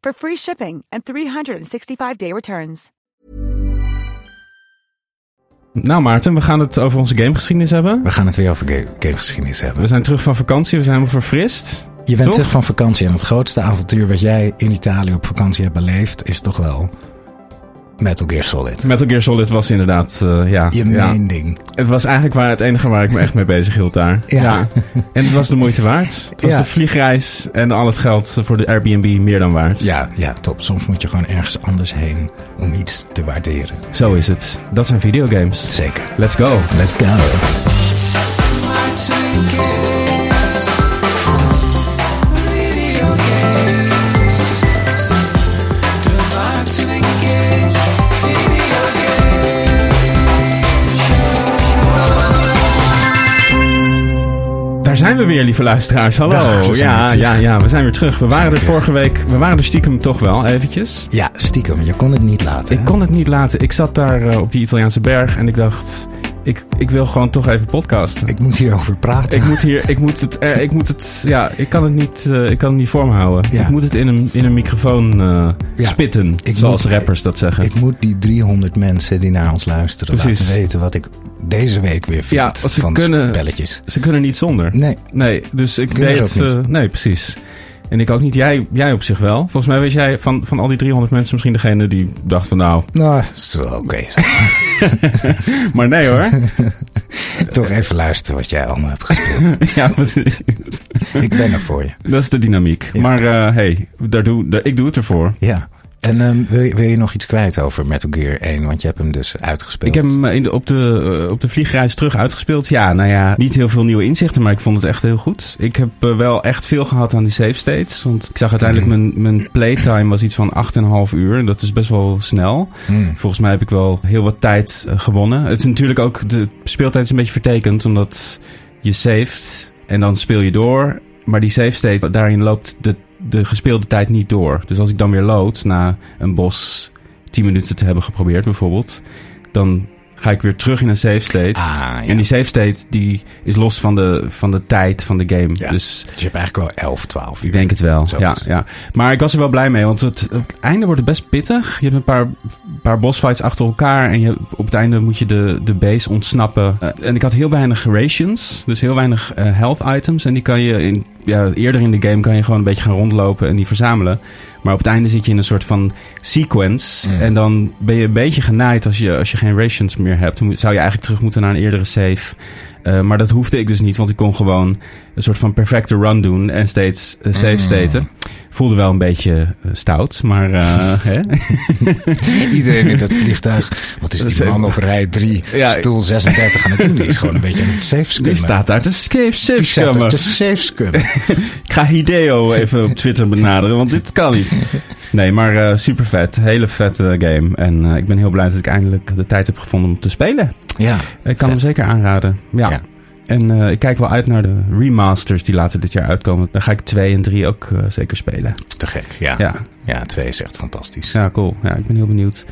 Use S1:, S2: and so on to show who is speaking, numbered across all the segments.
S1: for free shipping and 365-day returns.
S2: Nou Maarten, we gaan het over onze gamegeschiedenis hebben.
S3: We gaan het weer over ga- gamegeschiedenis hebben.
S2: We zijn terug van vakantie, we zijn verfrist.
S3: Je bent
S2: Toch?
S3: terug van vakantie en het grootste avontuur wat jij in Italië op vakantie hebt beleefd is toch wel Metal Gear Solid.
S2: Metal Gear Solid was inderdaad, eh, ja.
S3: Je
S2: ja.
S3: main ding.
S2: Het was eigenlijk waar, het enige waar ik me echt mee bezig hield daar.
S3: Ja.
S2: En het was de moeite waard. Het was
S3: Ja.
S2: de vliegreis en al het geld voor de Airbnb meer dan waard.
S3: Ja, ja, top. Soms moet je gewoon ergens anders heen om iets te waarderen.
S2: Zo is het. Dat zijn videogames.
S3: Zeker.
S2: Let's go.
S3: Let's go.
S2: Daar zijn we weer, lieve luisteraars. Hallo.
S3: Dag,
S2: ja, ja, ja, we zijn weer terug. We waren er
S3: weer
S2: vorige week, we waren er stiekem toch wel eventjes.
S3: Ja, stiekem. Je kon het niet laten.
S2: Ik kon het niet laten. Ik zat daar eh, op die Italiaanse berg en ik dacht, ik, ik wil gewoon toch even podcasten.
S3: Ik moet hierover praten.
S2: Ik moet hier, ik moet het, eh, ik moet het, ja, ik kan het niet, eh, ik kan het niet voor me houden.
S3: Ja.
S2: Ik moet het in een, in een microfoon
S3: Ja.
S2: spitten,
S3: Ik
S2: zoals
S3: moet-
S2: rappers dat zeggen.
S3: Ik moet die 300 mensen die naar ons luisteren
S2: Precies.
S3: laten weten wat ik deze week weer vind
S2: Ja, want ze
S3: van
S2: kunnen-
S3: spelletjes.
S2: Ze kunnen niet zonder.
S3: Nee,
S2: Nee, dus ik
S3: Kunnen
S2: deed het, eh, nee, precies. En ik ook niet. Jij, jij op zich wel. Volgens mij was jij van, van al die 300 mensen misschien degene die dacht van nou,
S3: nou, is wel oké.
S2: maar nee hoor.
S3: Toch even luisteren wat jij allemaal hebt gespeeld.
S2: ja, precies.
S3: ik ben er voor je.
S2: Dat is de dynamiek.
S3: Ja.
S2: Maar eh, hey, daar doe, daar, ik doe het ervoor.
S3: Ja. En ehm, wil, je, wil je nog iets kwijt over Metal Gear 1? Want je hebt hem dus uitgespeeld.
S2: Ik heb hem in de, op, de, eh, op de vliegreis terug uitgespeeld. Ja, nou ja, niet heel veel nieuwe inzichten, maar ik vond het echt heel goed. Ik heb eh, wel echt veel gehad aan die save states. Want ik zag uiteindelijk mijn, mijn playtime was iets van 8,5 uur. En dat is best wel snel.
S3: Hmm.
S2: Volgens mij heb ik wel heel wat tijd eh, gewonnen. Het is natuurlijk ook, de speeltijd is een beetje vertekend, omdat je saved en dan speel je door. Maar die save state, daarin loopt de, de gespeelde tijd niet door. Dus als ik dan weer load na een bos 10 minuten te hebben geprobeerd bijvoorbeeld, dan ga ik weer terug in een save state.
S3: Ah, ja.
S2: En die save state die is los van de, van de tijd van de game.
S3: Ja.
S2: Dus
S3: Dus je hebt eigenlijk wel 11, 12 uur.
S2: ik denk het wel. Ja, ja. Maar ik was er wel blij mee, want het, het einde wordt het best pittig. Je hebt een paar, paar bossfights achter elkaar en je, op het einde moet je de, de base ontsnappen. Eh, en ik had heel weinig rations, dus heel weinig eh, health items. En die kan je in, ja, eerder in de game kan je gewoon een beetje gaan rondlopen en die verzamelen. Maar op het einde zit je in een soort van sequence.
S3: Mm.
S2: En dan ben je een beetje genaaid als je, als je geen rations meer hebt. Dan zou je eigenlijk terug moeten naar een eerdere save. Eh, maar dat hoefde ik dus niet, want ik kon gewoon een soort van perfecte run doen en steeds eh, save
S3: Mm.
S2: staten. Voelde wel een beetje eh, stout, maar hè?
S3: Iedereen in dat vliegtuig. Wat is die man op rij 3,
S2: Ja, ik-
S3: stoel 36 aan het doen? Die is gewoon een beetje aan het safe
S2: die
S3: scummen.
S2: staat daar te save,
S3: Die
S2: save
S3: staat
S2: scummen.
S3: de safe scummen.
S2: Ik ga Hideo even op Twitter benaderen, want dit kan niet. Nee, maar super vet. Hele vette game. En ik ben heel blij dat ik eindelijk de tijd heb gevonden om te spelen.
S3: Ja,
S2: Ik kan
S3: Vet.
S2: hem zeker aanraden. Ja.
S3: Ja.
S2: En eh, ik kijk wel uit naar de remasters die later dit jaar uitkomen. Dan ga ik 2 en 3 ook eh, zeker spelen.
S3: te gek. Ja. ja.
S2: Ja,
S3: 2 is echt fantastisch.
S2: ja cool. Ja, ik ben heel benieuwd.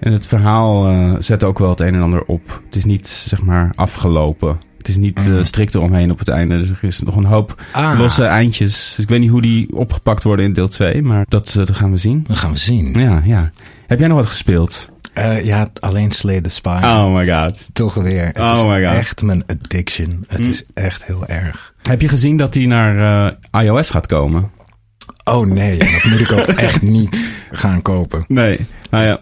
S2: En het verhaal eh, zet ook wel het een en ander op. Het is niet, zeg maar, afgelopen. Het is niet
S3: Mhm.
S2: strikt eromheen op het einde. Dus er is nog een hoop
S3: Ah,
S2: losse eindjes. Dus ik weet niet hoe die opgepakt worden in deel 2. Maar dat, dat gaan we zien.
S3: dat gaan we zien.
S2: Ja, ja. Heb jij nog wat gespeeld?
S3: Eh, ja, alleen Slay the Spire.
S2: Oh my god.
S3: Toch weer. Het
S2: Oh
S3: is
S2: my God.
S3: echt mijn addiction. Het
S2: Mm.
S3: is echt heel erg.
S2: Heb je gezien dat die naar eh, iOS gaat komen?
S3: Oh nee, dat moet ik ook echt niet gaan kopen.
S2: Nee. Nou ja.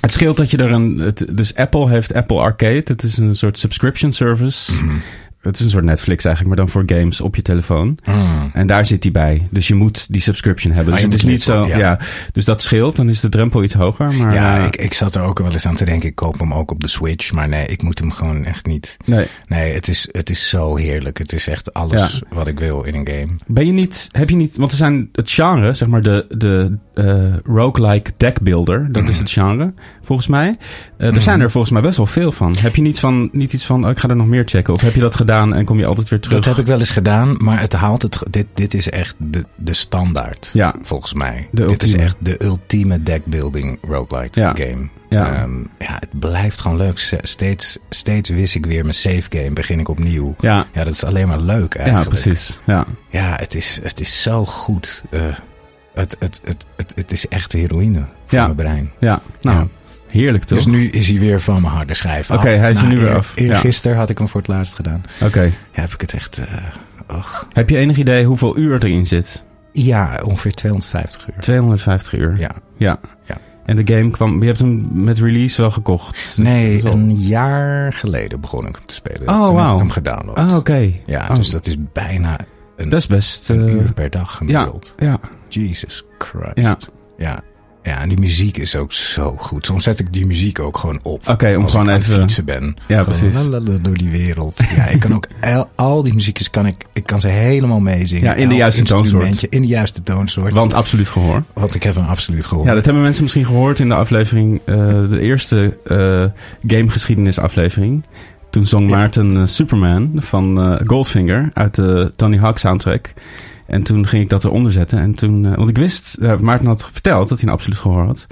S2: Het scheelt dat je er een. Het, dus Apple heeft Apple Arcade. Het is een soort subscription service.
S3: Mhm.
S2: Het is een soort Netflix eigenlijk, maar dan voor games op je telefoon.
S3: Mm.
S2: En daar zit die bij. Dus je moet die subscription hebben.
S3: Ah,
S2: Dus het is niet zo. Ja. Dus dat scheelt. Dan is de drempel iets hoger. Maar
S3: Ja,
S2: eh,
S3: ik, ik zat er ook wel eens aan te denken. Ik koop hem ook op de Switch. Maar nee, ik moet hem gewoon echt niet.
S2: nee.
S3: Nee, het is, het is zo heerlijk. Het is echt alles wat ik wil in een game.
S2: Ben je niet, heb je niet, want er zijn het genre, zeg maar de, de eh roguelike deck builder, dat
S3: Mhm.
S2: is het genre, volgens mij. Eh, er zijn er volgens mij best wel veel van. Heb je niet, van, niet iets van, oh, ik ga er nog meer checken? Of heb je dat gedaan en kom je altijd weer terug?
S3: Dat heb ik wel eens gedaan, maar het haalt het. Dit, dit is echt de, de standaard.
S2: Ja.
S3: Volgens mij.
S2: De
S3: dit is
S2: ultieme.
S3: echt de ultieme deckbuilding roguelite
S2: Ja.
S3: game.
S2: Ja.
S3: Ehm, ja, het blijft gewoon leuk. Steeds, steeds wist ik weer mijn save game. Begin ik opnieuw.
S2: Ja,
S3: Ja, dat is alleen maar leuk
S2: ja
S3: eigenlijk.
S2: precies. Ja.
S3: Ja, het is, het is zo goed. Eh, het, het, het, het, het is echt heroïne voor
S2: Ja.
S3: mijn brein.
S2: ja, nou,
S3: Ja.
S2: Heerlijk toch?
S3: Dus nu is hij weer van mijn harde schijf af.
S2: Oké, hij is er
S3: Nou,
S2: nu weer
S3: eer-
S2: af. Ja.
S3: Eergisteren had ik hem voor het laatst gedaan.
S2: Oké.
S3: Ja, heb ik het echt... eh, och.
S2: Heb je enig idee hoeveel uur erin zit?
S3: Ja, ongeveer 250 uur.
S2: 250 uur.
S3: Ja.
S2: Ja.
S3: Ja.
S2: En de game kwam, je hebt hem met release wel gekocht. Dus
S3: Nee, een jaar geleden begon ik hem te spelen.
S2: Oh,
S3: Toen
S2: wauw.
S3: heb ik hem gedownload.
S2: Ah, oké.
S3: Ja,
S2: Oh.
S3: dus dat is bijna een,
S2: Dat is best...
S3: een
S2: eh,
S3: uur per dag
S2: ja,
S3: gemiddeld.
S2: ja,
S3: Jesus Christ.
S2: ja.
S3: ja. Ja, en die muziek is ook zo goed. Soms zet ik die muziek ook gewoon op.
S2: Oké, om
S3: als
S2: gewoon
S3: ik aan
S2: even-
S3: het fietsen ben.
S2: Ja,
S3: Gewoon
S2: precies.
S3: lalala door die wereld. Ja, ik kan ook al, al die muziekjes kan ik, ik kan ze helemaal meezingen.
S2: Ja, in de juiste toonsoort.
S3: In de juiste toonsoort.
S2: Want absoluut gehoor.
S3: Want ik heb hem absoluut gehoord.
S2: Ja, dat hebben mensen misschien gehoord in de aflevering, eh, de eerste eh gamegeschiedenis aflevering. Toen zong. Maarten eh, Superman van Goldfinger uit de Tony Hawk soundtrack. En toen ging ik dat eronder zetten. En toen, eh, want ik wist, eh, Maarten had verteld dat hij een absoluut gehoor had.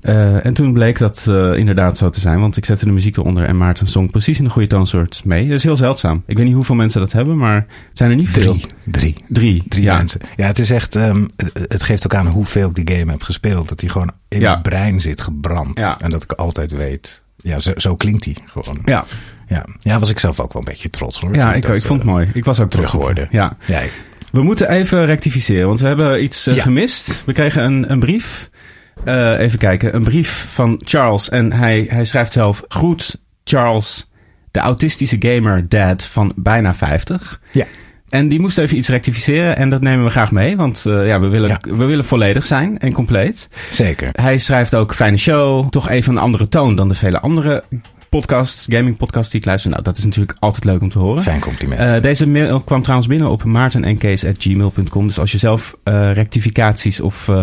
S2: Eh, en toen bleek dat inderdaad zo te zijn. Want ik zette de muziek eronder en Maarten zong precies in de goede toonsoort mee. Dat is heel zeldzaam. Ik weet niet hoeveel mensen dat hebben, maar het zijn er niet veel.
S3: Drie. Drie.
S2: Drie. Ja.
S3: mensen. Ja, het is echt. ehm, het, geeft ook aan hoeveel ik die game heb gespeeld. Dat hij gewoon in
S2: Ja.
S3: mijn brein zit gebrand.
S2: Ja.
S3: En dat ik altijd weet. Ja, zo, zo klinkt hij gewoon.
S2: Ja,
S3: Ja. ja, was ik zelf ook wel een beetje trots hoor.
S2: ja ik,
S3: dat,
S2: ik vond het mooi. Ik was ook trots je.
S3: terughoorde.
S2: Ja.
S3: Ja, ik-
S2: We moeten even rectificeren, want we hebben iets eh,
S3: Ja.
S2: gemist. We kregen een, een brief. Eh, even kijken. Een brief van Charles. En hij, hij schrijft zelf: Groet Charles, de autistische gamer dad van bijna 50.
S3: ja.
S2: En die moest even iets rectificeren. En dat nemen we graag mee, want eh, ja, we, willen,
S3: Ja.
S2: we willen volledig zijn en compleet.
S3: zeker.
S2: Hij schrijft ook: Fijne show. Toch even een andere toon dan de vele andere podcasts, gaming podcasts die ik luister. Nou, dat is natuurlijk altijd leuk om te horen.
S3: Fijn compliment.
S2: Eh, deze mail kwam trouwens binnen op maartenenkees.gmail.com. Dus als je zelf eh, rectificaties of eh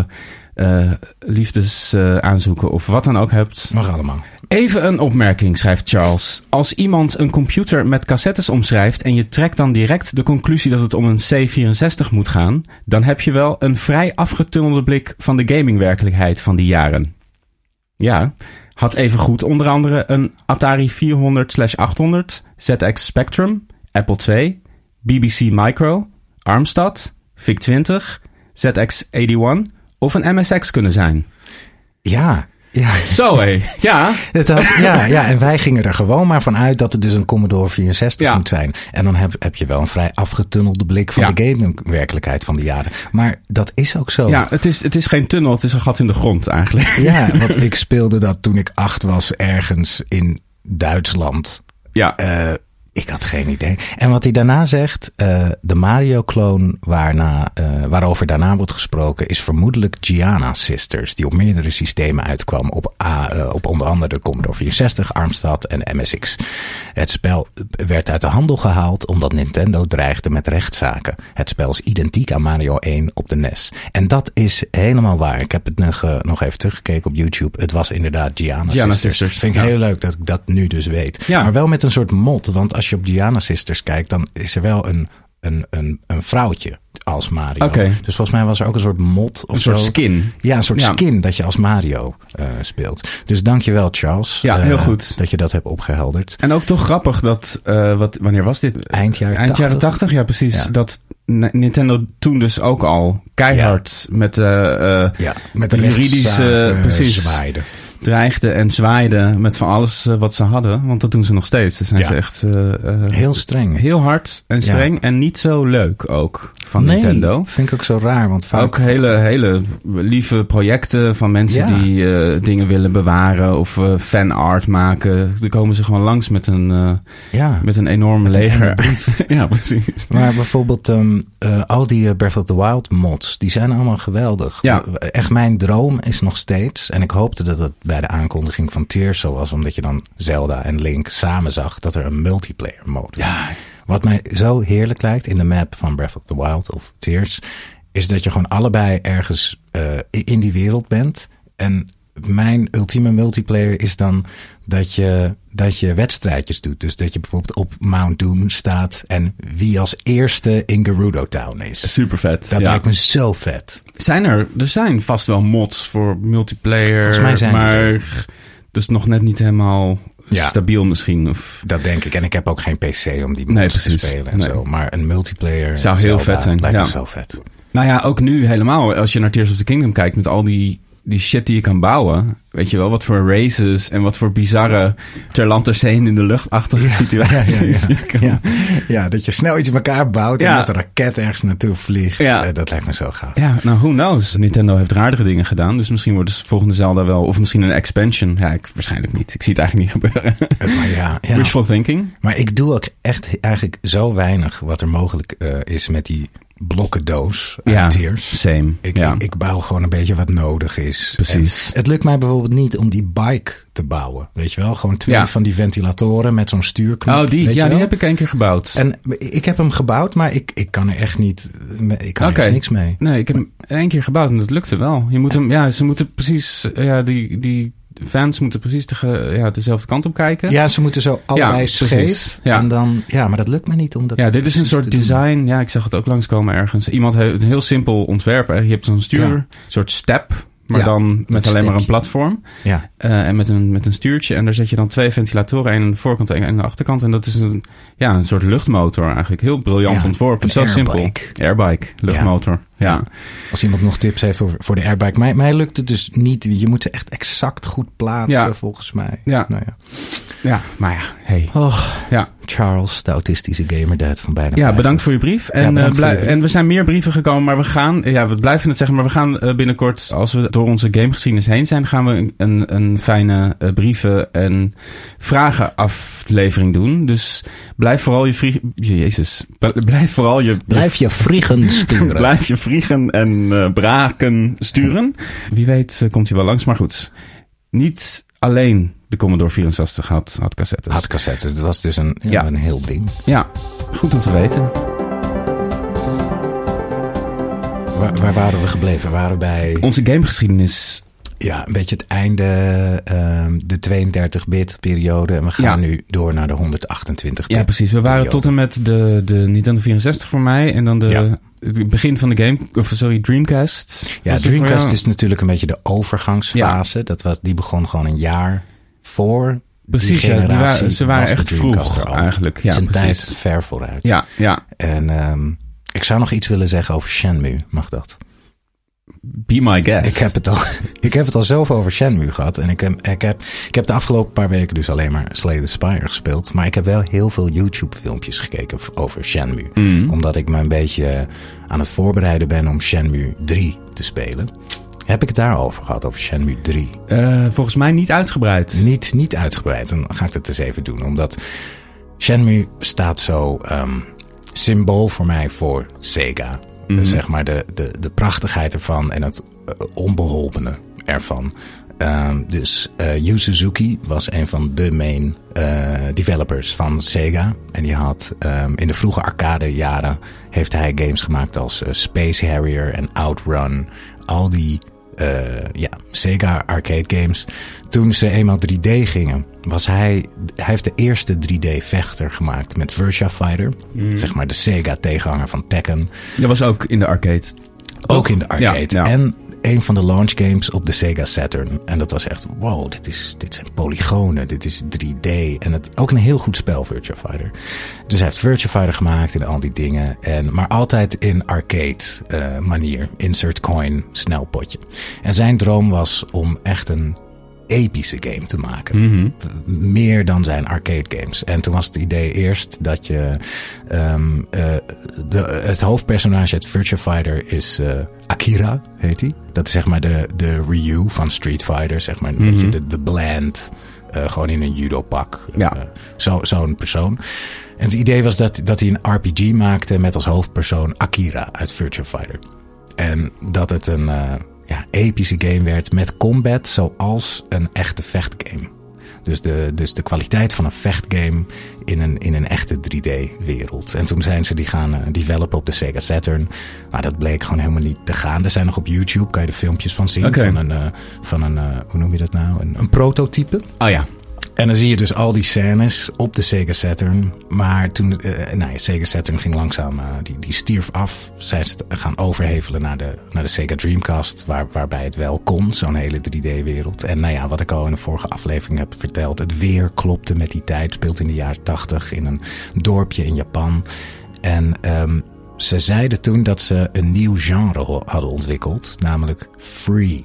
S2: eh, liefdesaanzoeken of wat dan ook hebt.
S3: Mag allemaal.
S2: Even een opmerking, schrijft Charles. Als iemand een computer met cassettes omschrijft en je trekt dan direct de conclusie dat het om een C64 moet gaan, dan heb je wel een vrij afgetunnelde blik van de gamingwerkelijkheid van die jaren. Ja, had even goed onder andere een Atari 400/800, ZX Spectrum, Apple II, BBC Micro, Armstad, VIC-20, ZX81 of een MSX kunnen zijn.
S3: Ja. Ja.
S2: Zo hé, ja.
S3: Het had, ja, ja, en wij gingen er gewoon maar vanuit dat het dus een Commodore 64
S2: Ja.
S3: moet zijn. En dan heb, heb je wel een vrij afgetunnelde blik van
S2: Ja.
S3: de gaming-werkelijkheid van die jaren. Maar dat is ook zo.
S2: Ja, het is, het is geen tunnel, het is een gat in de grond eigenlijk.
S3: Ja, want ik speelde dat toen ik acht was ergens in Duitsland.
S2: Ja,
S3: Eh, ik had geen idee. En wat hij daarna zegt, eh, de Mario-kloon waarna, eh, waarover daarna wordt gesproken, is vermoedelijk Gianna Sisters, die op meerdere systemen uitkwam, op, A, eh, op onder andere de Commodore 64, Armstad en MSX. Het spel werd uit de handel gehaald omdat Nintendo dreigde met rechtszaken. Het spel is identiek aan Mario 1 op de NES. En dat is helemaal waar. Ik heb het nog, nog even teruggekeken op YouTube. Het was inderdaad Gianna,
S2: Gianna
S3: Sisters.
S2: Sisters,
S3: Vind ik
S2: ja.
S3: heel leuk dat ik dat nu dus weet.
S2: Ja.
S3: Maar wel met een soort mot. Want als je op Gianna Sisters kijkt, dan is er wel een, een, een, een vrouwtje als Mario.
S2: Oké.
S3: Dus volgens mij was er ook een soort mot of
S2: een soort
S3: zo.
S2: skin.
S3: Ja, een soort
S2: Ja.
S3: skin dat je als Mario eh, speelt. Dus dankjewel Charles.
S2: Ja,
S3: eh,
S2: heel goed.
S3: Dat je dat hebt opgehelderd.
S2: En ook toch grappig dat, eh, wat, wanneer was dit?
S3: Eind jaren
S2: Eind jaren
S3: 80.
S2: 80, ja precies.
S3: Ja.
S2: Dat Nintendo toen dus ook al keihard met eh, eh,
S3: Ja, met de
S2: juridische, precies.
S3: zwaaide.
S2: Dreigden en zwaaiden met van alles eh, wat ze hadden. Want dat doen ze nog steeds. Dan zijn
S3: Ja.
S2: ze echt eh, eh,
S3: Heel streng.
S2: heel hard en streng en niet zo leuk ook van
S3: nee,
S2: Nintendo.
S3: vind ik ook zo raar. Want vaak
S2: Ook hele, hele lieve projecten van mensen
S3: Ja.
S2: die eh, dingen willen bewaren of eh fanart maken. Dan komen ze gewoon langs met een, eh,
S3: ja.
S2: met een enorm
S3: Met een
S2: leger. ja, precies.
S3: Maar bijvoorbeeld ehm, eh, al die Breath of the Wild mods, die zijn allemaal geweldig.
S2: Ja.
S3: Echt mijn droom is nog steeds, en ik hoopte dat het bij de aankondiging van Tears zo was, omdat je dan Zelda en Link samen zag, dat er een multiplayer modus.
S2: Ja,
S3: Wat mij zo heerlijk lijkt in de map van Breath of the Wild of Tears, is dat je gewoon allebei ergens eh, in die wereld bent. En mijn ultieme multiplayer is dan dat je, dat je wedstrijdjes doet. Dus dat je bijvoorbeeld op Mount Doom staat en wie als eerste in Gerudo Town is.
S2: super vet.
S3: Dat
S2: ja.
S3: lijkt me zo vet.
S2: Zijn er, er zijn vast wel mods voor multiplayer.
S3: Volgens mij zijn
S2: maar
S3: er.
S2: dat is nog net niet helemaal
S3: Ja.
S2: stabiel misschien. Of,
S3: Dat denk ik. En ik heb ook geen PC om die
S2: Nee,
S3: mods te spelen en
S2: Nee.
S3: zo. Maar een multiplayer
S2: Zou heel
S3: Zelda
S2: vet zijn,
S3: Lijkt
S2: ja.
S3: me zo vet.
S2: nou ja, ook nu helemaal. Als je naar Tears of the Kingdom kijkt met al die, die shit die je kan bouwen. Weet je wel, wat voor races en wat voor bizarre ter land ter zee in de luchtachtige situaties.
S3: Ja, ja, ja. ja, dat je snel iets in elkaar bouwt
S2: Ja.
S3: en dat een raket ergens naartoe vliegt.
S2: Ja.
S3: Eh, dat lijkt me zo gaaf.
S2: Ja, nou, who knows? Nintendo heeft raardere dingen gedaan. Dus misschien wordt de volgende Zelda wel... Of misschien een expansion. Ja, ik, waarschijnlijk niet. Ik zie het eigenlijk niet gebeuren.
S3: Maar, ja, ja.
S2: Wishful thinking.
S3: maar ik doe ook echt eigenlijk zo weinig wat er mogelijk eh, is met die blokkendoos
S2: Ja,
S3: Tears.
S2: same.
S3: Ik,
S2: ja.
S3: ik, ik bouw gewoon een beetje wat nodig is.
S2: Precies.
S3: En het lukt mij bijvoorbeeld niet om die bike te bouwen. Weet je wel? Gewoon twee
S2: Ja.
S3: van die ventilatoren met zo'n stuurknop.
S2: oh, die,
S3: weet
S2: ja,
S3: je
S2: die heb ik één keer gebouwd.
S3: En ik heb hem gebouwd, maar ik, ik kan er echt niet. Ik kan er niks mee.
S2: Nee, ik heb hem één keer gebouwd en dat lukte wel. Je moet hem, ja, ze moeten precies, ja, die, die fans moeten precies de, ja, dezelfde kant op kijken.
S3: Ja, ze moeten zo allebei
S2: precies.
S3: scheef.
S2: Ja.
S3: En dan, ja, maar dat lukt me niet. Omdat
S2: Ja, dit is een soort
S3: doen.
S2: design. Ja, ik zag het ook langskomen ergens. Iemand heeft een heel simpel ontwerp. Hè. Je hebt zo'n stuur,
S3: Ja.
S2: een soort step, maar
S3: Ja,
S2: dan met, alleen maar een platform.
S3: Ja,
S2: Eh, en met een, met een stuurtje. En daar zet je dan twee ventilatoren. één aan de voorkant en één aan de achterkant. En dat is een, ja, een soort luchtmotor eigenlijk. Heel briljant
S3: Ja,
S2: ontworpen.
S3: een
S2: Zo simpel.
S3: airbike.
S2: Luchtmotor. Ja.
S3: Als iemand nog tips heeft voor, voor de airbike. Mij, mij lukt het dus niet. Je moet ze echt exact goed plaatsen, volgens mij.
S2: Ja.
S3: Nou ja.
S2: ja, maar ja, hey.
S3: Oh,
S2: Ja.
S3: Charles, de autistische gamerdad van bijna
S2: Ja,
S3: 50.
S2: bedankt voor je brief. En, eh,
S3: voor brief.
S2: en we zijn meer brieven gekomen, maar we gaan, ja, we blijven het zeggen, maar we gaan eh, binnenkort, als we door onze gamegeschiedenis heen zijn, gaan we een, een, een fijne eh, brieven en vragenaflevering doen. Dus blijf vooral je vrie... Jezus. Blijf vooral je...
S3: Blijf je vliegen sturen.
S2: Blijf je vliegen en eh, braken sturen. Wie weet komt hij wel langs, maar goed. Niet alleen de Commodore 64 had, had cassettes.
S3: Had cassettes. Dat was dus een, ja, een heel ding.
S2: Ja, goed om te weten.
S3: Waar, waar waren we gebleven? Waren we bij
S2: Onze gamegeschiedenis
S3: ja, een beetje het einde, ehm, de 32-bit periode. En we gaan
S2: Ja.
S3: nu door naar de 128 bit.
S2: Ja, precies. We waren tot en met de, de Nintendo 64 voor mij. En dan de,
S3: Ja.
S2: het begin van de game... Of sorry, Dreamcast.
S3: Ja, Dreamcast is natuurlijk een beetje de overgangsfase. Dat was, die begon gewoon een jaar voor
S2: Precies,
S3: die
S2: ja, die
S3: generatie.
S2: waren, ze waren echt vroeg eigenlijk. Ja,
S3: Zijn
S2: precies.
S3: tijd ver vooruit.
S2: Ja, ja.
S3: En ehm, ik zou nog iets willen zeggen over Shenmue. Mag dat?
S2: Be my guest.
S3: Ik heb, het al, ik heb het al zoveel over Shenmue gehad. En ik heb, ik, heb, ik heb de afgelopen paar weken dus alleen maar Slay the Spire gespeeld. Maar ik heb wel heel veel YouTube filmpjes gekeken over Shenmue.
S2: Mm.
S3: Omdat ik me een beetje aan het voorbereiden ben om Shenmue 3 te spelen. Heb ik het daarover gehad, over Shenmue 3?
S2: Eh, volgens mij niet uitgebreid.
S3: Niet, niet uitgebreid. Dan ga ik het eens even doen. Omdat Shenmue staat zo ehm, symbool voor mij voor Sega. Dus zeg maar de, de, de prachtigheid ervan en het eh, onbeholpene ervan. Ehm, dus eh Yu Suzuki was een van de main developers van Sega. En die had ehm, in de vroege arcade jaren heeft hij games gemaakt als Space Harrier en Outrun. Al die ja, Sega arcade games. Toen ze eenmaal 3D gingen, was hij, hij heeft de eerste 3D vechter gemaakt met Virtua Fighter. Zeg maar de Sega tegenhanger van Tekken.
S2: Dat was ook in de arcade.
S3: Ook in de arcade.
S2: Ja, ja.
S3: En een van de launch games op de Sega Saturn. En dat was echt, wow, dit, is, dit zijn polygonen, dit is 3D. En het, ook een heel goed spel, Virtua Fighter. Dus hij heeft Virtua Fighter gemaakt en al die dingen. En, maar altijd in arcade eh, manier. Insert coin, snel potje. En zijn droom was om echt een epische game te maken. Meer dan zijn arcade games. En toen was het idee eerst dat je... Um, de, het hoofdpersonage uit Virtua Fighter is uh, Akira, heet hij. Dat is zeg maar de, de Ryu van Street Fighter. Zeg maar een beetje de, de bland... Uh, gewoon in een judo-pak.
S2: Ja.
S3: Zo'n zo persoon. En het idee was dat, dat hij een RPG maakte met als hoofdpersoon Akira uit Virtua Fighter. En dat het een ja, epische game werd met combat zoals een echte vechtgame. Dus de, dus de kwaliteit van een vechtgame in een, in een echte 3D-wereld. En toen zijn ze die gaan uh, developen op de Sega Saturn. Maar dat bleek gewoon helemaal niet te gaan. Er zijn nog op YouTube, kan je er filmpjes van zien. Van een, uh, van een uh, hoe noem je dat nou? Een, een prototype.
S2: Oh ja.
S3: En dan zie je dus al die scènes op de Sega Saturn. Maar toen, uh, nou ja, Sega Saturn ging langzaam, uh, die, die stierf af. Zij gaan overhevelen naar de, naar de Sega Dreamcast, waar, waarbij het wel kon, zo'n hele 3D-wereld. En nou ja, wat ik al in de vorige aflevering heb verteld, het weer klopte met die tijd. Speelt in de jaren 80 in een dorpje in Japan. En um, ze zeiden toen dat ze een nieuw genre hadden ontwikkeld, namelijk free.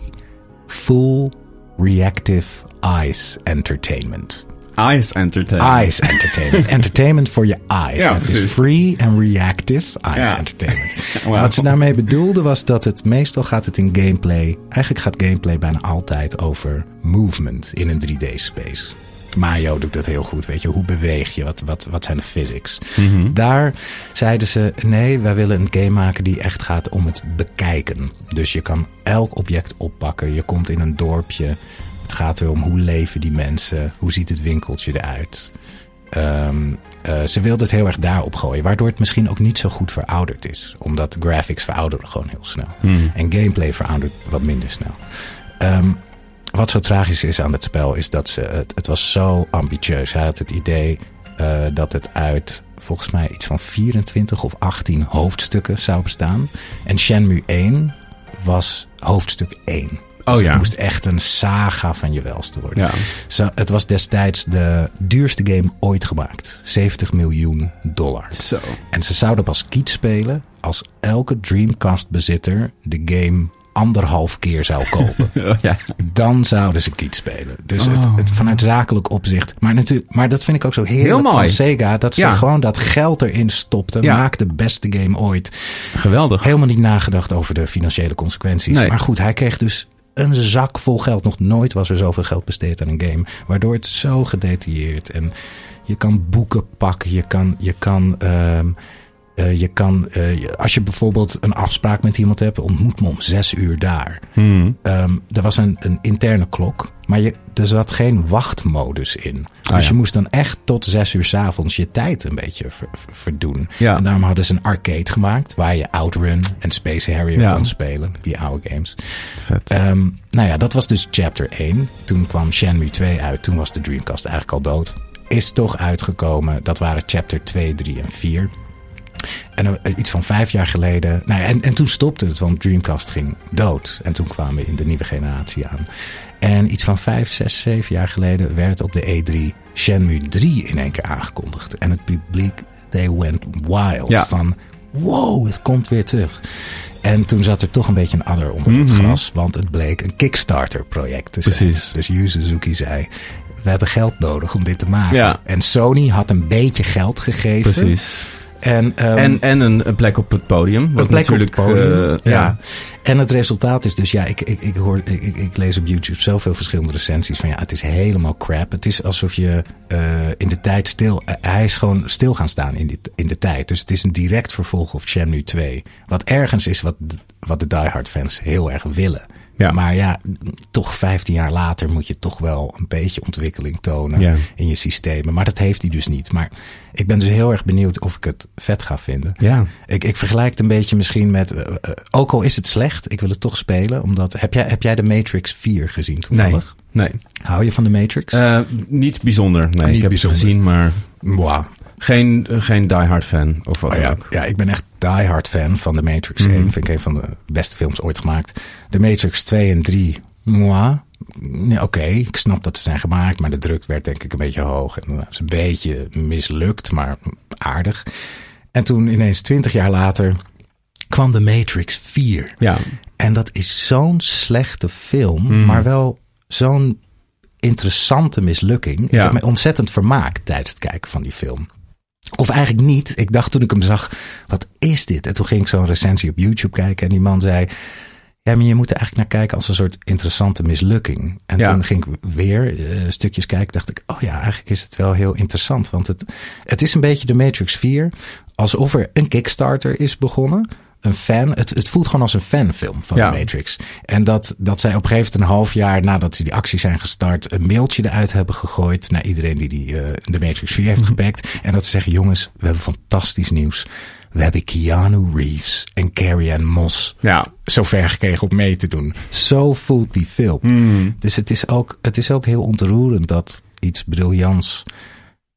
S3: Full reactive eyes entertainment.
S2: Eyes entertainment.
S3: Eyes entertainment. entertainment voor je eyes.
S2: Ja,
S3: het is free en reactive eyes
S2: Ja.
S3: entertainment. Wat ze daarmee bedoelden was dat het meestal gaat het in gameplay. Eigenlijk gaat gameplay bijna altijd over movement in een 3D Mario doet dat heel goed, weet je. Hoe beweeg je? Wat, wat, wat zijn de physics? Daar zeiden ze, nee, wij willen een game maken die echt gaat om het bekijken. Dus je kan elk object oppakken. Je komt in een dorpje. Het gaat erom hoe leven die mensen? Hoe ziet het winkeltje eruit? Um, uh, ze wilde het heel erg daarop gooien. Waardoor het misschien ook niet zo goed verouderd is. Omdat graphics verouderen gewoon heel snel.
S2: Hmm.
S3: En gameplay veroudert wat minder snel. Um, wat zo tragisch is aan het spel is dat ze het, het was zo ambitieus. Hij had het idee uh, dat het uit volgens mij iets van 24 of 18 hoofdstukken zou bestaan. En Shenmue 1 was hoofdstuk 1.
S2: Oh
S3: dus
S2: ja.
S3: Het moest echt een saga van je welste worden.
S2: Ja.
S3: Zo, het was destijds de duurste game ooit gemaakt. 70 miljoen dollar.
S2: Zo.
S3: En ze zouden pas kiet spelen als elke Dreamcast-bezitter de game anderhalf keer zou kopen.
S2: Oh, ja.
S3: Dan zouden ze kiet spelen. Dus
S2: Oh.
S3: het, het vanuit zakelijk opzicht. Maar, natuurlijk, maar dat vind ik ook zo heerlijk
S2: Heel mooi.
S3: van Sega. Dat ze
S2: Ja.
S3: gewoon dat geld erin stopten.
S2: Ja.
S3: Maak de beste game ooit.
S2: Geweldig.
S3: Helemaal niet nagedacht over de financiële consequenties.
S2: Nee.
S3: Maar goed, hij kreeg dus een zak vol geld. Nog nooit was er zoveel geld besteed aan een game. Waardoor het zo gedetailleerd. En je kan boeken pakken. Je kan... Je kan ehm, uh, je kan, uh, als je bijvoorbeeld een afspraak met iemand hebt, ontmoet me om zes uur daar.
S2: Hmm.
S3: Um, er was een, een, interne klok, maar je, er zat geen wachtmodus in.
S2: Ah,
S3: dus
S2: ja.
S3: je moest dan echt tot zes uur s'avonds je tijd een beetje ver, ver, verdoen.
S2: Ja.
S3: En daarom hadden ze een arcade gemaakt waar je Outrun en Space Harrier
S2: Ja.
S3: kon spelen, die oude games.
S2: Vet.
S3: Um, nou ja, dat was dus chapter 1. Toen kwam Shenmue 2 uit, toen was de Dreamcast eigenlijk al dood. Is toch uitgekomen, dat waren chapter 2, 3 en 4. En uh, iets van vijf jaar geleden. Nou en, en toen stopte het, want Dreamcast ging dood. En toen kwamen we in de nieuwe generatie aan. En iets van vijf, zes, zeven jaar geleden werd op de E3 Shenmue 3 in één keer aangekondigd. En het publiek, they went wild.
S2: Ja.
S3: Van wow, het komt weer terug. En toen zat er toch een beetje een adder onder het
S2: Mhm.
S3: gras. Want het bleek een Kickstarter-project te zijn.
S2: Precies.
S3: Dus Yu Suzuki zei... We hebben geld nodig om dit te maken.
S2: Ja.
S3: En Sony had een beetje geld gegeven.
S2: Precies.
S3: En, um,
S2: En, en een, plek op het podium. Wat
S3: op het
S2: natuurlijk,
S3: podium.
S2: eh,
S3: ja.
S2: ja.
S3: En het resultaat is dus, ja, ik, ik, ik, hoor, ik, ik- lees op YouTube zoveel verschillende recensies van ja, het is helemaal crap. Het is alsof je uh, in de tijd stil, uh, hij is gewoon stil gaan staan in, dit, in de tijd. Dus het is een direct vervolg op Shenmue 2. Wat ergens is wat, wat de diehard fans heel erg willen.
S2: Ja.
S3: Maar ja, toch 15 jaar later moet je toch wel een beetje ontwikkeling tonen
S2: Ja.
S3: in je systemen. Maar dat heeft hij dus niet. Maar ik ben dus heel erg benieuwd of ik het vet ga vinden.
S2: Ja.
S3: Ik, ik vergelijk het een beetje misschien met. uh, uh, ook al is het slecht, ik wil het toch spelen. Omdat. Heb jij, heb jij de Matrix 4 gezien
S2: Nee.
S3: toevallig?
S2: Nee.
S3: Hou je van de Matrix?
S2: Uh, niet bijzonder. Nee,
S3: Niet
S2: ik heb
S3: bijzonder.
S2: het gezien, maar
S3: wow.
S2: Geen, geen diehard fan of wat
S3: Oh,
S2: dan
S3: ja.
S2: ook.
S3: ja, ik ben echt diehard fan van de Matrix
S2: Mhm.
S3: 1. Vind ik een van de beste films ooit gemaakt. De Matrix 2 en 3. Moi. Nee, Oké, ik snap dat ze zijn gemaakt, maar de druk werd denk ik een beetje hoog. En dat is een beetje mislukt, maar aardig. En toen ineens 20 jaar later kwam de Matrix 4.
S2: Ja.
S3: En dat is zo'n slechte film,
S2: Mm.
S3: maar wel zo'n interessante mislukking. Ik heb me ontzettend vermaakt tijdens het kijken van die film. Of eigenlijk niet. Ik dacht toen ik hem zag, wat is dit? En toen ging ik zo'n recensie op YouTube kijken en die man zei... Ja, maar je moet er eigenlijk naar kijken als een soort interessante mislukking. En
S2: Ja.
S3: toen ging ik weer eh, stukjes kijken. Dacht ik, oh ja, eigenlijk is het wel heel interessant. Want het, het is een beetje de Matrix 4. Alsof er een Kickstarter is begonnen. Een fan. Het, het voelt gewoon als een fanfilm van
S2: Ja.
S3: de Matrix. En dat, dat zij op een gegeven moment een half jaar nadat ze die actie zijn gestart. een mailtje eruit hebben gegooid. naar iedereen die, die eh, de Matrix 4 heeft gepakt. En dat ze zeggen: jongens, we hebben fantastisch nieuws. We hebben Keanu Reeves en Carrie Ann Moss
S2: Ja,
S3: zover gekregen om mee te doen. Zo voelt die film.
S2: Hmm.
S3: Dus het is, ook, het is ook heel ontroerend dat iets briljants.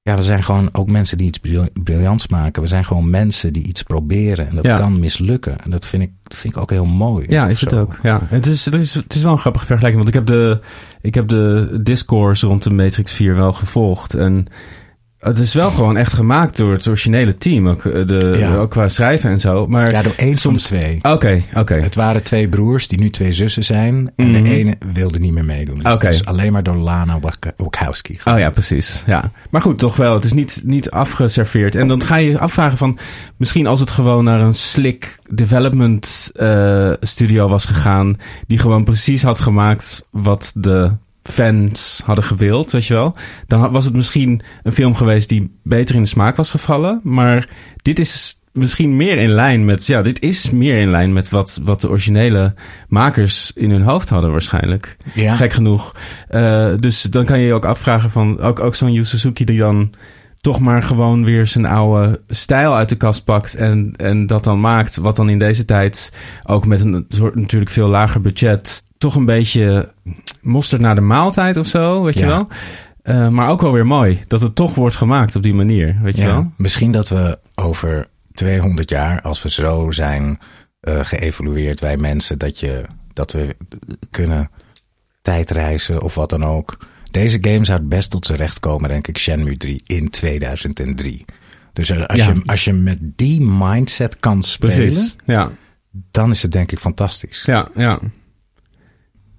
S3: Ja, we zijn gewoon ook mensen die iets bril- briljants maken. We zijn gewoon mensen die iets proberen. En dat
S2: Ja.
S3: kan mislukken. En dat vind ik, dat vind ik ook heel mooi.
S2: Ja, is het
S3: zo.
S2: ook. Ja, het is, het, is, het is wel een grappige vergelijking. Want ik heb de, ik heb de discourse rond de Matrix 4 wel gevolgd. En het is wel gewoon echt gemaakt door het originele team. Ook, eh, de,
S3: Ja.
S2: ook qua schrijven en zo. Maar
S3: Ja, door één
S2: soms-
S3: twee.
S2: Oké, oké.
S3: Het waren twee broers die nu twee zussen zijn. En
S2: Mhm.
S3: de ene wilde niet meer meedoen. Dus
S2: Oké.
S3: het is alleen maar door Lana Wach- Wachowski.
S2: Oh ja, precies. Ja. Maar goed, toch wel. Het is niet, niet afgeserveerd. En dan ga je je afvragen van... Misschien als het gewoon naar een slick development eh, studio was gegaan... die gewoon precies had gemaakt wat de fans hadden gewild, weet je wel. Dan was het misschien een film geweest die beter in de smaak was gevallen. Maar dit is misschien meer in lijn met... Ja, dit is meer in lijn met wat, wat de originele makers in hun hoofd hadden waarschijnlijk.
S3: Ja.
S2: Gek genoeg. Eh, dus dan kan je je ook afvragen van... Ook, ook zo'n Yu Suzuki die dan toch maar gewoon weer zijn oude stijl uit de kast pakt... En, en dat dan maakt wat dan in deze tijd... ook met een soort natuurlijk veel lager budget... toch een beetje mosterd naar de maaltijd of zo, weet je wel? Eh, maar ook wel weer mooi dat het toch wordt gemaakt op die manier, weet je
S3: Ja,
S2: wel?
S3: misschien dat we over 200 jaar, als we zo zijn eh, geëvolueerd, wij mensen, dat, je, dat we kunnen tijdreizen of wat dan ook. Deze game zou het best tot zijn recht komen, denk ik, Shenmue 3 in 2003. Dus als,
S2: Ja.
S3: je, als je met die mindset kan spelen,
S2: Precies, ja.
S3: dan is het denk ik fantastisch.
S2: Ja, ja.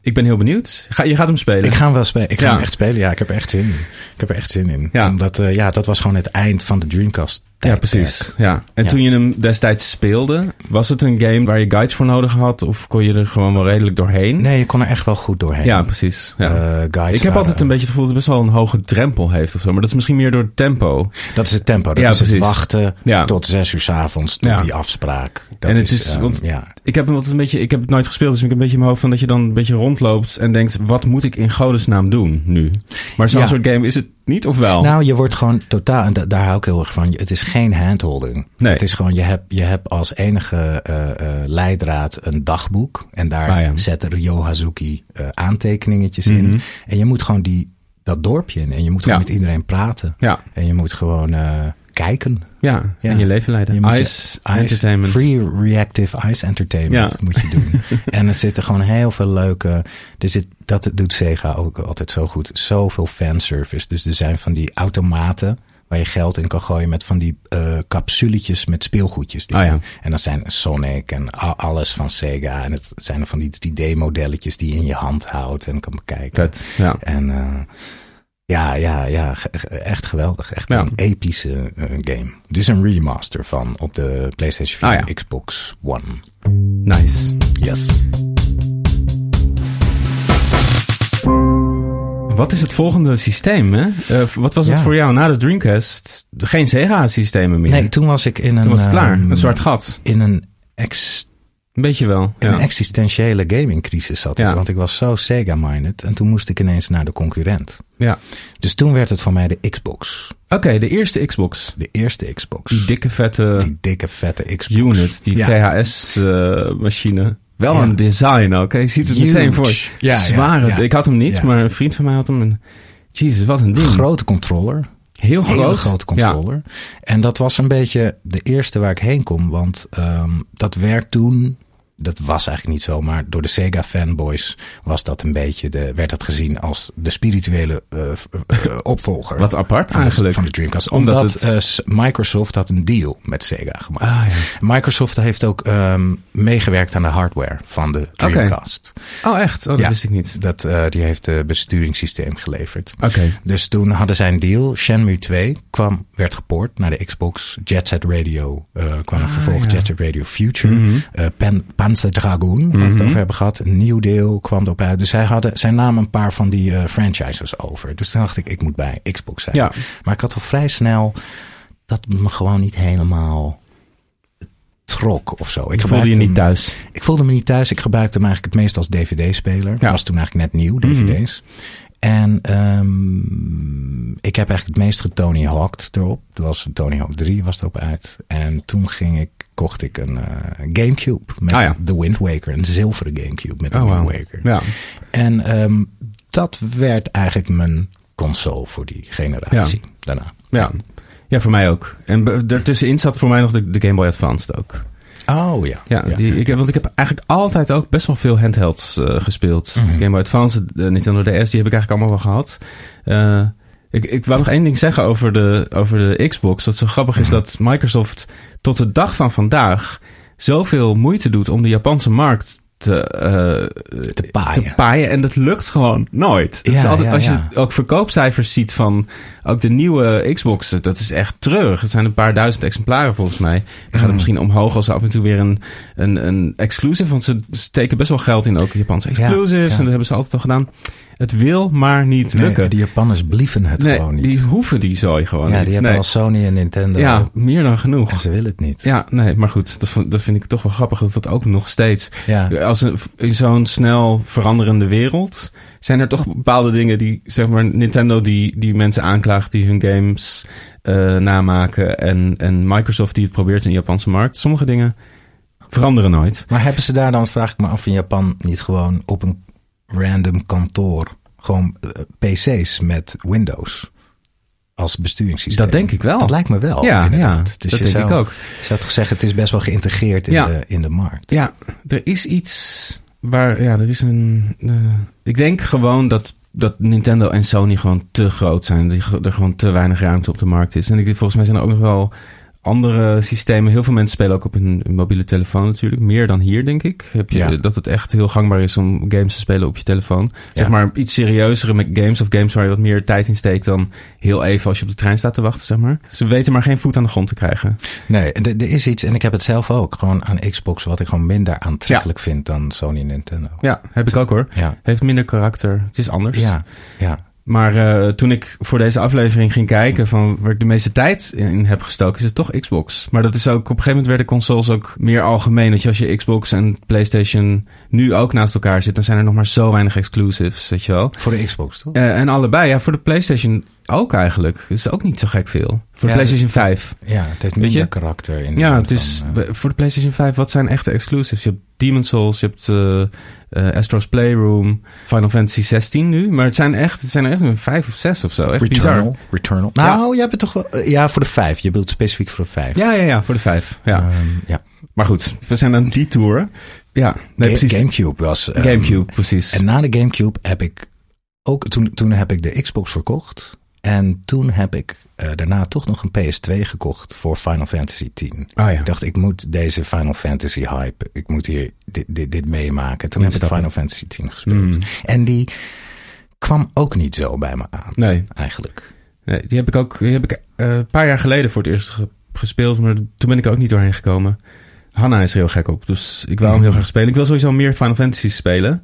S2: Ik ben heel benieuwd. Ga, je gaat hem spelen.
S3: Ik ga hem wel spelen. Ik ga
S2: Ja.
S3: hem echt spelen. Ja, ik heb er echt zin in. Ik heb er echt zin in.
S2: Ja.
S3: Omdat, eh, ja, dat was gewoon het eind van de Dreamcast.
S2: Ja, precies. Ja. En
S3: Ja.
S2: toen je hem destijds speelde, was het een game waar je guides voor nodig had? Of kon je er gewoon wel redelijk doorheen?
S3: Nee, je kon er echt wel goed doorheen.
S2: Ja, precies. Ja.
S3: Eh, guides
S2: ik heb
S3: waren-
S2: altijd een beetje het gevoel dat het best wel een hoge drempel heeft of zo. Maar dat is misschien meer door het tempo.
S3: Dat is het tempo. Dat
S2: Ja,
S3: is het wachten
S2: Ja.
S3: tot zes uur s avonds tot die afspraak. Dat
S2: En het is- want-
S3: ja.
S2: Ik heb hem altijd een beetje, ik heb het nooit gespeeld, dus ik heb een beetje in mijn hoofd van dat je dan een beetje rondloopt en denkt, wat moet ik in godesnaam doen nu? Maar zo'n soort game is het niet, of wel?
S3: Nou, je wordt gewoon totaal, en da- daar hou ik heel erg van. Het is geen handholding.
S2: Nee.
S3: Het is gewoon, je hebt, je hebt als enige eh, eh, leidraad een dagboek. En daar
S2: Ah, ja.
S3: zet Ryo Hazuki eh, aantekeningetjes in.
S2: Mhm.
S3: En je moet gewoon die, dat dorpje in. En je moet gewoon
S2: Ja.
S3: met iedereen praten.
S2: Ja,
S3: En je moet gewoon eh, kijken.
S2: ja,
S3: Ja.
S2: en je leven leiden.
S3: Je moet je-
S2: Ice, Entertainment.
S3: Free Reactive Ice Entertainment
S2: Ja.
S3: moet je doen. en er zitten gewoon heel veel leuke... Er zit, dat doet Sega ook altijd zo goed. Zoveel fanservice. Dus er zijn van die automaten waar je geld in kan gooien met van die eh capsuletjes met speelgoedjes.
S2: Ah, ja.
S3: En dat zijn Sonic en alles van Sega. En het zijn er van die 3D-modelletjes die je in je hand houdt en kan bekijken.
S2: Ja.
S3: En eh, ja, ja, ja, echt geweldig. Echt
S2: Ja.
S3: een epische eh, game. Dit is een remaster van op de PlayStation 4
S2: Ah, ja.
S3: Xbox One.
S2: Nice.
S3: Yes.
S2: Wat is het volgende systeem, hè? Eh, wat was het voor jou na de Dreamcast? Geen Sega-systemen meer.
S3: Nee, toen was ik in een...
S2: Toen was het klaar.
S3: ehm,
S2: Een zwart gat.
S3: In een, ex,
S2: Een beetje wel.
S3: in
S2: Ja.
S3: een existentiële gamingcrisis zat ik. Want ik was zo Sega-minded. En toen moest ik ineens naar de concurrent.
S2: ja.
S3: Dus toen werd het voor mij de Xbox.
S2: Oké, de eerste Xbox.
S3: De eerste Xbox.
S2: Die dikke vette
S3: Die dikke vette Xbox.
S2: unit, die. VHS-machine. Wel
S3: Ja.
S2: een design ook. hè? Je ziet het
S3: Huge.
S2: meteen voor.
S3: Ja,
S2: Zware.
S3: ja.
S2: Ik had hem niet, maar een vriend van mij had hem. En, Jezus, wat een ding.
S3: Grote controller.
S2: Heel groot.
S3: Hele grote controller. En dat was een beetje de eerste waar ik heen kon. Want ehm, dat werd toen dat was eigenlijk niet zo, maar door de Sega fanboys was dat een beetje de, werd dat gezien als de spirituele uh, uh, opvolger.
S2: Wat apart
S3: van
S2: eigenlijk.
S3: Van de Dreamcast.
S2: Omdat
S3: Omdat,
S2: het-
S3: uh, Microsoft had een deal met Sega gemaakt.
S2: Ah, ja.
S3: Microsoft heeft ook um, meegewerkt aan de hardware van de Dreamcast.
S2: Oh, echt? Oh, dat
S3: Ja.
S2: wist ik niet.
S3: Dat, die heeft het besturingssysteem geleverd.
S2: Oké.
S3: Dus toen hadden zij een deal. Shenmue 2 kwam, werd gepoord naar de Xbox. Jet Set Radio kwam een vervolg.
S2: ja.
S3: Jet Set Radio Future. Pan, Panzer Dragoon, waar we het over hebben gehad. Een nieuw deel kwam erop uit. Dus zij, hadden, zij namen een paar van die uh, franchises over. Dus toen dacht ik, ik moet bij Xbox zijn.
S2: Ja.
S3: Maar ik had al vrij snel dat me gewoon niet helemaal trok of zo. Ik
S2: voelde je niet
S3: hem-
S2: thuis.
S3: ik voelde me niet thuis. Ik gebruikte hem eigenlijk het meest als DVD-speler.
S2: Ja.
S3: Was toen eigenlijk net nieuw, DVD's. En um, ik heb eigenlijk het meest getony hawked erop. Er was Tony Hawk 3 was erop uit. En toen ging ik, kocht ik een uh, Gamecube met
S2: Ah, ja.
S3: de Wind Waker. Een zilveren Gamecube met de
S2: Oh,
S3: Wind
S2: wow.
S3: Waker.
S2: Ja.
S3: En um, dat werd eigenlijk mijn console voor die generatie daarna.
S2: Ja. ja, voor mij ook. En ertussenin zat voor mij nog de, de Game Boy Advance ook.
S3: Oh ja.
S2: Ja, Die, ik, heb- want ik heb eigenlijk altijd ook best wel veel handhelds uh, gespeeld.
S3: Mhm.
S2: Game Boy Advance, de Nintendo DS, die heb ik eigenlijk allemaal wel gehad. Uh, ik, ik wou nog één ding zeggen over de, over de Xbox. Dat zo grappig is
S3: Mhm.
S2: dat Microsoft tot de dag van vandaag zoveel moeite doet om de Japanse markt te, uh,
S3: te, paaien.
S2: te paaien. En dat lukt gewoon nooit. Is altijd,
S3: ja,
S2: als je
S3: ja.
S2: ook verkoopcijfers ziet van ook de nieuwe Xbox, dat is echt treurig. Het zijn een paar duizend exemplaren volgens mij. Dan gaat het
S3: Mm.
S2: misschien omhoog als ze af en toe weer een, een, een exclusive, want ze steken best wel geld in ook Japanse exclusives. En dat hebben ze altijd al gedaan. Het wil maar niet
S3: Nee,
S2: lukken.
S3: die Japanners blieven het
S2: nee,
S3: gewoon niet.
S2: die hoeven die zooi gewoon
S3: ja,
S2: niet.
S3: die hebben
S2: nee.
S3: al Sony en Nintendo.
S2: ja, meer dan genoeg.
S3: En ze willen het niet.
S2: Ja, nee, maar goed, dat, dat vind ik toch wel grappig dat dat ook nog steeds.
S3: Ja.
S2: Als een, in zo'n snel veranderende wereld zijn er toch bepaalde dingen die, zeg maar, Nintendo die, die mensen aanklaagt die hun games uh, namaken en, en Microsoft die het probeert in de Japanse markt. Sommige dingen veranderen nooit.
S3: Maar hebben ze daar dan, vraag ik me af, in Japan niet gewoon op een random kantoor gewoon uh, PC's met Windows? Als besturingssysteem.
S2: Dat denk ik wel.
S3: Dat lijkt me wel.
S2: Ja,
S3: inderdaad.
S2: ja
S3: dus
S2: dat denk
S3: zou,
S2: ik ook.
S3: Je zou toch zeggen, het is best wel geïntegreerd in,
S2: Ja.
S3: de, in de markt.
S2: Ja, er is iets waar, ja, er is een. Uh, ik denk gewoon dat, dat Nintendo en Sony gewoon te groot zijn. Dat er gewoon te weinig ruimte op de markt is. En ik, volgens mij zijn er ook nog wel andere systemen. Heel veel mensen spelen ook op een mobiele telefoon natuurlijk. Meer dan hier, denk ik. Heb je,
S3: Ja.
S2: Dat het echt heel gangbaar is om games te spelen op je telefoon. Zeg maar iets serieuzere met games of games waar je wat meer tijd in steekt dan heel even als je op de trein staat te wachten, zeg maar. Ze weten maar geen voet aan de grond te krijgen.
S3: Nee, er, er is iets, en ik heb het zelf ook, gewoon aan Xbox, wat ik gewoon minder aantrekkelijk vind dan Sony en Nintendo.
S2: Ja, heb ik ook hoor.
S3: Ja,
S2: Heeft minder karakter. Het is anders.
S3: ja, ja.
S2: Maar uh, toen ik voor deze aflevering ging kijken van waar ik de meeste tijd in heb gestoken, is het toch Xbox. Maar dat is ook, op een gegeven moment werden consoles ook meer algemeen. Dat je als je Xbox en PlayStation nu ook naast elkaar zit, dan zijn er nog maar zo weinig exclusives, weet je wel.
S3: Voor de Xbox, toch?
S2: Uh, en allebei, ja, voor de PlayStation ook eigenlijk. Het is ook niet zo gek veel. Voor
S3: Ja,
S2: de PlayStation 5.
S3: Ja, het heeft minder karakter. In
S2: Ja, het is
S3: van, uh,
S2: voor de PlayStation 5, wat zijn echte exclusives? Je hebt Demon's Souls, je hebt uh, uh, Astro's Playroom, Final Fantasy 16 nu. Maar het zijn echt, het zijn er echt een vijf of zes of zo. Echt
S3: Returnal.
S2: bizar.
S3: Returnal. Nou, je hebt het toch wel. Ja, voor de vijf. Je bedoelt specifiek voor de vijf.
S2: Ja, ja, ja, voor de vijf. Ja.
S3: Um, ja.
S2: Maar goed, we zijn aan die tour. Ja, nee,
S3: Ga-
S2: precies.
S3: Gamecube was. um,
S2: Gamecube, precies.
S3: En na de Gamecube heb ik ook. Toen, toen heb ik de Xbox verkocht. En toen heb ik uh, daarna toch nog een PS2 gekocht voor Final Fantasy X.
S2: Ah ja.
S3: Ik dacht, ik moet deze Final Fantasy hype. Ik moet hier dit, dit, dit meemaken. Toen heb ik. Final Fantasy X gespeeld.
S2: Mm.
S3: En die kwam ook niet zo bij me aan.
S2: Nee.
S3: Eigenlijk.
S2: nee, die heb ik ook die heb ik, uh, een paar jaar geleden voor het eerst ge gespeeld. Maar toen ben ik er ook niet doorheen gekomen. Hanna is er heel gek op, dus ik wil hem heel graag spelen. Ik wil sowieso meer Final Fantasy spelen.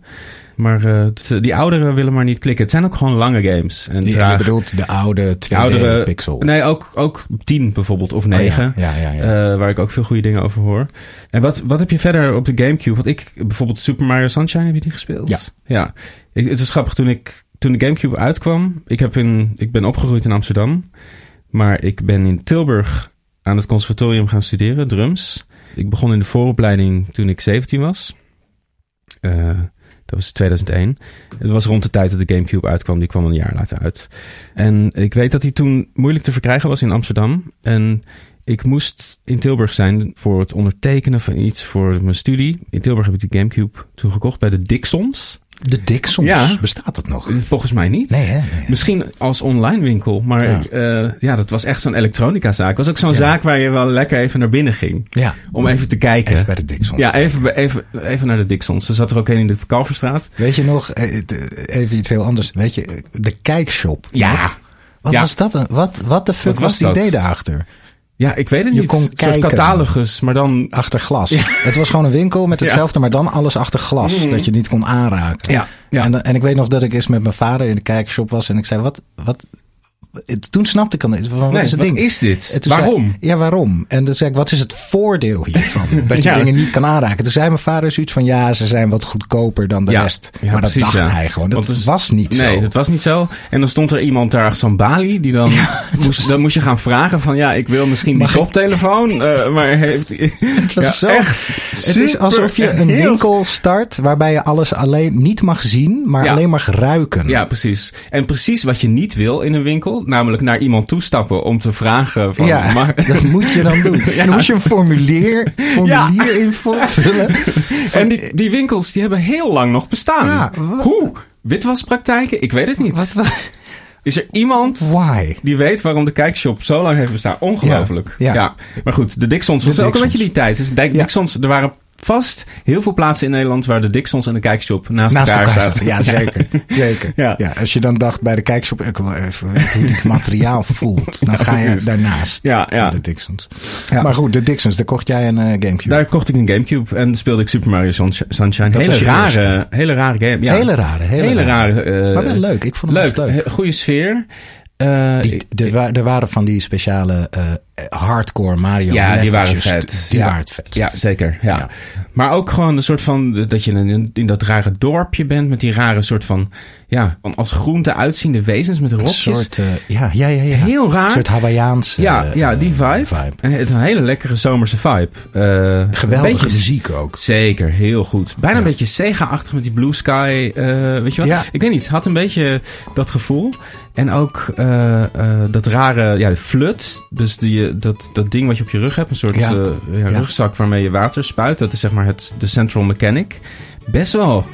S2: Maar uh, die ouderen willen maar niet klikken. Het zijn ook gewoon lange games. En
S3: je bedoelt de oude 2D
S2: oudere
S3: pixel.
S2: Nee, ook, ook 10 bijvoorbeeld, of 9.
S3: Oh ja, ja, ja, ja.
S2: Uh, waar ik ook veel goede dingen over hoor. En wat, wat heb je verder op de Gamecube? Want ik, bijvoorbeeld Super Mario Sunshine, heb je die gespeeld?
S3: Ja.
S2: ja. Ik, het was grappig toen ik, toen de Gamecube uitkwam. Ik, heb in, ik ben opgegroeid in Amsterdam. Maar ik ben in Tilburg aan het conservatorium gaan studeren, drums. Ik begon in de vooropleiding toen ik 17 was. Uh, dat was 2001. Het was rond de tijd dat de Gamecube uitkwam. Die kwam een jaar later uit. En ik weet dat hij toen moeilijk te verkrijgen was in Amsterdam. En ik moest in Tilburg zijn voor het ondertekenen van iets voor mijn studie. In Tilburg heb ik de Gamecube toen gekocht bij de Dixons.
S3: De Dixons,
S2: Ja.
S3: bestaat dat nog?
S2: Volgens mij niet.
S3: Nee, hè? Nee.
S2: Misschien als online winkel, maar
S3: Ja.
S2: ja, ja dat was echt zo'n elektronica zaak. Het was ook zo'n zaak waar je wel lekker even naar binnen ging. Om even te kijken.
S3: Even bij de Dixons.
S2: Ja, even, even, even naar de Dixons. Er zat er ook een in de Kalverstraat.
S3: Weet je nog, eh, de- even iets heel anders. Weet je, de kijkshop.
S2: Ja.
S3: Nog? Wat was dat? Wat, wat de fuck
S2: Wat
S3: was,
S2: was
S3: die
S2: dat?
S3: idee daarachter?
S2: Ja, ik weet het
S3: Je
S2: niet.
S3: kon
S2: een soort
S3: kijken.
S2: catalogus, maar dan...
S3: Achter glas. Het was gewoon een winkel met hetzelfde, maar dan alles achter glas. Dat je niet kon aanraken.
S2: Ja, ja.
S3: En, en ik weet nog dat ik eens met mijn vader in de kijkshop was en ik zei, wat, wat, het- toen snapte ik al niet. Wat
S2: Nee,
S3: is het
S2: wat
S3: ding?
S2: is dit?
S3: Toen zei-
S2: Waarom?
S3: ja, waarom? En dan zei ik, wat is het voordeel hiervan? Dat je
S2: Ja.
S3: dingen niet kan aanraken. Toen zei mijn vader zoiets van, ja, ze zijn wat goedkoper dan de
S2: Ja,
S3: rest.
S2: ja,
S3: maar dat
S2: precies,
S3: dacht hij gewoon. Dat
S2: het-
S3: was niet zo.
S2: Nee, dat was niet zo. En dan stond er iemand daar, zo'n balie, die dan... moest, dan moest je gaan vragen van, ja, ik wil misschien die
S3: Mag
S2: koptelefoon. eh, maar heeft...
S3: Het was zo.
S2: echt
S3: Het is alsof je een winkel start waarbij je alles alleen niet mag zien, maar alleen mag ruiken.
S2: Ja, precies. En precies wat je niet wil in een winkel, namelijk naar iemand toestappen om te vragen van...
S3: Ja,
S2: maar,
S3: dat moet je dan doen. En dan moet je een formulier, formulier invullen.
S2: en die, die winkels, die hebben heel lang nog bestaan.
S3: Ja, wat-
S2: Hoe? Witwaspraktijken? Ik weet het niet.
S3: Wat, wat-
S2: Is er iemand
S3: why?
S2: die weet waarom de kijkshop zo lang heeft bestaan? Ongelooflijk.
S3: Ja, ja.
S2: Maar goed, de Dixons
S3: De
S2: was ook een
S3: Dixons.
S2: beetje die tijd. Dus de
S3: Ja.
S2: Dixons, er waren vast heel veel plaatsen in Nederland waar de Dixons en de kijkshop naast,
S3: Naast
S2: elkaar,
S3: elkaar
S2: zaten.
S3: Ja, zeker. zeker.
S2: Ja.
S3: Ja. als je dan dacht bij de kijkshop, ik wil even weten hoe dit materiaal voelt. Dan
S2: Ja,
S3: ga je daarnaast.
S2: Ja, ja.
S3: De Dixons.
S2: Ja.
S3: Maar goed, de Dixons, daar kocht jij een eh, Gamecube.
S2: Daar kocht ik een Gamecube en speelde ik Super Mario Sunsh- Sunshine.
S3: Dat
S2: hele rare, hele rare game. Ja.
S3: hele rare, hele,
S2: hele rare. eh,
S3: maar wel leuk. Ik vond hem
S2: leuk,
S3: leuk.
S2: goede sfeer. Eh,
S3: Die,
S2: ik-
S3: de, wa- er waren van die speciale eh, hardcore Mario
S2: ja, die waren vet.
S3: Die
S2: ja.
S3: waren vet.
S2: Ja, zeker. Ja.
S3: Ja.
S2: Maar ook gewoon een soort van dat je in, in dat rare dorpje bent met die rare soort van ja, van als groente uitziende wezens met
S3: Een
S2: rokjes.
S3: soort, eh, ja, ja, ja, ja.
S2: Heel raar.
S3: Een soort Hawaïaanse
S2: ja,
S3: eh,
S2: ja, die vibe. het een hele lekkere zomerse vibe. Een
S3: Geweldige
S2: beetje-
S3: muziek ook.
S2: Zeker, heel goed. Bijna
S3: Ja.
S2: een beetje Sega-achtig met die Blue Sky. weet je?
S3: Ja.
S2: Ik weet niet, had een beetje dat gevoel. En ook dat rare, ja, de flut. Dus die, dat, dat ding wat je op je rug hebt. Een soort rugzak waarmee je water spuit. Dat is zeg maar het, de central mechanic. Best wel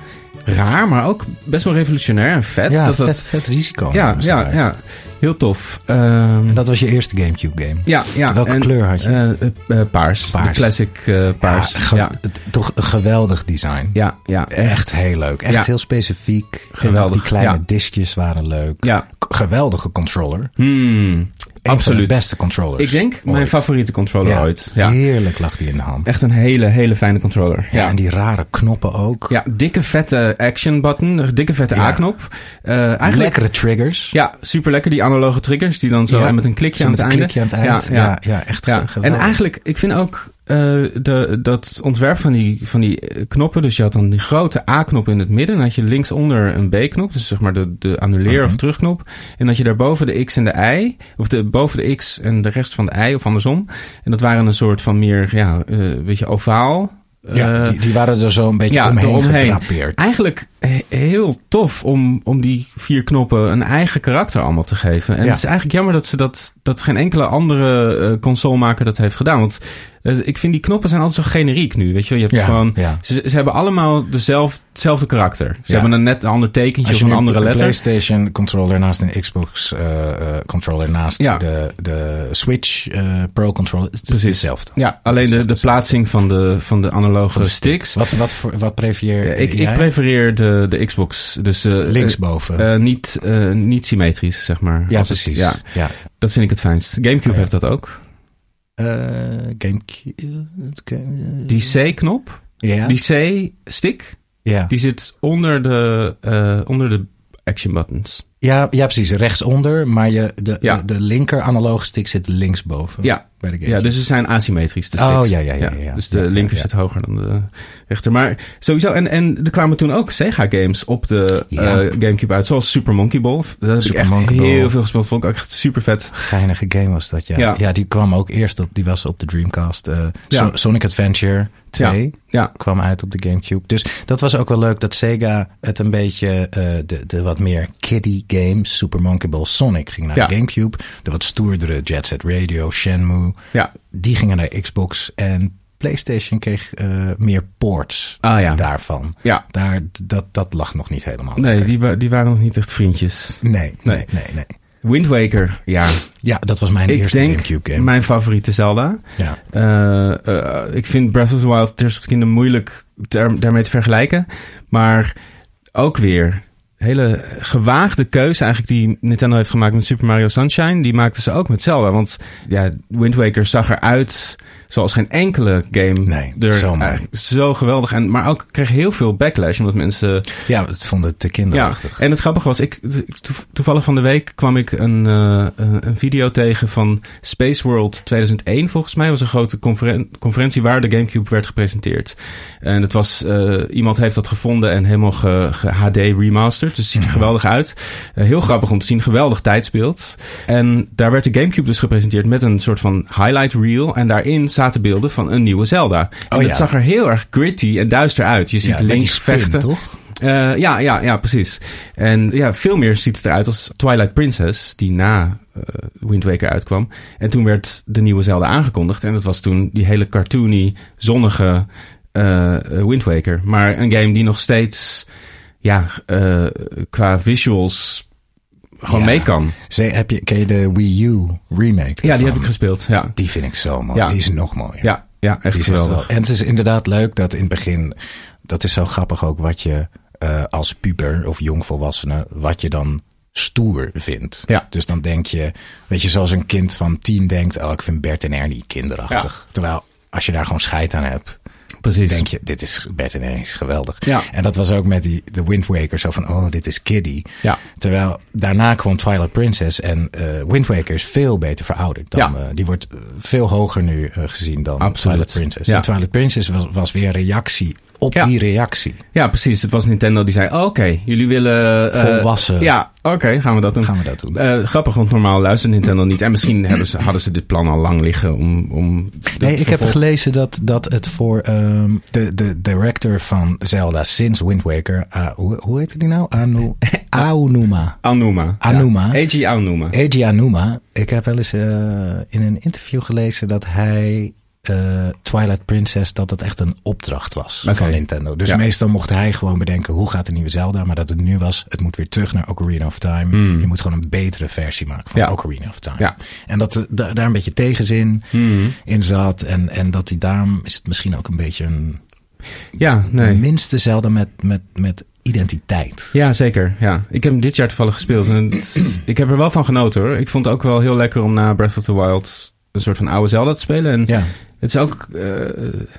S2: raar, maar ook best wel revolutionair en vet.
S3: Ja,
S2: dat, dat,
S3: vet, vet risico.
S2: ja, ja,
S3: daar.
S2: ja, heel tof. Ehm,
S3: En dat was je eerste Gamecube game.
S2: ja, ja.
S3: Welke
S2: en,
S3: kleur had je?
S2: eh, eh, eh, paars.
S3: Paars.
S2: De classic paars.
S3: Ja, ge-
S2: ja.
S3: het- Toch een geweldig design.
S2: Ja, ja,
S3: Echt heel leuk. Echt
S2: Ja.
S3: heel specifiek.
S2: Geweldig,
S3: Die kleine diskjes waren leuk.
S2: Ja,
S3: Geweldige controller.
S2: Hmm,
S3: Een van
S2: absoluut.
S3: de beste controllers.
S2: Ik denk mijn favoriete controller
S3: Ja.
S2: ooit. Ja.
S3: Heerlijk lag die in de hand.
S2: Echt een hele, hele fijne controller.
S3: Ja,
S2: Ja,
S3: en die rare knoppen ook.
S2: ja dikke vette action button, dikke vette. A-knop. Eh, eigenlijk,
S3: Lekkere triggers.
S2: ja, super lekker. Die analoge triggers die dan zo en met een klikje
S3: Zo
S2: aan
S3: met
S2: het
S3: een
S2: einde.
S3: klikje aan het eind. Ja, ja, echt
S2: Ja,
S3: ge-
S2: en
S3: geweldig.
S2: eigenlijk, ik vind ook de, dat ontwerp van die, van die eh, knoppen. Dus je had dan die grote A-knop in het midden. Dan had je linksonder een B-knop. Dus zeg maar de, de annuleer-
S3: Mhm.
S2: of terugknop. En dat je daarboven de X en de Y. Of de, boven de X en de rest van de Y. Of andersom. En dat waren een soort van meer, ja, eh, een beetje ovaal.
S3: ja,
S2: Eh,
S3: die, die waren er zo een beetje
S2: ja,
S3: omheen gedrapeerd.
S2: Eigenlijk he- heel tof om, om die vier knoppen een eigen karakter allemaal te geven. En
S3: Ja.
S2: het is eigenlijk jammer dat, ze dat, dat geen enkele andere eh, consolemaker dat heeft gedaan. Want eh, ik vind die knoppen zijn altijd zo generiek nu. Weet je, je hebt
S3: Ja,
S2: gewoon.
S3: ja.
S2: Ze, ze hebben allemaal dezelfde, hetzelfde karakter. Ze
S3: Ja.
S2: hebben een net een ander tekentje of een andere
S3: een
S2: letter.
S3: PlayStation controller naast een Xbox eh, eh, controller naast de, de Switch eh, Pro controller, het is
S2: Precies.
S3: hetzelfde.
S2: Ja, alleen de, de plaatsing van de, van de analoge sticks.
S3: Wat, wat, voor, wat prefereer
S2: ik, ik prefereer de, de Xbox. Dus eh,
S3: Linksboven.
S2: eh, niet, eh, niet symmetrisch, zeg maar.
S3: ja,
S2: het-
S3: precies.
S2: ja, dat vind ik het fijnst. Gamecube
S3: ja.
S2: heeft dat ook.
S3: Eh, Gamecube. eh,
S2: Die C-knop,
S3: ja.
S2: die C-stick,
S3: ja.
S2: die zit onder de, eh, onder de action buttons.
S3: Ja, ja, precies. Rechtsonder, maar je, de,
S2: Ja.
S3: de, de linker analoge stick zit linksboven.
S2: Ja,
S3: Bij de game.
S2: ja, dus ze zijn asymmetrisch, de
S3: Oh,
S2: sticks.
S3: ja, ja, ja, ja.
S2: Dus de linker zit hoger dan de rechter. Maar sowieso, en, en er kwamen toen ook Sega-games op de eh, Gamecube uit, zoals Super Monkey Ball. Dat heb ik
S3: Super
S2: echt
S3: Monkey Ball.
S2: heel veel gespeeld, vond ik ook echt super vet.
S3: Geinige game was dat, ja.
S2: Ja.
S3: die kwam ook eerst op, die was op de Dreamcast. So- Sonic Adventure 2
S2: Ja,
S3: kwam uit op de Gamecube. Dus dat was ook wel leuk dat Sega het een beetje, eh, de, de wat meer kiddie game Super Monkey Ball Sonic ging naar
S2: Ja.
S3: de Gamecube. De wat stoerdere Jet Set Radio, Shenmue,
S2: Ja,
S3: die gingen naar Xbox. En PlayStation kreeg eh, meer ports
S2: Ah, ja.
S3: daarvan.
S2: ja.
S3: Daar, dat, dat lag nog niet helemaal.
S2: Nee,
S3: lekker.
S2: die, wa- die waren nog niet echt vriendjes.
S3: nee, nee,
S2: Nee.
S3: nee, nee.
S2: Wind Waker, ja.
S3: Ja, dat was mijn
S2: ik
S3: eerste
S2: denk
S3: Gamecube game.
S2: mijn favoriete Zelda.
S3: Ja.
S2: Eh, eh, ik vind Breath of the Wild Tears of the Kingdom moeilijk daar- daarmee te vergelijken. Maar ook weer hele gewaagde keuze eigenlijk die Nintendo heeft gemaakt met Super Mario Sunshine. Die maakten ze ook met Zelda. Want ja, Wind Waker zag eruit zoals geen enkele game.
S3: Nee,
S2: er
S3: zo
S2: zo geweldig. En, maar ook kreeg heel veel backlash omdat mensen...
S3: ja, het vond het te
S2: Ja,
S3: kinderachtig.
S2: en het grappige was, ik, to- toevallig van de week kwam ik een, eh, een video tegen van Space World 2001 volgens mij. was een grote conferen- conferentie waar de Gamecube werd gepresenteerd. En het was, eh, iemand heeft dat gevonden en helemaal ge, ge- HD remastered. Dus het ziet er geweldig uit. Eh, heel grappig om te zien, geweldig tijdsbeeld. En daar werd de Gamecube dus gepresenteerd met een soort van highlight reel. En daarin zaten beelden van een nieuwe Zelda. En
S3: Oh,
S2: het zag er heel erg gritty en duister uit. Je ziet
S3: ja,
S2: links
S3: spin,
S2: vechten.
S3: toch?
S2: Eh, ja, ja, ja, precies. En ja, veel meer ziet het eruit als Twilight Princess, die na eh, Wind Waker uitkwam. En toen werd de nieuwe Zelda aangekondigd. En dat was toen die hele cartoony, zonnige eh, Wind Waker. Maar een game die nog steeds, ja, qua visuals gewoon
S3: Ja.
S2: mee kan.
S3: Heb je, ken je de Wii U remake?
S2: Ja, die heb ik gespeeld. Ja,
S3: Die vind ik zo mooi.
S2: Ja.
S3: Die is nog mooier.
S2: ja, ja echt
S3: Die
S2: geweldig.
S3: wel- En het is inderdaad leuk dat in het begin... Dat is zo grappig ook wat je eh, als puber of jongvolwassene... wat je dan stoer vindt.
S2: Ja.
S3: Dus dan denk je... Weet je, zoals een kind van tien denkt... Oh, ik vind Bert en Ernie kinderachtig. Terwijl als je daar gewoon scheid aan hebt...
S2: Precies.
S3: denk je, dit is Bert is geweldig.
S2: Ja.
S3: En dat was ook met die, de Wind Waker. Zo van, oh, dit is kiddie.
S2: Ja.
S3: Terwijl daarna kwam Twilight Princess. En eh Wind Waker is veel beter verouderd. Dan,
S2: Ja.
S3: eh, die wordt eh, veel hoger nu gezien dan
S2: Absoluut.
S3: Twilight Princess.
S2: Ja.
S3: En Twilight Princess was, was weer een reactie op
S2: Ja.
S3: die reactie.
S2: Ja, precies. Het was Nintendo die zei, oh, oké, jullie willen... eh,
S3: Volwassen.
S2: Ja, oké, gaan we dat doen.
S3: Gaan we dat doen.
S2: Eh, grappig, want normaal luistert Nintendo niet. En misschien hebben ze, hadden ze dit plan al lang liggen om... om
S3: Nee, ik heb gelezen dat, dat het voor ehm, de, de director van Zelda sinds Wind Waker... hoe, hoe heet die nou? Anu, Aonuma.
S2: Anuma.
S3: Anuma.
S2: Ja, Eiji Anuma.
S3: Eiji Anuma. Ik heb wel eens eh, in een interview gelezen dat hij eh, Twilight Princess dat het echt een opdracht was van Nintendo. Dus
S2: Ja.
S3: meestal mocht hij gewoon bedenken hoe gaat de nieuwe Zelda, maar dat het nu was, het moet weer terug naar Ocarina of Time. Je moet gewoon een betere versie maken van
S2: Hmm. Ja.
S3: Ocarina of Time.
S2: Ja.
S3: En dat da- daar een beetje tegenzin
S2: Hmm.
S3: in zat en en dat hij daarom is het misschien ook een beetje een
S2: Ja,
S3: de
S2: nee.
S3: minste Zelda met met met identiteit.
S2: Ja, zeker. Ja. Ik heb hem dit jaar toevallig gespeeld. En het- ik heb er wel van genoten hoor. Ik vond het ook wel heel lekker om na Breath of the Wild een soort van oude Zelda te spelen. En
S3: Ja.
S2: het is ook, eh,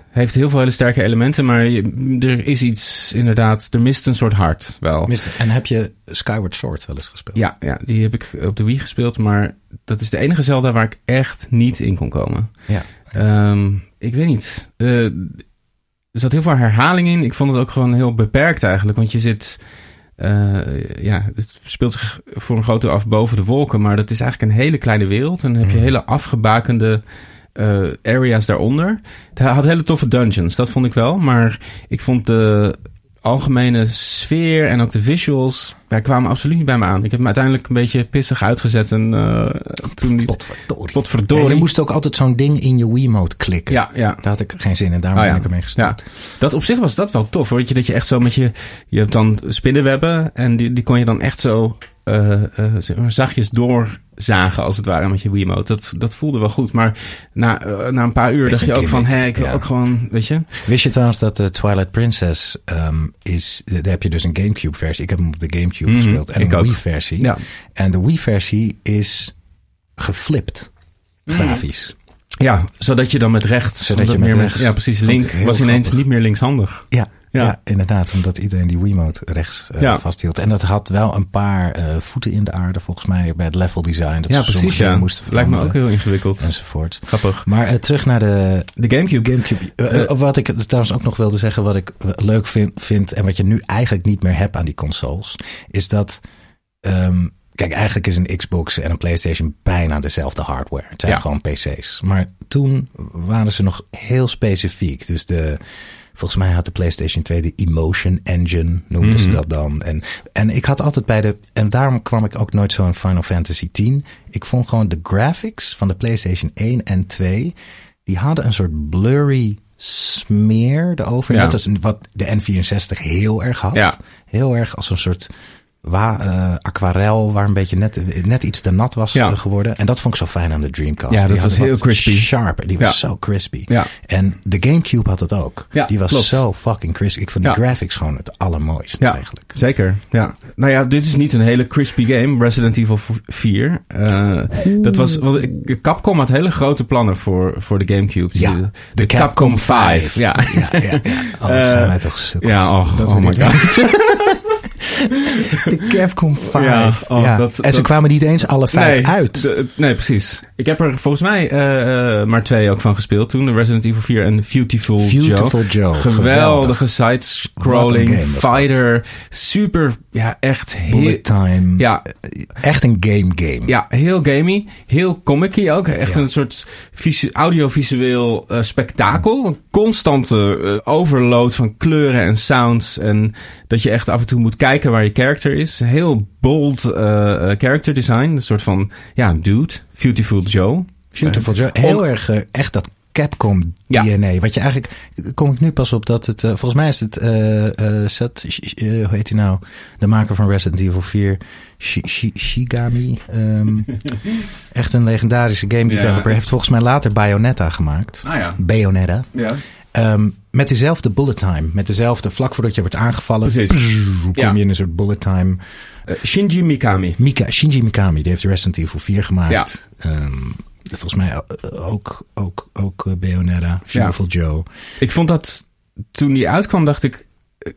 S2: heeft heel veel hele sterke elementen, maar je- er is iets inderdaad, er mist een soort hart wel.
S3: Mister- En heb je Skyward Sword wel eens gespeeld?
S2: Ja, ja, die heb ik op de Wii gespeeld, maar dat is de enige Zelda waar ik echt niet in kon komen.
S3: Ja.
S2: Ehm, ik weet niet. Eh, er zat heel veel herhaling in. Ik vond het ook gewoon heel beperkt eigenlijk. Want je zit. Eh, ja, het speelt zich voor een groot deel af boven de wolken. Maar dat is eigenlijk een hele kleine wereld. En dan heb je
S3: Mhm.
S2: hele afgebakende eh, areas daaronder. Het had hele toffe dungeons, dat vond ik wel. Maar ik vond de algemene sfeer en ook de visuals... Ja, kwamen absoluut niet bij me aan. Ik heb me uiteindelijk een beetje pissig uitgezet. En eh, toen die...
S3: Potverdorie.
S2: Potverdorie.
S3: Ja, je moest ook altijd zo'n ding in je Wiimote klikken.
S2: Ja, ja.
S3: Daar had ik geen zin in. Daarom
S2: Ah,
S3: ben ik ermee gestopt.
S2: Dat op zich was dat wel tof. Hoor. Weet je, dat je echt zo met je... Je hebt dan spinnenwebben en die, die kon je dan echt zo eh, eh, maar zachtjes doorzagen als het ware met je Wiimote. Dat, dat voelde wel goed. Maar na, eh, na een paar uur
S3: Beetje
S2: dacht je ook van... Hé, ik wil
S3: ja.
S2: ook gewoon... Weet je?
S3: Wist je trouwens dat de Twilight Princess ehm, is... Daar heb je dus een Gamecube versie. Ik heb hem op de Gamecube
S2: Mhm,
S3: gespeeld. En
S2: ik
S3: een
S2: ook.
S3: Wii versie.
S2: Ja.
S3: En de Wii versie is geflipt.
S2: Mhm.
S3: Grafisch.
S2: Ja, zodat je dan met rechts...
S3: Zodat je met
S2: meer
S3: rechts-
S2: mensen- Ja, precies. Link was ineens
S3: grappig.
S2: niet meer linkshandig.
S3: Ja,
S2: Ja.
S3: ja. inderdaad. Omdat iedereen die Wiimote rechts eh,
S2: Ja.
S3: vasthield. En dat had wel een paar eh, voeten in de aarde volgens mij bij het level design. Dat
S2: Ja,
S3: ze
S2: precies. Ja.
S3: moesten
S2: Lijkt me ook heel ingewikkeld.
S3: Enzovoort.
S2: Grappig.
S3: Maar eh, terug naar de
S2: De Gamecube.
S3: Gamecube. Wat ik trouwens ook nog wilde zeggen, wat ik leuk vind, vind en wat je nu eigenlijk niet meer hebt aan die consoles, is dat. ehm, kijk, eigenlijk is een Xbox en een PlayStation bijna dezelfde hardware. Het zijn
S2: Ja.
S3: gewoon PC's. Maar toen waren ze nog heel specifiek. Dus de, Volgens mij had de PlayStation 2 de Emotion Engine, noemden ze
S2: Mhm.
S3: dat dan. En, en ik had altijd bij de. En daarom kwam ik ook nooit zo in Final Fantasy X. Ik vond gewoon de graphics van de PlayStation 1 en 2. Die hadden een soort blurry smeer erover.
S2: Ja.
S3: Net als wat de N64 heel erg had.
S2: Ja.
S3: Heel erg als een soort wa eh, aquarel waar een beetje net, net iets te nat was
S2: Ja.
S3: eh, geworden. En dat vond ik zo fijn aan de Dreamcast.
S2: Ja, dat
S3: Die
S2: was heel crispy.
S3: Sharper. Die was zo crispy.
S2: Ja.
S3: En de Gamecube had het ook.
S2: Ja,
S3: die was
S2: klopt.
S3: zo fucking crispy. Ik vond de graphics gewoon het allermooiste eigenlijk.
S2: zeker. Ja. Nou ja, dit is niet een hele crispy game, Resident Evil 4. Eh, dat was, want ik- Capcom had hele grote plannen voor, voor de Gamecube.
S3: Ja,
S2: de,
S3: de
S2: Capcom
S3: Capcom
S2: 5. Ja.
S3: Ja, ja, ja. Oh, dat zijn wij toch sukkels.
S2: ja,
S3: Dat
S2: oh
S3: we
S2: my
S3: weten. De Capcom 5.
S2: Ja,
S3: Ja,
S2: oh, dat-
S3: en ze kwamen niet eens alle vijf
S2: nee,
S3: uit.
S2: de- nee, precies. Ik heb er volgens mij eh, eh, maar twee ook van gespeeld toen. De Resident Evil 4 en Beautiful,
S3: Beautiful
S2: Joe.
S3: Joe,
S2: Geweldige side-scrolling fighter. Super, ja, echt heel...
S3: Bullet time.
S2: Ja,
S3: Echt een game game.
S2: Ja, heel gamey. Heel comic ook. Echt
S3: Ja.
S2: een soort visu- audiovisueel eh, spektakel. Een constante eh, overload van kleuren en sounds. En dat je echt af en toe moet kijken waar je character is. Heel bold eh, eh, character design. Een soort van, ja, dude. Beautiful Joe.
S3: Beautiful Joe.
S2: om-
S3: Heel erg eh, echt dat Capcom
S2: Ja.
S3: DNA. Wat je eigenlijk, kom ik nu pas op dat het, eh, volgens mij is het, eh eh eh, hoe heet hij nou? De maker van Resident Evil 4, Shi- Shi- Shigami. ehm, echt een legendarische game developer.
S2: Ja.
S3: Heeft volgens mij later Bayonetta gemaakt.
S2: Ah ja.
S3: Bayonetta.
S2: Ja.
S3: Ehm, met dezelfde bullet time. Met dezelfde, vlak voordat je wordt aangevallen.
S2: Precies.
S3: kom
S2: Ja.
S3: je in een soort bullet time.
S2: Eh, Shinji Mikami.
S3: Mika, Shinji Mikami, die heeft Resident Evil 4 gemaakt. Ehm, volgens mij ook, ook, ook eh, Bayonetta, Beautiful Joe.
S2: Ik vond dat toen die uitkwam, dacht ik,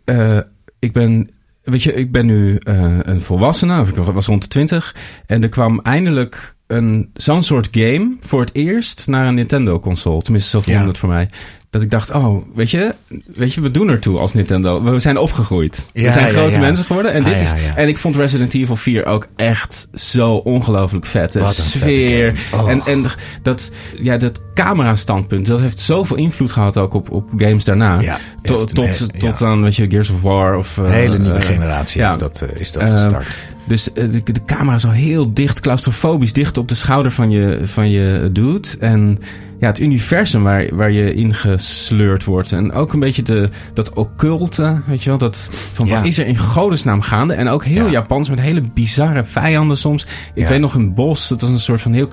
S2: eh, ik ben, weet je, ik ben nu eh, een volwassene, of ik was rond de twintig, en er kwam eindelijk een zo'n soort game voor het eerst naar een Nintendo console. Tenminste, zo voelde
S3: Ja.
S2: het voor mij. Dat ik dacht, oh, weet je, weet je, we doen ertoe als Nintendo. We zijn opgegroeid.
S3: Ja,
S2: we zijn grote
S3: ja.
S2: mensen geworden. En,
S3: Ah,
S2: dit is, en ik vond Resident Evil 4 ook echt zo ongelooflijk vet. De sfeer.
S3: Oh.
S2: En, en dat, ja, dat camera-standpunt, dat heeft zoveel invloed gehad ook op, op games daarna.
S3: Ja,
S2: tot tot, tot aan, weet je, Gears of War of...
S3: Een
S2: eh,
S3: hele nieuwe
S2: eh,
S3: generatie dat, eh, is dat
S2: Eh,
S3: gestart.
S2: Dus eh, de, de camera is al heel dicht, claustrofobisch, dicht op de schouder van je, van je dude. En ja, het universum waar, waar je in gesleurd wordt. En ook een beetje de, dat occulte, weet je wel. Dat, van
S3: Ja.
S2: wat is er in godesnaam gaande? En ook heel
S3: Ja.
S2: Japans met hele bizarre vijanden soms. Ik
S3: Ja.
S2: weet nog een bos, dat was een soort van heel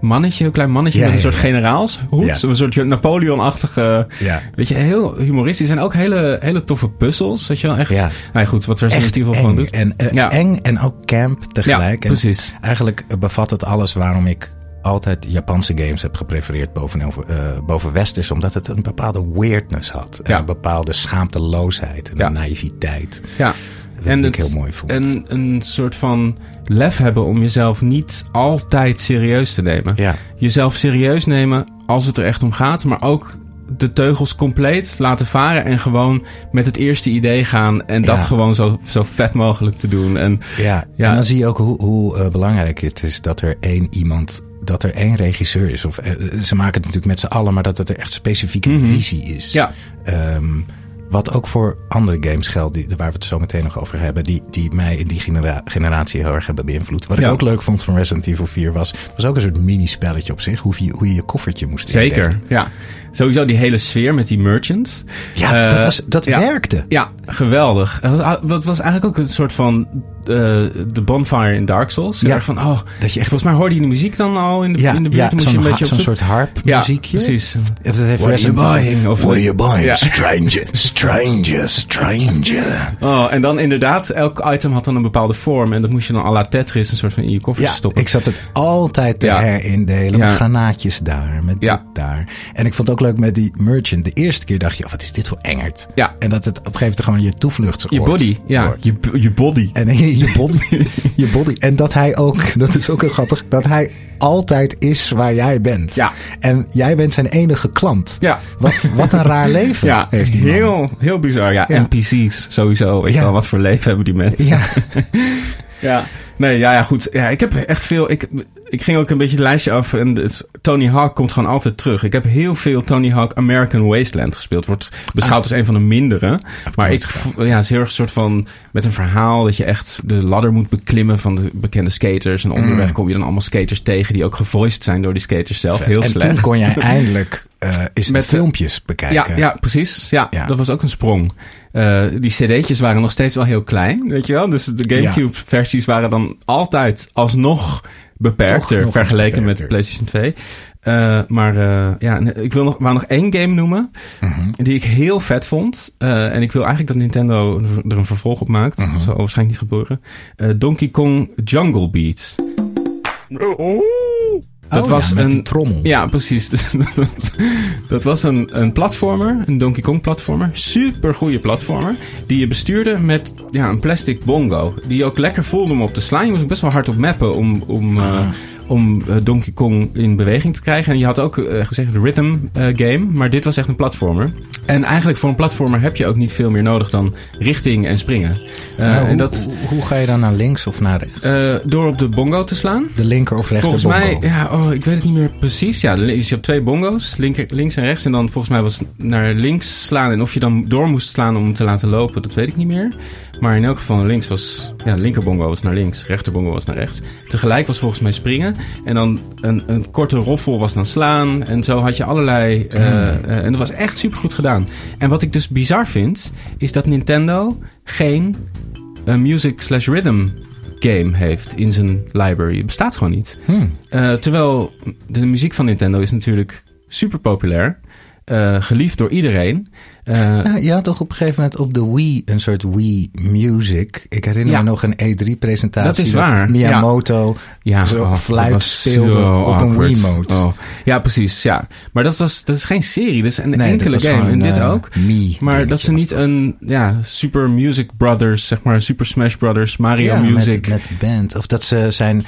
S2: mannetje, heel klein mannetje met een soort
S3: ja.
S2: generaalshoed. Een soort Napoleon-achtige... Weet je, heel humoristisch. En ook hele, hele toffe puzzels. Weet je wel, echt... Nou ja, goed, wat Resident Evil gewoon
S3: eng.
S2: doet.
S3: En,
S2: Ja.
S3: eng en ook camp tegelijk.
S2: Ja,
S3: En
S2: precies.
S3: Eigenlijk bevat het alles waarom ik altijd Japanse games heb geprefereerd boven, eh, boven westers. Omdat het een bepaalde weirdness had. En
S2: Ja.
S3: een bepaalde schaamteloosheid en
S2: Ja.
S3: een naïviteit.
S2: Ja.
S3: Dat ik
S2: het-
S3: heel mooi vond.
S2: En een soort van lef hebben om jezelf niet altijd serieus te nemen.
S3: Ja.
S2: Jezelf serieus nemen als het er echt om gaat, maar ook de teugels compleet laten varen en gewoon met het eerste idee gaan en dat
S3: Ja.
S2: gewoon zo, zo vet mogelijk te doen. En
S3: Ja,
S2: Ja.
S3: en dan zie je ook hoe, hoe eh, belangrijk het is dat er één iemand, dat er één regisseur is. Of eh, ze maken het natuurlijk met z'n allen, maar dat het er echt specifieke
S2: Mhm.
S3: visie is.
S2: Ja.
S3: Ehm, wat ook voor andere games geldt, die, waar we het zo meteen nog over hebben, die, die mij in die genera- generatie heel erg hebben beïnvloed. Wat
S2: Ja.
S3: ik ook leuk vond van Resident Evil 4 was, was ook een soort mini-spelletje op zich, hoe je hoe je, je koffertje moest
S2: zeker,
S3: indelen.
S2: ja. Sowieso die hele sfeer met die merchants.
S3: Ja,
S2: Eh,
S3: dat, was, dat
S2: ja.
S3: werkte.
S2: Ja, geweldig. Het was- Dat was eigenlijk ook een soort van eh, de bonfire in Dark Souls.
S3: Ja.
S2: Van, oh,
S3: Dat je echt
S2: volgens mij hoorde je die muziek dan al in de,
S3: ja,
S2: in de buurt.
S3: ja,
S2: moest je een beetje op
S3: zo'n soort harp
S2: Ja,
S3: muziekje.
S2: precies.
S3: Ja, Dat heeft
S2: What are you buying? Of-
S3: What are you buying? Stranger, stranger, stranger.
S2: Oh, en dan inderdaad, elk item had dan een bepaalde vorm. En dat moest je dan à la Tetris een soort van in je koffer
S3: Ja,
S2: stoppen.
S3: ik zat het altijd te herindelen. Met granaatjes daar, met dit daar. En ik vond het ook leuk met die merchant. De eerste keer dacht je, oh, wat is dit voor engert?
S2: Ja.
S3: En dat het op een gegeven moment gewoon je toevlucht
S2: je body, ja. Je, je body.
S3: En je, je body, je body. En dat hij ook, dat is ook heel grappig, dat hij altijd is waar jij bent.
S2: Ja.
S3: En jij bent zijn enige klant.
S2: Ja.
S3: Wat, wat een raar leven
S2: Ja,
S3: heeft die man.
S2: heel, heel bizar. Ja,
S3: Ja.
S2: NPC's sowieso. Weet je
S3: Ja.
S2: wel, wat voor leven hebben die mensen?
S3: Ja.
S2: Ja, nee, ja, ja, goed. Ja, ik heb echt veel. Ik, ik ging ook een beetje het lijstje af. En dus Tony Hawk komt gewoon altijd terug. Ik heb heel veel Tony Hawk American Wasteland gespeeld. Wordt beschouwd als een van de mindere. Maar ik, ja, het is heel erg een soort van met een verhaal dat je echt de ladder moet beklimmen van de bekende skaters. En onderweg kom je dan allemaal skaters tegen die ook gevoiced zijn door die skaters zelf. Heel
S3: en
S2: slecht.
S3: toen kon jij eindelijk eh eens
S2: Met
S3: de
S2: de-
S3: filmpjes bekijken.
S2: Ja, ja, precies. Ja,
S3: Ja.
S2: dat was ook een sprong. Eh, die cd'tjes waren nog steeds wel heel klein, weet je wel. Dus de Gamecube-versies waren dan altijd alsnog beperkter
S3: nog
S2: vergeleken met de
S3: beperkter.
S2: PlayStation 2. Eh, maar eh, ja, ik wil nog, wou nog één game noemen
S3: Mhm.
S2: die ik heel vet vond. Eh, en ik wil eigenlijk dat Nintendo er een vervolg op maakt.
S3: Mhm.
S2: Dat zal waarschijnlijk niet gebeuren. Eh, Donkey Kong Jungle Beat. Dat
S3: Oh,
S2: was
S3: ja,
S2: een
S3: trommel.
S2: Ja, precies. Dat, was een, een platformer, een Donkey Kong platformer. Super goede platformer. Die je bestuurde met ja, een plastic bongo. Die je ook lekker voelde om op te slaan. Je moest ook best wel hard op mappen om, om, eh, om eh, Donkey Kong in beweging te krijgen. En je had ook eh, gezegd de rhythm eh, game. Maar dit was echt een platformer. En eigenlijk voor een platformer heb je ook niet veel meer nodig dan richting en springen.
S3: Nou, hoe,
S2: en dat,
S3: hoe, ga je dan naar links of naar rechts?
S2: door op de bongo te slaan.
S3: de linker of rechter
S2: Volgens mij, ja, oh, ik weet het niet meer precies. Ja, je hebt twee bongo's, linker, links en rechts. En dan volgens mij was het naar links slaan. En of je dan door moest slaan om hem te laten lopen, dat weet ik niet meer. Maar in elk geval links was, ja, linker bongo was naar links, rechter bongo was naar rechts. Tegelijk was volgens mij springen. En dan een, een korte roffel was dan slaan. En zo had je allerlei, eh, eh, en dat was echt super goed gedaan. En wat ik dus bizar vind, is dat Nintendo geen eh, music slash rhythm game heeft in zijn library. Het bestaat gewoon niet.
S3: Hmm.
S2: Eh, terwijl de muziek van Nintendo is natuurlijk super populair. geliefd door iedereen.
S3: Ja, je had toch op een gegeven moment op de Wii een soort Wii Music. Ik herinner
S2: Ja.
S3: me nog een E3-presentatie.
S2: Dat is waar,
S3: Miyamoto
S2: ja,
S3: zo
S2: oh, dat
S3: fluit speelde
S2: zo
S3: op een
S2: awkward.
S3: Wiimote.
S2: Oh. Ja, precies. Ja. Maar dat, was, dat is geen serie. Dat is een
S3: Nee, dat
S2: enkele game.
S3: gewoon
S2: En dit ook.
S3: Mii
S2: Maar dat ze niet een ja, Super Music Brothers, zeg maar, Super Smash Brothers, Mario
S3: Ja,
S2: Music.
S3: Met, met de band. Of dat ze zijn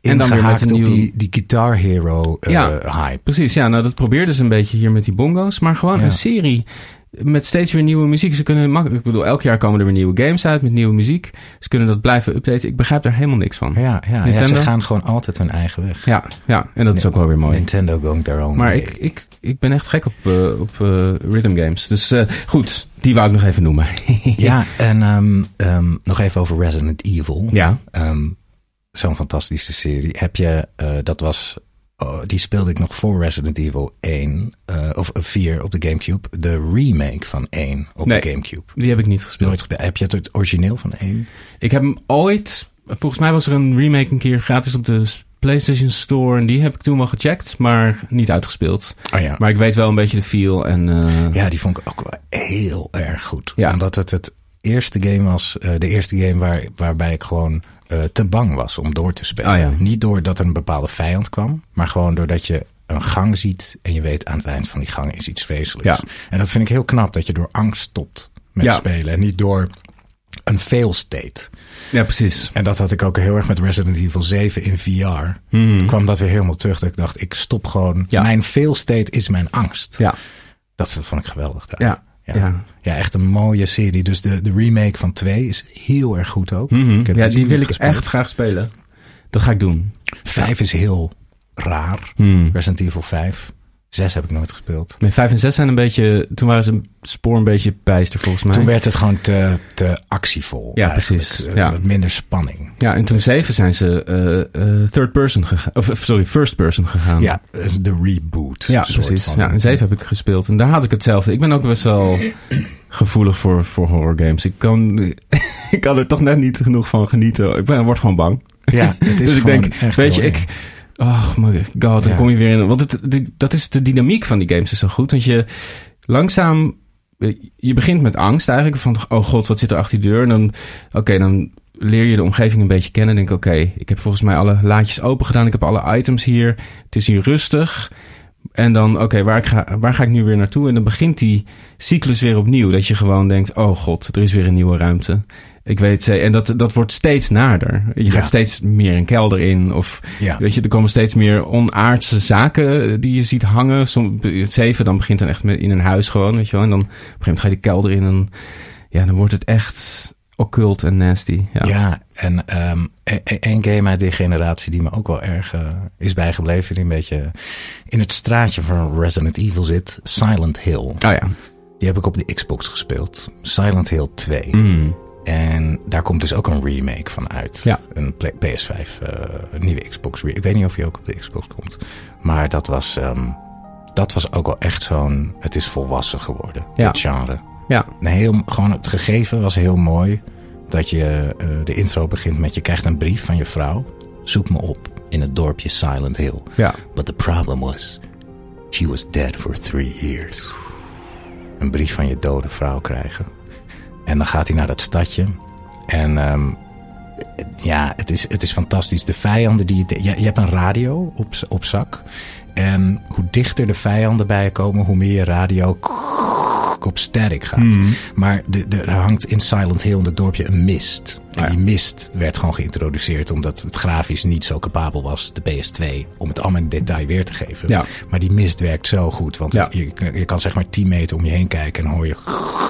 S2: En dan weer met een
S3: op
S2: nieuw-
S3: die, die Guitar Hero eh,
S2: Ja.
S3: hype.
S2: Precies, ja, nou dat probeerden ze een beetje hier met die bongo's. Maar gewoon
S3: Ja.
S2: een serie met steeds weer nieuwe muziek. Ze kunnen mak- ik bedoel, elk jaar komen er weer nieuwe games uit met nieuwe muziek. Ze kunnen dat blijven updaten. Ik begrijp daar helemaal niks van.
S3: Ja, ja, ze gaan gewoon altijd hun eigen weg.
S2: Ja, ja, en dat is ook wel weer mooi.
S3: Nintendo going their own
S2: Maar
S3: way.
S2: ik, ik, ik ben echt gek op, eh, op eh, rhythm games. Dus eh, goed, die wou ik nog even noemen.
S3: Ja, en ehm, ehm, nog even over Resident Evil.
S2: ja.
S3: Ehm, Zo'n fantastische serie. Heb je, dat was, oh, die speelde ik nog voor Resident Evil 1, eh, of 4 op de Gamecube. De remake van 1 op
S2: Nee.
S3: de Gamecube.
S2: Die heb ik niet gespeeld.
S3: Nooit gespeeld. Heb je het origineel van 1?
S2: Ik heb hem ooit... Volgens mij was er een remake een keer gratis op de PlayStation Store. En die heb ik toen wel gecheckt, maar niet uitgespeeld.
S3: Oh ja.
S2: Maar ik weet wel een beetje de feel. En, eh,
S3: Ja, die vond ik ook wel heel erg goed.
S2: Ja.
S3: Omdat het het eerste game was, eh, de eerste game waar, waarbij ik gewoon eh, te bang was om door te spelen.
S2: Ah, ja.
S3: Niet doordat er een bepaalde vijand kwam, maar gewoon doordat je een gang ziet en je weet aan het eind van die gang is iets vreselijks.
S2: Ja.
S3: En dat vind ik heel knap, dat je door angst stopt met
S2: Ja.
S3: spelen en niet door een fail state.
S2: ja, precies.
S3: En dat had ik ook heel erg met Resident Evil 7 in VR.
S2: Mhm.
S3: kwam dat weer helemaal terug. Dat ik dacht, ik stop gewoon.
S2: Ja.
S3: Mijn fail state is mijn angst.
S2: Ja,
S3: Dat vond ik geweldig daar.
S2: ja,
S3: Ja.
S2: ja.
S3: Ja, echt een mooie serie. Dus de, de remake van 2 is heel erg goed ook. Ik heb
S2: ja die
S3: niet
S2: wil ik
S3: gespeeld.
S2: echt graag spelen. Dat ga ik doen.
S3: 5 is heel raar.
S2: Hmm.
S3: Resident Evil 5. 6 heb ik nooit gespeeld.
S2: Nee, 5 en 6 zijn een beetje... Toen waren ze een spoor een beetje bijster volgens mij.
S3: Toen werd het gewoon te, te actievol.
S2: Ja,
S3: eigenlijk.
S2: precies.
S3: Eh,
S2: Ja.
S3: Wat minder spanning.
S2: Ja, en toen 7 zijn ze eh, eh, third person gegaan. Of sorry, first person gegaan.
S3: Ja, de reboot.
S2: Ja, precies.
S3: van.
S2: Ja, en 7 heb ik gespeeld. En daar had ik hetzelfde. Ik ben ook best wel gevoelig voor, voor horror games. Ik kan, ik kan er toch net niet genoeg van genieten. Ik ben, word gewoon bang.
S3: Ja, het is
S2: dus ik denk, weet je, ik...
S3: eng.
S2: Oh my god, dan
S3: Ja.
S2: kom je weer in... Want het, de- dat is de dynamiek van die games is zo goed. Want je langzaam... Je begint met angst eigenlijk. Van, oh god, wat zit er achter die deur? En dan, oké, dan leer je de omgeving een beetje kennen. En denk oké, ik heb volgens mij alle laadjes open gedaan. Ik heb alle items hier. Het is hier rustig. En dan, oké, waar, waar ga ik nu weer naartoe? En dan begint die cyclus weer opnieuw. Dat je gewoon denkt, oh god, er is weer een nieuwe ruimte. Ik weet ze. En dat, dat wordt steeds nader. Je
S3: Ja.
S2: gaat steeds meer een kelder in. Of
S3: Ja.
S2: weet je, er komen steeds meer onaardse zaken die je ziet hangen. Som, het zeven, dan begint dan echt met, in een huis gewoon, weet je wel. En dan op een gegeven moment ga je die kelder in en ja, dan wordt het echt occult en nasty. Ja.
S3: Ja, en ehm e- e- één game uit die generatie die me ook wel erg eh, is bijgebleven, die een beetje in het straatje van Resident Evil zit, Silent Hill.
S2: Oh ja.
S3: Die heb ik op de Xbox gespeeld. Silent Hill 2.
S2: Mm.
S3: En daar komt dus ook een remake van uit.
S2: Ja.
S3: Een Play- PS5, eh, een nieuwe Xbox. Ik weet niet of die ook op de Xbox komt. Maar dat was, ehm, dat was ook wel echt zo'n... Het is volwassen geworden,
S2: Ja.
S3: dit genre.
S2: Ja.
S3: Een heel, gewoon het gegeven was heel mooi. Dat je eh, de intro begint met... Je krijgt een brief van je vrouw. Zoek me op in het dorpje Silent Hill.
S2: Ja.
S3: But the problem was... She was dead for three years. Een brief van je dode vrouw krijgen. En dan gaat hij naar dat stadje. En ehm, ja, het is, het is fantastisch. De vijanden die je... Je, je hebt een radio op, op zak. En hoe dichter de vijanden bij je komen... hoe meer je radio op static gaat. Maar de, de, er hangt in Silent Hill in het dorpje een mist. En
S2: Ah, ja.
S3: die mist werd gewoon geïntroduceerd... omdat het grafisch niet zo capabel was, de PS2... om het allemaal in detail weer te geven.
S2: Ja.
S3: Maar die mist werkt zo goed. Want
S2: Ja.
S3: je, je kan zeg maar 10 meter om je heen kijken... en hoor je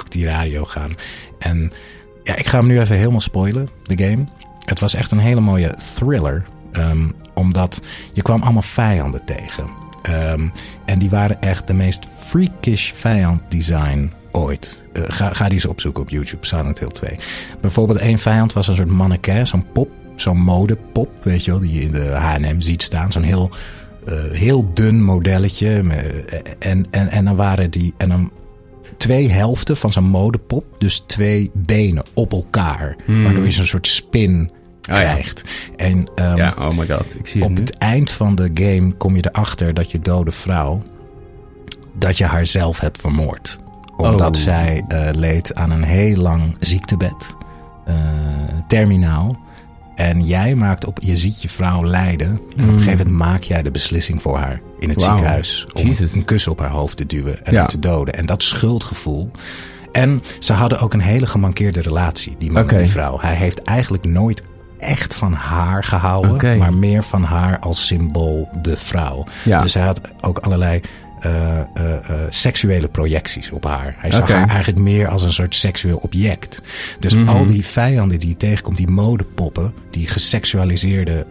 S3: die radio gaan. En ja, ik ga hem nu even helemaal spoilen, de game. Het was echt een hele mooie thriller. ehm, omdat je kwam allemaal vijanden tegen. Ehm, en die waren echt de meest freakish vijanddesign ooit. Eh, ga, ga die eens opzoeken op YouTube, Silent Hill 2. Bijvoorbeeld één vijand was een soort mannequin, zo'n pop. Zo'n modepop, weet je wel, die je in de H&M ziet staan. Zo'n heel, eh, heel dun modelletje. met- En, en, en dan waren die... En dan twee helften van zo'n modepop. Dus twee benen op elkaar. Waardoor je zo'n soort spin
S2: Hmm. Ah, ja.
S3: krijgt. En ehm,
S2: Ja, oh my god. Ik zie
S3: op het eind van de game kom je erachter dat je dode vrouw... dat je haar zelf hebt vermoord. Omdat
S2: Oh.
S3: zij eh, leed aan een heel lang ziektebed. eh, terminaal. En jij maakt op... Je ziet je vrouw lijden. En op een gegeven moment maak jij de beslissing voor haar... in het ziekenhuis. Om
S2: Jesus.
S3: een kus op haar hoofd te duwen en
S2: Ja.
S3: haar te doden. En dat schuldgevoel... En ze hadden ook een hele gemankeerde relatie, die man en die vrouw. Hij heeft eigenlijk nooit echt van haar gehouden, maar meer van haar als symbool de vrouw.
S2: Ja.
S3: Dus hij had ook allerlei eh, eh, eh, seksuele projecties op haar. Hij zag haar eigenlijk meer als een soort seksueel object. Dus
S2: Mhm.
S3: al die vijanden die je tegenkomt, die modepoppen, die geseksualiseerde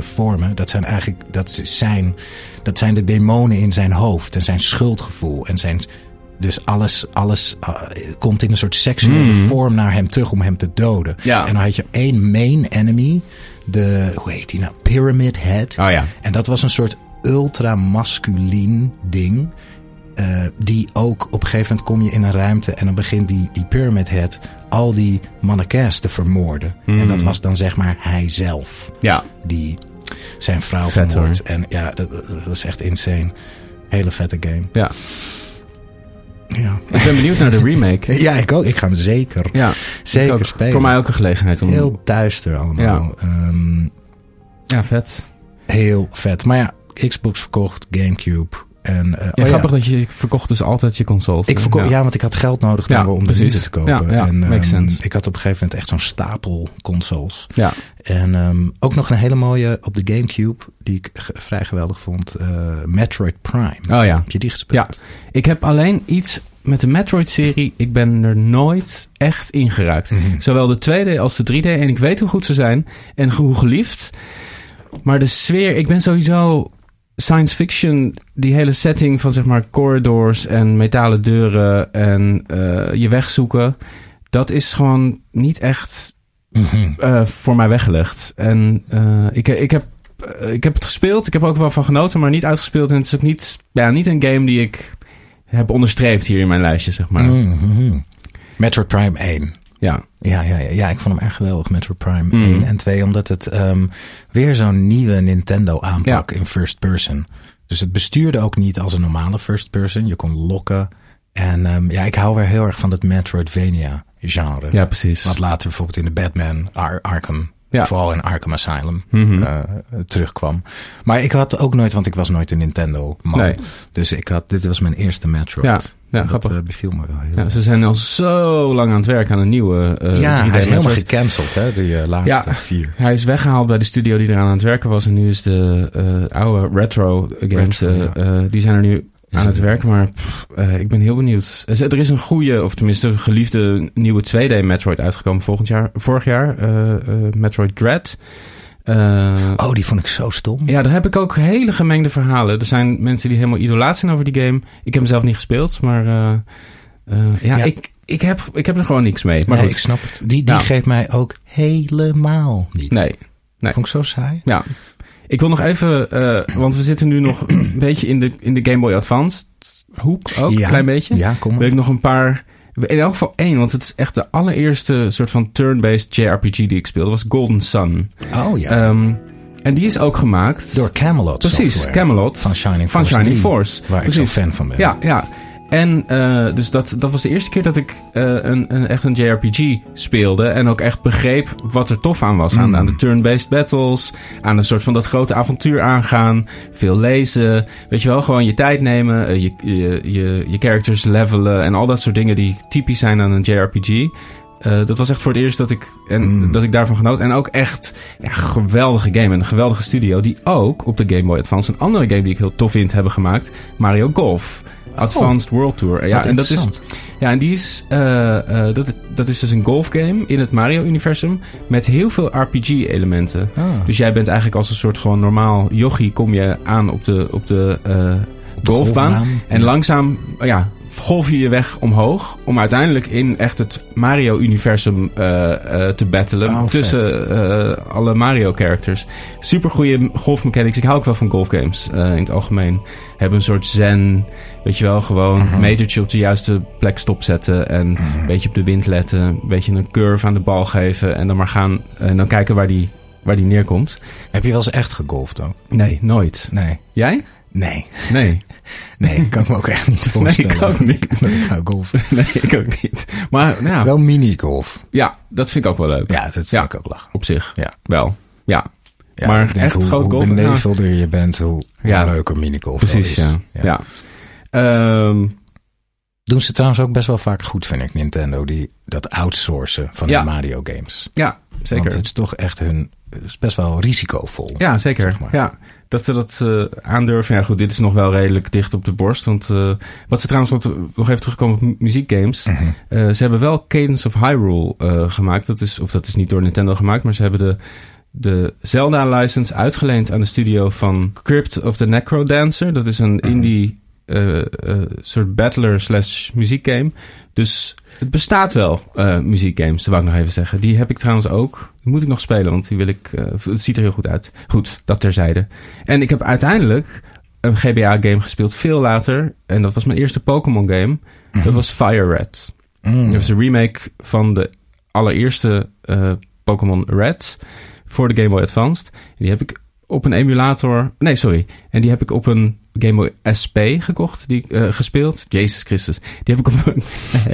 S3: vormen, dat zijn eigenlijk dat zijn, dat zijn de demonen in zijn hoofd en zijn schuldgevoel en zijn. Dus alles, alles eh, komt in een soort seksuele vorm naar hem terug om hem te doden.
S2: Mhm. Ja.
S3: En dan had je één main enemy, de, hoe heet die nou? Pyramid Head.
S2: Oh ja.
S3: En dat was een soort ultramasculien ding. eh, die ook op een gegeven moment kom je in een ruimte en dan begint die, die Pyramid Head al die mannequins te vermoorden. En dat was dan zeg maar hij zelf
S2: Ja.
S3: die zijn vrouw
S2: Vet,
S3: vermoordt. En ja, dat, dat is echt insane. Hele vette game.
S2: Ja.
S3: Ja,
S2: Ik ben benieuwd naar de remake.
S3: ja ik ook. Ik ga hem zeker,
S2: Ja.
S3: zeker
S2: ook.
S3: spelen.
S2: Voor mij ook een gelegenheid om...
S3: Heel duister allemaal. Ehm,
S2: Ja, vet.
S3: heel vet. Maar ja, Xbox verkocht, Gamecube. En, eh,
S2: Ja,
S3: oh
S2: grappig dat je verkocht dus altijd je consoles.
S3: Ik verkocht, ja. want ik had geld nodig
S2: Ja,
S3: om de te kopen.
S2: Ja, ja,
S3: en,
S2: makes
S3: ehm,
S2: sense.
S3: Ik had op een gegeven moment echt zo'n stapel consoles.
S2: Ja.
S3: En ehm, ook nog een hele mooie op de Gamecube, die ik vrij geweldig vond. eh, Metroid Prime.
S2: Oh ja.
S3: Heb je die gespeeld?
S2: Ik heb alleen iets met de Metroid-serie. Ik ben er nooit echt ingeraakt.
S3: Mhm.
S2: Zowel de 2D als de 3D. En ik weet hoe goed ze zijn. En hoe geliefd. Maar de sfeer... Ik ben sowieso science fiction... Die hele setting van zeg maar corridors en metalen deuren... En eh, je weg zoeken. Dat is gewoon niet echt
S3: Mhm.
S2: eh, voor mij weggelegd. En eh, ik, ik, heb, ik heb het gespeeld. Ik heb er ook wel van genoten, maar niet uitgespeeld. En het is ook niet, ja, niet een game die ik heb onderstreept hier in mijn lijstje, zeg maar.
S3: Mhm. Metroid Prime 1.
S2: Ja,
S3: Ja, ja, ja, ja, ik vond hem erg geweldig, Metroid Prime. 1 en 2. Omdat het ehm, weer zo'n nieuwe Nintendo aanpak in first person. Dus het bestuurde ook niet als een normale first person. Je kon lokken. En ehm, ja, ik hou weer heel erg van het Metroidvania genre.
S2: ja precies.
S3: Wat later bijvoorbeeld in de Batman Ar- Arkham,
S2: Ja.
S3: vooral in Arkham Asylum, eh, terugkwam. Maar ik had ook nooit, want ik was nooit een Nintendo man.
S2: Nee.
S3: Dus ik had, dit was mijn eerste Metroid.
S2: Ja, ja,
S3: dat
S2: grappig.
S3: eh, beviel me wel heel
S2: Ja, ze zijn al zo lang aan het werk aan een nieuwe eh
S3: ja,
S2: 3D
S3: hij is helemaal gecanceld, hè, die laatste
S2: Ja.
S3: vier.
S2: Hij is weggehaald bij de studio die eraan aan het werken was. En nu is de oude retro games,
S3: Retro,
S2: die zijn er nu aan het werk, maar pff, uh, ik ben heel benieuwd. Er is een goede, of tenminste geliefde nieuwe 2D Metroid uitgekomen volgend jaar, vorig jaar. Uh, Metroid Dread.
S3: oh, die vond ik zo stom.
S2: Ja, daar heb ik ook hele gemengde verhalen. Er zijn mensen die helemaal idolaat zijn over die game. Ik heb hem zelf niet gespeeld, maar ja, ja, Ik, ik, heb, ik heb er gewoon niks mee. Maar
S3: nee, ik snap het. Die, die geeft mij ook helemaal niet.
S2: Nee. nee.
S3: Vond ik zo saai.
S2: Ja. Ik wil nog even, uh, want we zitten nu nog een beetje in de, in de Game Boy Advance hoek ook, een klein beetje.
S3: Ja, kom maar.
S2: Wil ik nog een paar, in elk geval één, want het is echt de allereerste soort van turn-based JRPG die ik speelde, was Golden Sun.
S3: Oh ja. Um,
S2: en die is ook gemaakt
S3: door Camelot.
S2: Precies. Camelot.
S3: Van Shining
S2: van
S3: Force.
S2: Shining
S3: 3,
S2: Force.
S3: Waar
S2: Precies.
S3: ik zo fan van ben.
S2: Ja, ja. En uh, dus dat, dat was de eerste keer dat ik uh, een, een, echt een JRPG speelde. En ook echt begreep wat er tof aan was. Mm. Aan, aan de turn-based battles. Aan een soort van dat grote avontuur aangaan. Veel lezen. Weet je wel, gewoon je tijd nemen. Uh, je, je, je, je characters levelen. En al dat soort dingen die typisch zijn aan een JRPG. Dat was echt voor het eerst dat ik, en, mm. dat ik daarvan genoot. En ook echt ja, geweldige game. En een geweldige studio. Die ook op de Game Boy Advance een andere game die ik heel tof vind hebben gemaakt. Mario Golf. Advanced oh, World Tour. Ja, en dat is. Ja, en die is. Uh, uh, dat, dat is dus een golfgame in het Mario-universum. Met heel veel RPG-elementen.
S3: Ah.
S2: Dus jij bent eigenlijk als een soort gewoon normaal yogi. Kom je aan op de, op de, uh,
S3: op de
S2: golfbaan.
S3: golfbaan.
S2: En
S3: Ja.
S2: langzaam. Ja, golf je je weg omhoog. Om uiteindelijk in echt het Mario-universum uh, uh, te battelen.
S3: Oh,
S2: tussen uh, alle Mario-characters. Super goede golfmechanics. Ik hou ook wel van golfgames in het algemeen. Hebben een soort zen. Weet je wel, gewoon
S3: Mhm.
S2: een metertje op de juiste plek stopzetten. En een beetje op de wind letten. Een beetje een curve aan de bal geven. En dan maar gaan. En dan kijken waar die, waar die neerkomt.
S3: Heb je wel eens echt gegolfd ook?
S2: Nee, nooit.
S3: Nee.
S2: Jij?
S3: Nee.
S2: Nee.
S3: Nee, kan ik me ook echt niet
S2: Nee,
S3: voorstellen.
S2: ik ook niet.
S3: Dat ik ga golfen.
S2: Nee, ik ook niet. Maar ja,
S3: Wel minigolf.
S2: ja dat vind ik ook wel leuk.
S3: Ja, dat
S2: Ja.
S3: vind ik ook lachen.
S2: Op zich.
S3: Ja.
S2: Wel. Ja.
S3: Ja,
S2: Maar echt
S3: hoe,
S2: groot
S3: hoe
S2: golfen?
S3: benevelder je bent, hoe, hoe
S2: Ja.
S3: leuker minigolf
S2: Precies, ja. ja. Ehm,
S3: Doen ze trouwens ook best wel vaak goed, vind ik, Nintendo. Die, dat outsourcen van
S2: Ja.
S3: de Mario games.
S2: ja, zeker.
S3: Want het is toch echt hun... Het is best wel risicovol.
S2: Ja, zeker.
S3: Zeg maar.
S2: Ja, dat ze dat eh, aandurven. Ja, goed, dit is nog wel redelijk dicht op de borst. Want eh, wat ze trouwens, wat, nog even terugkomen op mu- muziekgames.
S3: Mhm.
S2: Eh, ze hebben wel Cadence of Hyrule eh, gemaakt. Dat is, of dat is niet door Nintendo gemaakt, maar ze hebben de, de Zelda-license uitgeleend aan de studio van Crypt of the Necrodancer. Dat is een
S3: Mhm.
S2: indie eh, eh, soort battler slash muziekgame. Dus het bestaat wel, eh, muziekgames, dat wou ik nog even zeggen. Die heb ik trouwens ook. Die moet ik nog spelen, want die wil ik... eh, het ziet er heel goed uit. Goed, dat terzijde. En ik heb uiteindelijk een GBA-game gespeeld, veel later. En dat was mijn eerste Pokémon-game. Dat was Fire Red.
S3: Mm.
S2: Dat is een remake van de allereerste eh, Pokémon Red voor de Game Boy Advanced. En die heb ik op een emulator... Nee, sorry. En die heb ik op een Game Boy SP gekocht, die eh, gespeeld. Jezus Christus. Die heb ik op een,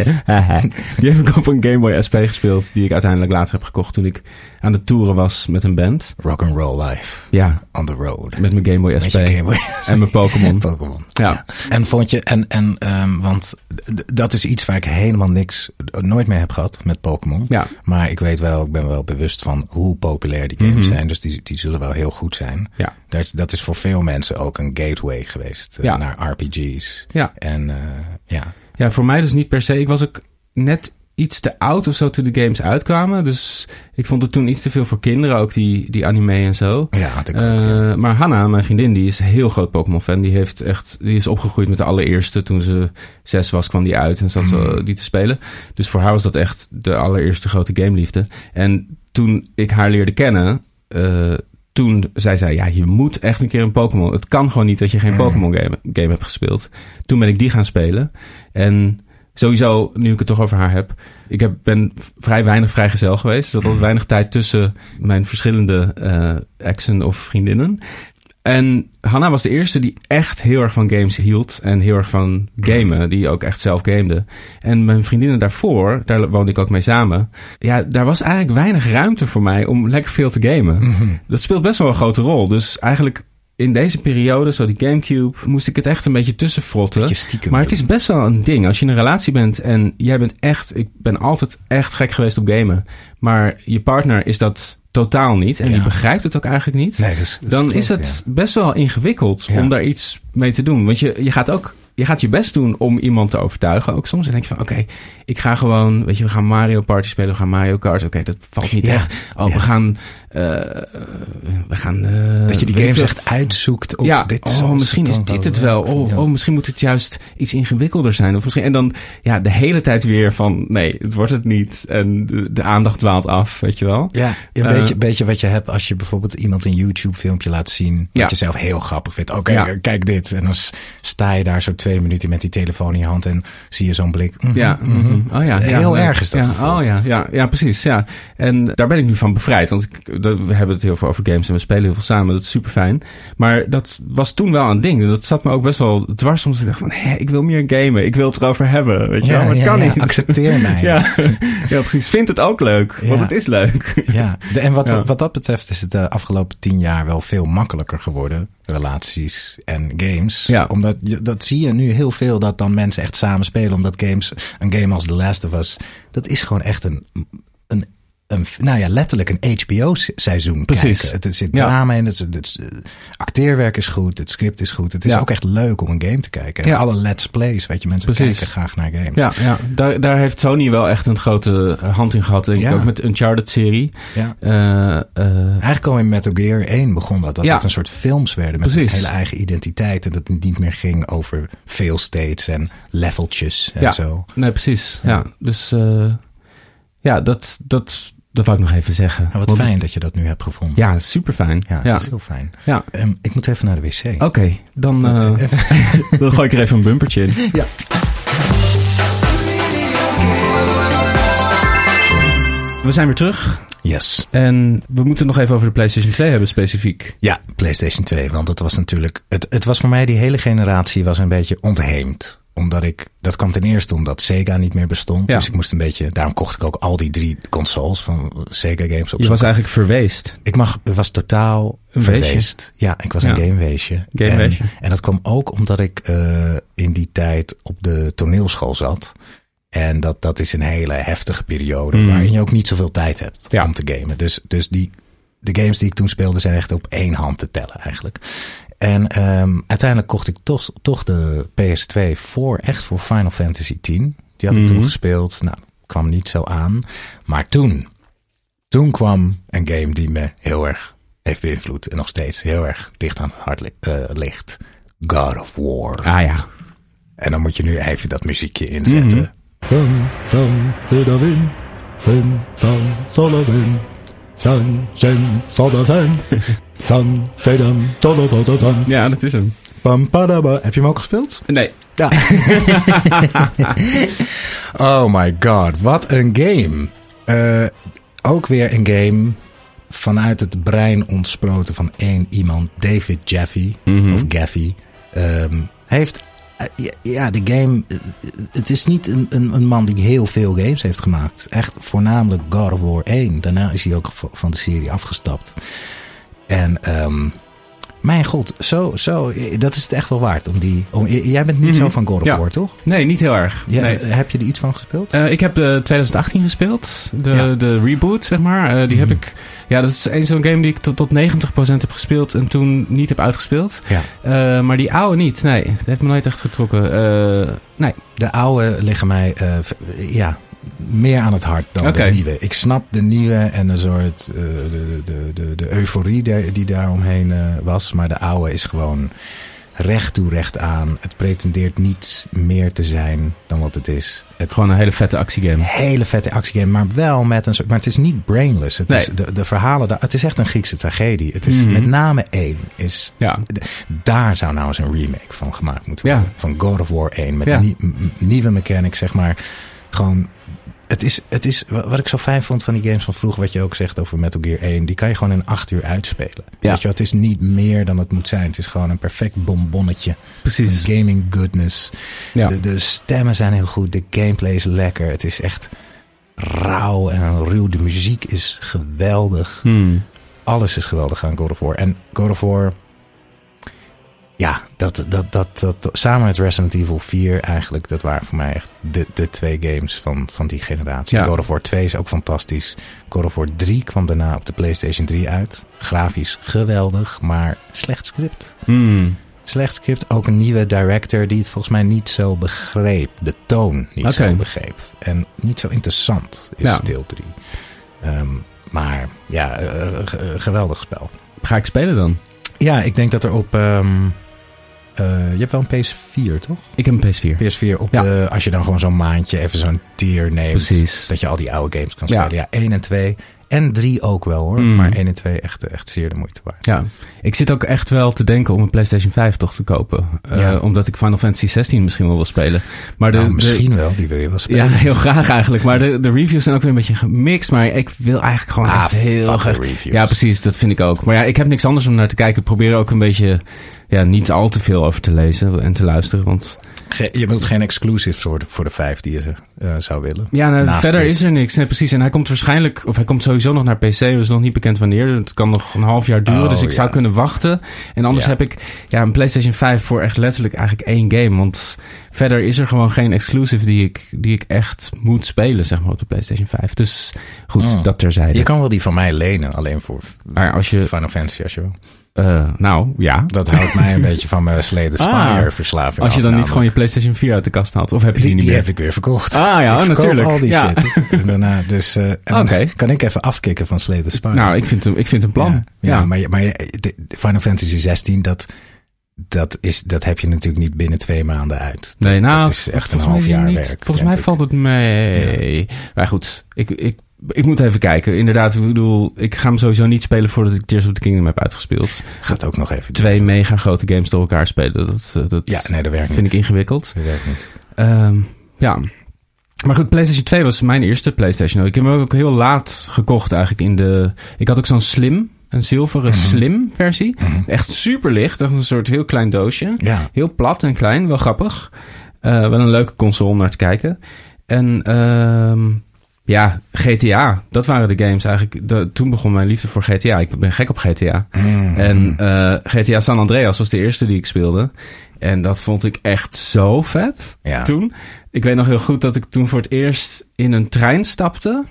S2: die heb ik op een Game Boy SP gespeeld, die ik uiteindelijk later heb gekocht toen ik aan de toeren was met een band.
S3: Rock and roll life
S2: Ja,
S3: on the road.
S2: met mijn Game Boy SP
S3: je Game Boy.
S2: en mijn Pokémon.
S3: Pokémon.
S2: Ja.
S3: En vond je, en, en ehm, want dat is iets waar ik helemaal niks, nooit mee heb gehad met Pokémon.
S2: Ja.
S3: Maar ik weet wel, ik ben wel bewust van hoe populair die games
S2: Mhm.
S3: zijn. Dus die, die zullen wel heel goed zijn.
S2: Ja.
S3: Dat, dat is voor veel mensen ook een gateway geweest eh,
S2: Ja.
S3: naar RPG's.
S2: Ja.
S3: En eh, ja.
S2: Ja, voor mij dus niet per se. Ik was ook net iets te oud of zo toen de games uitkwamen. Dus ik vond het toen iets te veel voor kinderen, ook die, die anime en zo.
S3: Ja, had ik ook.
S2: Eh. Maar Hanna, mijn vriendin, die is een heel groot Pokémon-fan. Die, heeft echt, die is opgegroeid met de allereerste. Toen ze zes was, kwam die uit en zat ze
S3: Hmm.
S2: die te spelen. Dus voor haar was dat echt de allereerste grote gameliefde. En toen ik haar leerde kennen, toen zei zij... ja, je moet echt een keer een Pokémon... Het kan gewoon niet dat je geen
S3: Hmm.
S2: Pokémon-game game hebt gespeeld. Toen ben ik die gaan spelen. En sowieso, nu ik het toch over haar heb... Ik heb, ben vrij weinig vrijgezel geweest. Er zat altijd weinig tijd tussen mijn verschillende eh exen of vriendinnen. En Hanna was de eerste die echt heel erg van games hield. En heel erg van gamen. Die ook echt zelf gamede. En mijn vriendinnen daarvoor, daar woonde ik ook mee samen. Ja, daar was eigenlijk weinig ruimte voor mij om lekker veel te gamen.
S3: Mhm.
S2: Dat speelt best wel een grote rol. Dus eigenlijk in deze periode, zo die Gamecube, moest ik het echt een beetje tussenfrotten. Maar het is best wel een ding. Als je in een relatie bent en jij bent echt... Ik ben altijd echt gek geweest op gamen. Maar je partner is dat totaal niet. En
S3: Ja.
S2: die begrijpt het ook eigenlijk niet.
S3: Nee, dus, dus
S2: dan
S3: klopt,
S2: is het
S3: ja.
S2: best wel ingewikkeld
S3: Ja.
S2: om daar iets mee te doen. Want je, je gaat ook je gaat je best doen om iemand te overtuigen. Ook soms dan denk je van, oké, ik ga gewoon, weet je, we gaan Mario Party spelen, we gaan Mario Kart. Oké, dat valt niet echt. Oh, we gaan, we gaan... eh,
S3: Dat je die games echt uitzoekt. Op
S2: ja,
S3: dit
S2: oh, misschien is dit het wel. Oh,
S3: Ja.
S2: oh, misschien moet het juist iets ingewikkelder zijn. Of misschien, en dan ja, de hele tijd weer van, nee, het wordt het niet. En de, de aandacht dwaalt af, weet je wel.
S3: Ja, een
S2: Eh,
S3: beetje, beetje wat je hebt als je bijvoorbeeld iemand een YouTube-filmpje laat zien. Wat
S2: Ja.
S3: je zelf heel grappig vindt. Oké,
S2: Ja.
S3: kijk dit. En dan sta je daar zo twee minuten met die telefoon in je hand en zie je zo'n blik. Mhm,
S2: Ja,
S3: mhm.
S2: mhm. oh ja.
S3: Heel erg is dat
S2: Ja,
S3: gevoel.
S2: oh ja, ja, ja, precies. Ja. En daar ben ik nu van bevrijd. Want ik, dat- we hebben het heel veel over games en we spelen heel veel samen. Dat is super fijn. Maar dat was toen wel een ding. Dat zat me ook best wel dwars. Soms ik dacht van, hé, ik wil meer gamen. Ik wil het erover hebben. Weet je wel, maar het kan
S3: ja,
S2: niet.
S3: Accepteer mij.
S2: Ja, ja, precies. Vind het ook leuk. Want het is leuk.
S3: Ja, de- en wat, wat dat betreft is het de afgelopen tien jaar wel veel makkelijker geworden. Relaties en games.
S2: Ja.
S3: Omdat je, dat zie je nu heel veel dat dan mensen echt samen spelen. Omdat games, een game als The Last of Us, dat is gewoon echt een, een, een nou ja, letterlijk een HBO-seizoen.
S2: Precies.
S3: Kijken. Het, zit
S2: Ja.
S3: drama in, het, het, het- acteerwerk is goed, het script is goed. Het is
S2: Ja.
S3: ook echt leuk om een game te kijken. En
S2: Ja.
S3: alle let's plays, weet je, mensen
S2: Precies.
S3: kijken graag naar games.
S2: Ja, ja. Daar, daar heeft Sony wel echt een grote hand in gehad. Denk ik
S3: Ja.
S2: ook met de Uncharted-serie.
S3: Ja.
S2: Eh, eh,
S3: Eigenlijk al in Metal Gear 1 begon dat. Dat
S2: Ja.
S3: het een soort films werden met
S2: Precies.
S3: een hele eigen identiteit. En dat het niet meer ging over veel states en leveltjes en
S2: Ja.
S3: zo.
S2: Nee, precies.
S3: Ja.
S2: Ja, dus eh, ja, dat, dat, dat wou ik nog even zeggen.
S3: Nou, wat
S2: Want
S3: fijn
S2: het-
S3: dat je dat nu hebt gevonden.
S2: Ja, super fijn.
S3: Ja,
S2: Ja,
S3: dat is heel fijn.
S2: ja.
S3: Ehm, ik moet even naar de wc.
S2: Oké, dan, eh, dan gooi ik er even een bumpertje in.
S3: Ja.
S2: We zijn weer terug.
S3: Yes.
S2: En we moeten nog even over de PlayStation 2 hebben specifiek.
S3: Ja, PlayStation 2. Want dat was natuurlijk. Het, het was voor mij die hele generatie was een beetje ontheemd. Omdat ik. Dat kwam ten eerste omdat Sega niet meer bestond.
S2: Ja.
S3: Dus ik moest een beetje. Daarom kocht ik ook al die drie consoles van Sega games op
S2: Je was eigenlijk verweest.
S3: Ik mag, was totaal
S2: Een
S3: verweest.
S2: weesje.
S3: Ja, ik was
S2: Ja.
S3: een gameweesje.
S2: Gameweesje.
S3: En, en dat kwam ook omdat ik eh, in die tijd op de toneelschool zat. En dat, dat is een hele heftige periode
S2: Mm.
S3: waarin je ook niet zoveel tijd hebt
S2: Ja.
S3: om te gamen. Dus, dus die, de games die ik toen speelde zijn echt op één hand te tellen eigenlijk. En ehm, uiteindelijk kocht ik toch, toch de PS2 voor, echt voor Final Fantasy X. Die had ik
S2: Mhm.
S3: toen gespeeld. Nou, kwam niet zo aan. Maar toen, toen kwam een game die me heel erg heeft beïnvloed. En nog steeds heel erg dicht aan het hart li- eh, ligt. God of War.
S2: Ah ja.
S3: En dan moet je nu even dat muziekje inzetten.
S2: Mhm.
S4: San, san, sen, solavin, san, sedam, solavin,
S2: Ja, dat is hem.
S3: Pam, padaba. Heb je hem ook gespeeld?
S2: Nee.
S3: Ja. oh my god, wat een game. Eh, ook weer een game vanuit het brein ontsproten van één iemand, David Jaffe,
S2: Mhm.
S3: of Gaffy. Ehm, heeft, ja, ja, de game, eh, het is niet een, een, een man die heel veel games heeft gemaakt. Echt voornamelijk God of War 1. Daarna is hij ook van de serie afgestapt. En ehm, mijn god, zo, zo, eh, dat is het echt wel waard. Om die, om, jij bent niet
S2: Mhm.
S3: zo van God of
S2: Ja.
S3: War, toch?
S2: Nee, niet heel erg.
S3: Ja,
S2: nee.
S3: Heb je er iets van gespeeld?
S2: Eh, ik heb de 2018 gespeeld. De,
S3: Ja.
S2: de reboot, zeg maar. Eh, die heb
S3: Mhm.
S2: ik... Ja, dat is een zo'n game die ik tot, tot 90% heb gespeeld en toen niet heb uitgespeeld.
S3: Ja.
S2: Eh, maar die oude niet. Nee, dat heeft me nooit echt getrokken. Eh, nee.
S3: De oude liggen mij eh, ja, meer aan het hart dan de nieuwe. Ik snap de nieuwe en een soort eh, de, de, de, de euforie der- die daaromheen eh was. Maar de oude is gewoon recht toe recht aan. Het pretendeert niet meer te zijn dan wat het is. Het
S2: Gewoon een hele vette actiegame.
S3: hele vette actiegame, maar wel met een soort. Maar het is niet brainless. Het
S2: Nee.
S3: is de, de verhalen. daar- Het is echt een Griekse tragedie. Het is
S2: Mhm.
S3: met name één. Is,
S2: Ja.
S3: daar zou nou eens een remake van gemaakt moeten
S2: Ja.
S3: worden. Van God of War 1. Met
S2: Ja.
S3: nie- nieuwe mechanics, zeg maar. Gewoon. Het is, het is wa- wat ik zo fijn vond van die games van vroeger, wat je ook zegt over Metal Gear 1, die kan je gewoon in acht uur uitspelen.
S2: Ja.
S3: Weet je, het is niet meer dan het moet zijn. Het is gewoon een perfect bonbonnetje.
S2: Precies.
S3: Gaming goodness.
S2: Ja.
S3: De, de stemmen zijn heel goed. De gameplay is lekker. Het is echt rauw en ruw. De muziek is geweldig.
S2: Hmm.
S3: Alles is geweldig aan God of War. En God of War... Ja, dat, dat, dat, dat, samen met Resident Evil 4 eigenlijk... dat waren voor mij echt de, de twee games van, van die generatie.
S2: Ja.
S3: God of War 2 is ook fantastisch. God of War 3 kwam daarna op de PlayStation 3 uit. Grafisch geweldig, maar slecht script.
S2: Hmm.
S3: Slecht script. Ook een nieuwe director die het volgens mij niet zo begreep. De toon niet zo begreep. En niet zo interessant is
S2: Ja.
S3: deel 3. Ehm, maar ja, eh, eh, geweldig spel.
S2: Ga ik spelen dan?
S3: Ja, ik denk dat er op... ehm, eh, je hebt wel een PS4, toch?
S2: Ik heb een PS4.
S3: PS4 op
S2: Ja.
S3: de... Als je dan gewoon zo'n maandje even zo'n tier neemt.
S2: Precies.
S3: Dat je al die oude games kan spelen. Ja, 1 en 2. En 3 ook wel hoor.
S2: Mm.
S3: Maar 1 en 2 echt, echt zeer de moeite waard.
S2: Ja, ik zit ook echt wel te denken om een PlayStation 5 toch te kopen. Eh, omdat ik Final Fantasy 16 misschien wel wil spelen. Maar de,
S3: nou,
S2: de-
S3: misschien wel, die wil je wel spelen.
S2: ja, heel graag eigenlijk. Maar de, de reviews zijn ook weer een beetje gemixt. Maar ik wil eigenlijk gewoon
S3: Ah,
S2: echt heel graag... Ja, precies. Dat vind ik ook. Maar ja, ik heb niks anders om naar te kijken. Ik probeer er ook een beetje... Ja, niet al te veel over te lezen en te luisteren. Want
S3: Ge- je wilt geen exclusives voor de, voor de 5 die je eh, zou willen.
S2: ja, nou, verder
S3: dit.
S2: is er niks. Nee, precies. En hij komt waarschijnlijk... Of hij komt sowieso nog naar PC. Dat is nog niet bekend wanneer. Het kan nog een half jaar duren.
S3: Oh,
S2: dus ik zou kunnen wachten. En anders
S3: Ja.
S2: heb ik ja, een PlayStation 5 voor echt letterlijk eigenlijk één game. Want verder is er gewoon geen exclusive die ik, die ik echt moet spelen, zeg maar, op de PlayStation 5. Dus goed,
S3: Oh.
S2: dat terzijde.
S3: Je kan wel die van mij lenen, alleen voor
S2: Maar als je...
S3: Final Fantasy als je wil.
S2: Eh, nou, ja.
S3: Dat houdt mij een beetje van mijn Spire
S2: Ah.
S3: verslaving
S2: Als je
S3: af,
S2: dan niet gewoon je PlayStation 4 uit de kast haalt. Of heb je die,
S3: Die,
S2: niet
S3: die
S2: meer?
S3: heb ik weer verkocht.
S2: Ah ja,
S3: ik
S2: natuurlijk.
S3: al die
S2: Ja.
S3: shit. En daarna dus...
S2: Oké.
S3: kan ik even afkicken van the Spire.
S2: Nou, ik vind, ik vind een plan.
S3: Ja,
S2: Ja,
S3: ja, maar, maar de- Final Fantasy 16, dat, dat, is, dat heb je natuurlijk niet binnen twee maanden uit.
S2: Nee, nou,
S3: dat is echt een half jaar
S2: niet,
S3: werk.
S2: volgens mij
S3: ik.
S2: valt het mee. Maar goed, ik, ik, ik moet even kijken. Inderdaad, ik bedoel, ik ga hem sowieso niet spelen voordat ik Tears of the Kingdom heb uitgespeeld.
S3: Gaat ook nog even.
S2: Twee mega grote games door elkaar spelen, dat, eh, dat
S3: Ja, nee, dat werkt
S2: vind
S3: niet.
S2: ik ingewikkeld.
S3: Dat werkt niet.
S2: Ehm, ja. Maar goed, PlayStation 2 was mijn eerste PlayStation. Ik heb hem ook heel laat gekocht eigenlijk in de... Ik had ook zo'n slim, een zilveren
S3: Mhm.
S2: slim versie. Echt super licht, echt een soort heel klein doosje.
S3: Ja.
S2: Heel plat en klein, wel grappig. Eh, wel een leuke console om naar te kijken. En ehm, ja, GTA, dat waren de games eigenlijk. De- toen begon mijn liefde voor GTA. Ik ben gek op GTA.
S3: Mm.
S2: En eh, GTA San Andreas was de eerste die ik speelde. En dat vond ik echt zo vet
S3: Ja.
S2: toen. Ik weet nog heel goed dat ik toen voor het eerst in een trein stapte.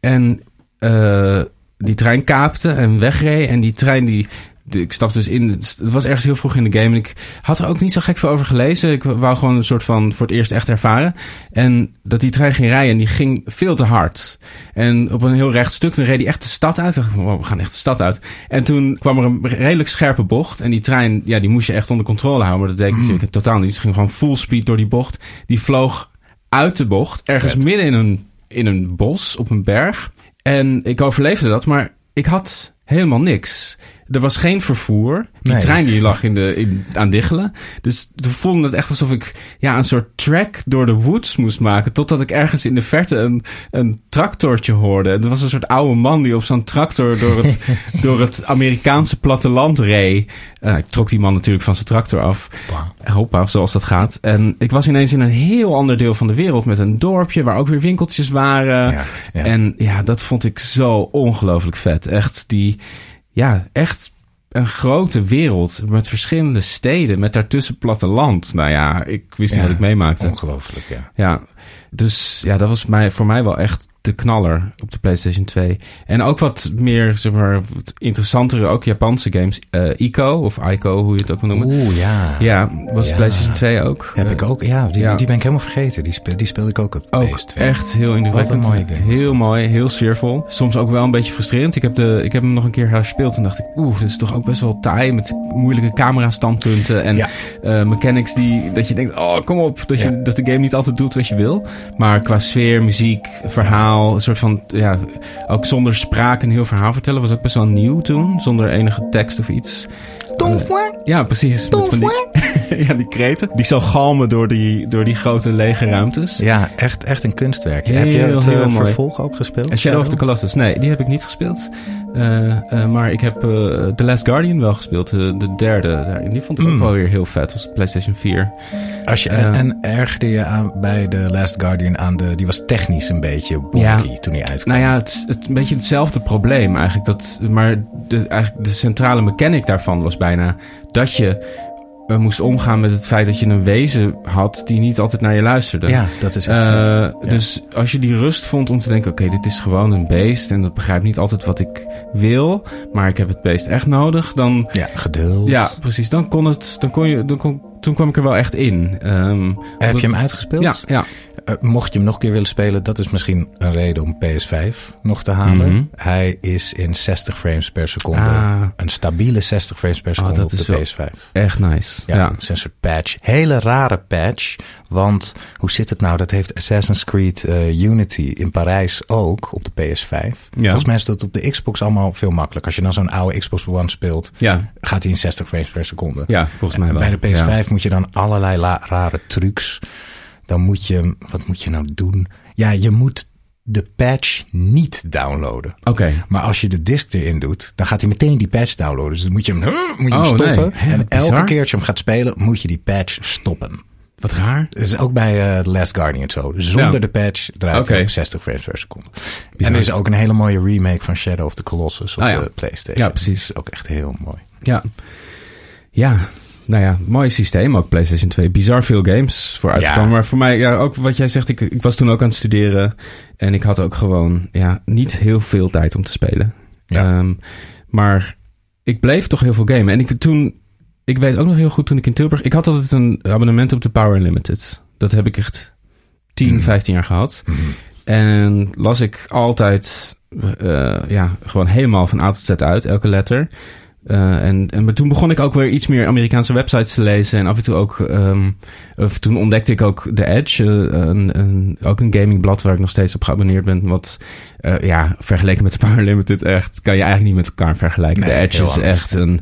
S2: En eh, die trein kaapte en wegreed. En die trein die... ik stapte dus in. Het was ergens heel vroeg in de game. En ik had er ook niet zo gek veel over gelezen. Ik wou gewoon een soort van voor het eerst echt ervaren. En dat die trein ging rijden. En die ging veel te hard. En op een heel recht stuk. Dan reed hij echt de stad uit. Ik dacht, wow, we gaan echt de stad uit. En toen kwam er een redelijk scherpe bocht. En die trein, ja, die moest je echt onder controle houden. Maar dat deed ik natuurlijk totaal niet. Het ging gewoon full speed door die bocht. Die vloog uit de bocht. Ergens
S3: Vet.
S2: midden in een, in een bos op een berg. En ik overleefde dat, maar ik had helemaal niks. Er was geen vervoer. Die
S3: Nee.
S2: trein die lag in de, in, aan diggelen. Dus we voelden het echt alsof ik ja, een soort trek door de woods moest maken. Totdat ik ergens in de verte een, een tractortje hoorde. En er was een soort oude man die op zo'n tractor door het, door het Amerikaanse platteland reed. Eh, ik trok die man natuurlijk van zijn tractor af. Hoppa, zoals dat gaat. En ik was ineens in een heel ander deel van de wereld. Met een dorpje waar ook weer winkeltjes waren.
S3: Ja, ja.
S2: En ja, dat vond ik zo ongelooflijk vet. Echt die, ja, echt een grote wereld met verschillende steden, met daartussen platteland. Nou ja, ik wist niet wat ik meemaakte.
S3: Ongelooflijk, ja.
S2: Ja, dus ja, dat was mij, voor mij wel echt de knaller op de PlayStation 2. En ook wat meer, zeg maar, wat interessantere, ook Japanse games. Eh Ico, of Ico, hoe je het ook wil noemen.
S3: Oeh, ja.
S2: Ja, was
S3: Ja.
S2: PlayStation 2 ook.
S3: Heb ik ook. Ja, die,
S2: ja.
S3: die ben ik helemaal vergeten. Die, speel, die speelde ik ook op
S2: Ook
S3: PS2.
S2: echt heel indrukwekkend.
S3: Wat een mooie game
S2: Heel mooi, heel sfeervol. Soms ook wel een beetje frustrerend. Ik heb, de, ik heb hem nog een keer herspeeld en dacht ik... Oeh, dit is toch ook best wel taai met moeilijke camera-standpunten. En
S3: Ja.
S2: eh, mechanics die... Dat je denkt, oh, kom op. Dat, je, dat de game niet altijd doet wat je wil. Maar qua sfeer, muziek, verhaal... Een soort van, ja... Ook zonder spraak een heel verhaal vertellen was ook best wel nieuw toen. Zonder enige tekst of iets. Ja, precies. Met van die, ja, die kreten. Die zo galmen door die, door die grote lege ruimtes.
S3: Ja, echt, echt een kunstwerk.
S2: Heel,
S3: heb je het eh,
S2: heel mooi.
S3: vervolg ook gespeeld?
S2: En Shadow of the Colossus, nee, die heb ik niet gespeeld. Eh, eh, maar ik heb eh, The Last Guardian wel gespeeld, de derde. Die vond ik ook
S3: Mm.
S2: wel weer heel vet, dat was de PlayStation 4.
S3: Als je, en, ergerde je aan, bij The Last Guardian aan de... Die was technisch een beetje wonky toen hij uitkwam.
S2: Nou ja, het het, een beetje hetzelfde probleem eigenlijk. Dat, maar de, eigenlijk de centrale mechanic daarvan was bijna dat je moest omgaan met het feit dat je een wezen had die niet altijd naar je luisterde.
S3: Ja, dat is echt
S2: Eh.
S3: Ja.
S2: Dus als je die rust vond om te denken: oké, dit is gewoon een beest en dat begrijpt niet altijd wat ik wil, maar ik heb het beest echt nodig, dan
S3: Ja, geduld.
S2: ja, precies. Dan kon het, dan kon je, dan kon, toen kwam ik er wel echt in. Ehm,
S3: Heb je hem uitgespeeld?
S2: Ja, ja.
S3: Eh, mocht je hem nog een keer willen spelen, dat is misschien een reden om PS5 nog te halen.
S2: Mhm.
S3: Hij is in 60 frames per seconde.
S2: Ah.
S3: Een stabiele 60 frames per seconde
S2: dat
S3: op de
S2: is wel-
S3: PS5.
S2: Echt nice.
S3: Ja,
S2: Ja.
S3: een soort patch. Hele rare patch. Want hoe zit het nou? Dat heeft Assassin's Creed eh, Unity in Parijs ook op de PS5. Volgens mij is dat op de Xbox allemaal veel makkelijker. Als je dan zo'n oude Xbox One speelt,
S2: Ja,
S3: gaat hij in 60 frames per seconde.
S2: ja, volgens mij wel.
S3: Bij de PS5
S2: Ja.
S3: moet je dan allerlei rare trucs. Dan moet je, wat moet je nou doen? Ja, je moet de patch niet downloaden.
S2: Oké.
S3: Maar als je de disk erin doet, dan gaat hij meteen die patch downloaden. Dus dan moet je hem, moet je hem
S2: Oh,
S3: stoppen.
S2: nee. Hè,
S3: en
S2: bizar.
S3: elke keer als je hem gaat spelen, moet je die patch stoppen.
S2: Wat raar.
S3: Dat is ook bij eh The Last Guardian zo. Zonder
S2: Ja.
S3: de patch draait
S2: Oké.
S3: hij op 60 frames per seconde.
S2: Bizar.
S3: En er is ook een hele mooie remake van Shadow of the Colossus op
S2: Ah, ja.
S3: de PlayStation.
S2: Ja, precies.
S3: Dat is ook echt heel mooi.
S2: Ja. Ja. Nou ja, mooi systeem ook, PlayStation 2. Bizar veel games voor uitgekomen.
S3: Ja.
S2: Maar voor mij, ja, ook wat jij zegt, ik, ik was toen ook aan het studeren. En ik had ook gewoon, ja, niet heel veel tijd om te spelen.
S3: Ja.
S2: Ehm, maar ik bleef toch heel veel gamen. En ik toen, ik weet ook nog heel goed toen ik in Tilburg, ik had altijd een abonnement op de Power Unlimited. Dat heb ik echt 10,
S3: Mhm.
S2: 15 jaar gehad.
S3: Mhm.
S2: En las ik altijd eh, ja, gewoon helemaal van A tot Z uit, elke letter. Eh, en, en maar toen begon ik ook weer iets meer Amerikaanse websites te lezen. En af en toe ook. ehm, of toen ontdekte ik ook The Edge. eh, een, een, ook een gamingblad waar ik nog steeds op geabonneerd ben. Wat eh, ja, vergeleken met de Power Limited echt. kan je eigenlijk niet met elkaar vergelijken.
S3: Nee,
S2: The Edge is echt een.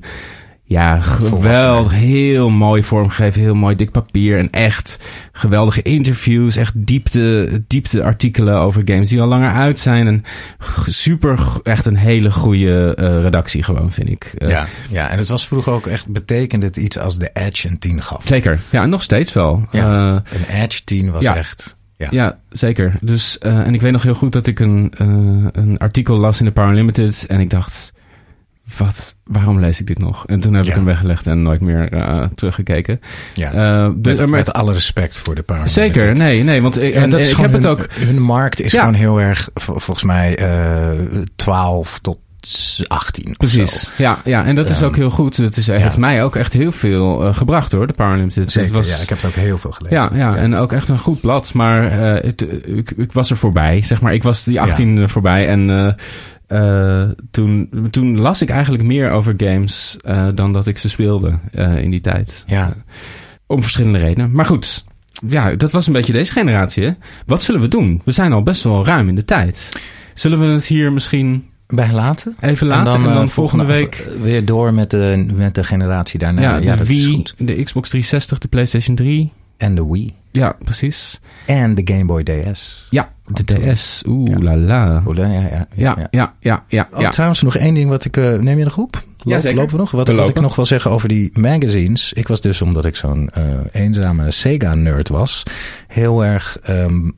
S2: Ja, geweldig. Heel mooi vormgegeven. Heel mooi dik papier. En echt geweldige interviews. Echt diepte, diepte artikelen over games die al langer uit zijn. En super, echt een hele goede eh, redactie gewoon, vind ik. Eh,
S3: Ja, ja, en het was vroeger ook echt, betekende het iets als de Edge een 10 gaf.
S2: Zeker. Ja, en nog steeds wel.
S3: Ja.
S2: Eh,
S3: Een Edge 10 was
S2: Ja.
S3: echt... Ja.
S2: Ja, zeker. Dus, en ik weet nog heel goed dat ik een, een artikel las in de Power Limited. En ik dacht, wat, waarom lees ik dit nog? En toen heb
S3: Ja.
S2: ik hem weggelegd en nooit meer eh, teruggekeken.
S3: Ja.
S2: Eh, dus-
S3: met,
S2: maar-
S3: met alle respect voor de Power
S2: zeker, nee, nee. Want ik,
S3: Ja,
S2: en,
S3: dat is
S2: ik heb het
S3: hun,
S2: ook...
S3: Hun markt is
S2: Ja.
S3: gewoon heel erg, vol- volgens mij, eh 12 tot 18 of
S2: Precies,
S3: zo.
S2: ja, ja, en dat is
S3: Ehm,
S2: ook heel goed. Het is,
S3: ja.
S2: heeft mij ook echt heel veel gebracht hoor, de Limited.
S3: Zeker,
S2: Het was,
S3: ja. Ik heb het ook heel veel gelezen.
S2: Ja, ja, en ook echt een goed blad. Maar het, ik, ik was er voorbij, zeg maar. Ik was die 18 er voorbij. En eh, toen, toen las ik eigenlijk meer over games eh, dan dat ik ze speelde eh, in die tijd.
S3: Ja.
S2: Om verschillende redenen. Maar goed, ja, dat was een beetje deze generatie. Hè? Wat zullen we doen? We zijn al best wel ruim in de tijd. Zullen we het hier misschien
S3: Bij laten?
S2: even laten en dan, volgende week...
S3: weer door met de, met de generatie daarna.
S2: ja, de
S3: dat is
S2: Wii,
S3: goed.
S2: de Xbox 360, de PlayStation 3.
S3: En de Wii.
S2: Ja, precies.
S3: En de Game Boy DS.
S2: Ja, de. DS. Oeh,
S3: Ja.
S2: la la.
S3: Oeh, Ja, ja, ja.
S2: Ja, ja, ja, ja.
S3: Oh. Trouwens, nog één ding wat ik... eh, neem je de groep?
S2: Ja, zeker.
S3: Lopen we nog? Wat,
S2: We
S3: wat ik nog wil zeggen over die magazines. Ik was dus, omdat ik zo'n eh, eenzame Sega-nerd was... heel erg ehm,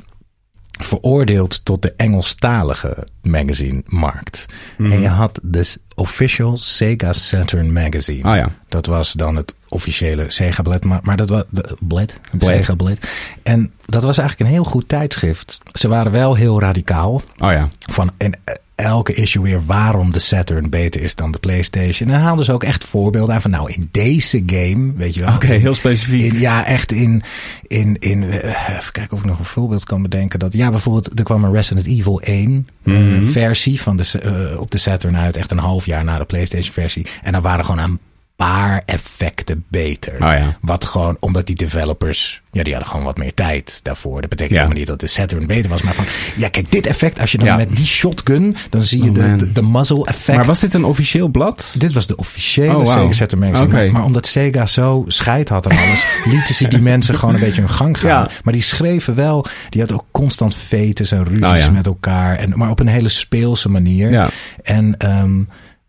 S3: veroordeeld tot de Engelstalige magazine-markt.
S2: Mhm.
S3: En je had dus official Sega Saturn magazine.
S2: Ah ja.
S3: Dat was dan het officiële Sega-blad. Maar, maar dat was... de- Blad?
S2: Blad.
S3: Sega-blad. En dat was eigenlijk een heel goed tijdschrift. Ze waren wel heel radicaal
S2: Oh ja.
S3: van in elke issue weer waarom de Saturn beter is dan de PlayStation. En haalden ze ook echt voorbeelden aan van nou in deze game, weet je wel.
S2: Oké, heel specifiek.
S3: In, ja, echt in, in, in eh, even kijken of ik nog een voorbeeld kan bedenken. Dat, ja, bijvoorbeeld, er kwam een Resident Evil 1 eh,
S2: Mhm.
S3: versie van de, eh, op de Saturn uit. Echt een half jaar na de PlayStation versie. En dan waren gewoon een paar effecten beter.
S2: Oh ja.
S3: Wat gewoon, omdat die developers, ja, die hadden gewoon wat meer tijd daarvoor. Dat betekent
S2: Ja.
S3: helemaal niet dat de Saturn beter was. Maar van, ja, kijk, dit effect, als je dan
S2: Ja.
S3: met die shotgun, dan zie je
S2: Oh,
S3: de, de, de muzzle effect.
S2: Maar was dit een officieel blad?
S3: Dit was de officiële
S2: Oh.
S3: Sega Saturn magazine. Maar, maar omdat Sega zo scheid had en alles, lieten ze die mensen gewoon een beetje hun gang gaan. Maar die schreven wel, die had ook constant fetes en ruzies
S2: Oh,
S3: met elkaar. En, maar op een hele speelse manier.
S2: Ja.
S3: En ehm,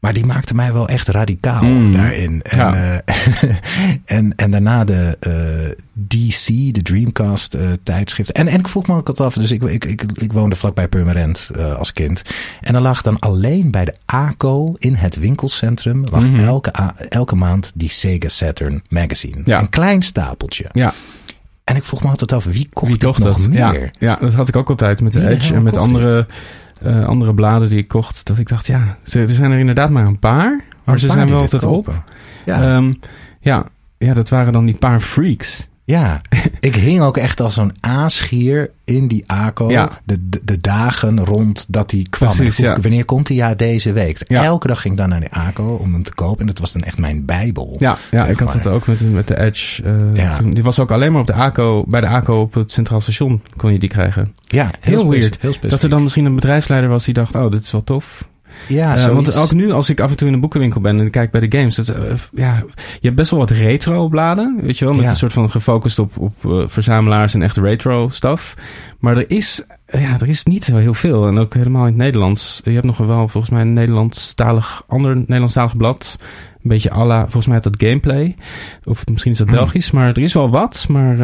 S3: Maar die maakte mij wel echt radicaal
S2: Mm.
S3: daarin. En,
S2: Ja.
S3: eh, en, en daarna de eh, DC, de Dreamcast eh, tijdschrift. En, en ik vroeg me ook altijd af, dus ik, ik, ik, ik woonde vlakbij Purmerend als kind. En dan lag dan alleen bij de ACO in het winkelcentrum, lag
S2: Mhm.
S3: elke, elke maand die Sega Saturn magazine.
S2: Ja.
S3: Een klein stapeltje.
S2: Ja,
S3: En ik vroeg me altijd af, wie kocht
S2: wie
S3: dit
S2: kocht
S3: nog
S2: dat?
S3: meer?
S2: Ja, ja, dat had ik ook altijd met de Edge en met andere, eh, andere bladen die ik kocht. Dat ik dacht, ja, ze- er zijn er inderdaad maar een paar. Maar
S3: Een
S2: ze
S3: paar
S2: zijn wel altijd op.
S3: Ja.
S2: Ehm, ja, ja, dat waren dan die paar freaks.
S3: Ja, ik hing ook echt als zo'n aasgier in die ACO.
S2: Ja.
S3: De, de, de dagen rond dat hij kwam.
S2: Precies,
S3: vroeg
S2: ja.
S3: wanneer komt hij? Ja, deze week.
S2: Ja.
S3: Elke dag ging ik dan naar de ACO om hem te kopen. En dat was dan echt mijn bijbel.
S2: Ja, ja ik had het ook met, met de Edge.
S3: Ja.
S2: toen- die was ook alleen maar op de ACO, bij de ACO op het Centraal Station kon je die krijgen.
S3: Ja,
S2: Heel
S3: speci-
S2: weird.
S3: Heel.
S2: Dat er dan misschien een bedrijfsleider was die dacht, oh, dit is wel tof.
S3: Ja, zoiets.
S2: want ook nu, als ik af en toe in een boekenwinkel ben en ik kijk bij de games, dat, eh, ja, je hebt best wel wat retro bladen, weet je wel, met
S3: Ja.
S2: een soort van gefocust op, op eh, verzamelaars en echt retro stuff. Maar er is, ja, er is niet zo heel veel en ook helemaal in het Nederlands. Je hebt nog wel volgens mij een Nederlandstalig, ander Nederlandstalig blad. Een beetje à la, volgens mij dat gameplay. Of misschien is dat
S3: Hmm.
S2: Belgisch, maar er is wel wat. Maar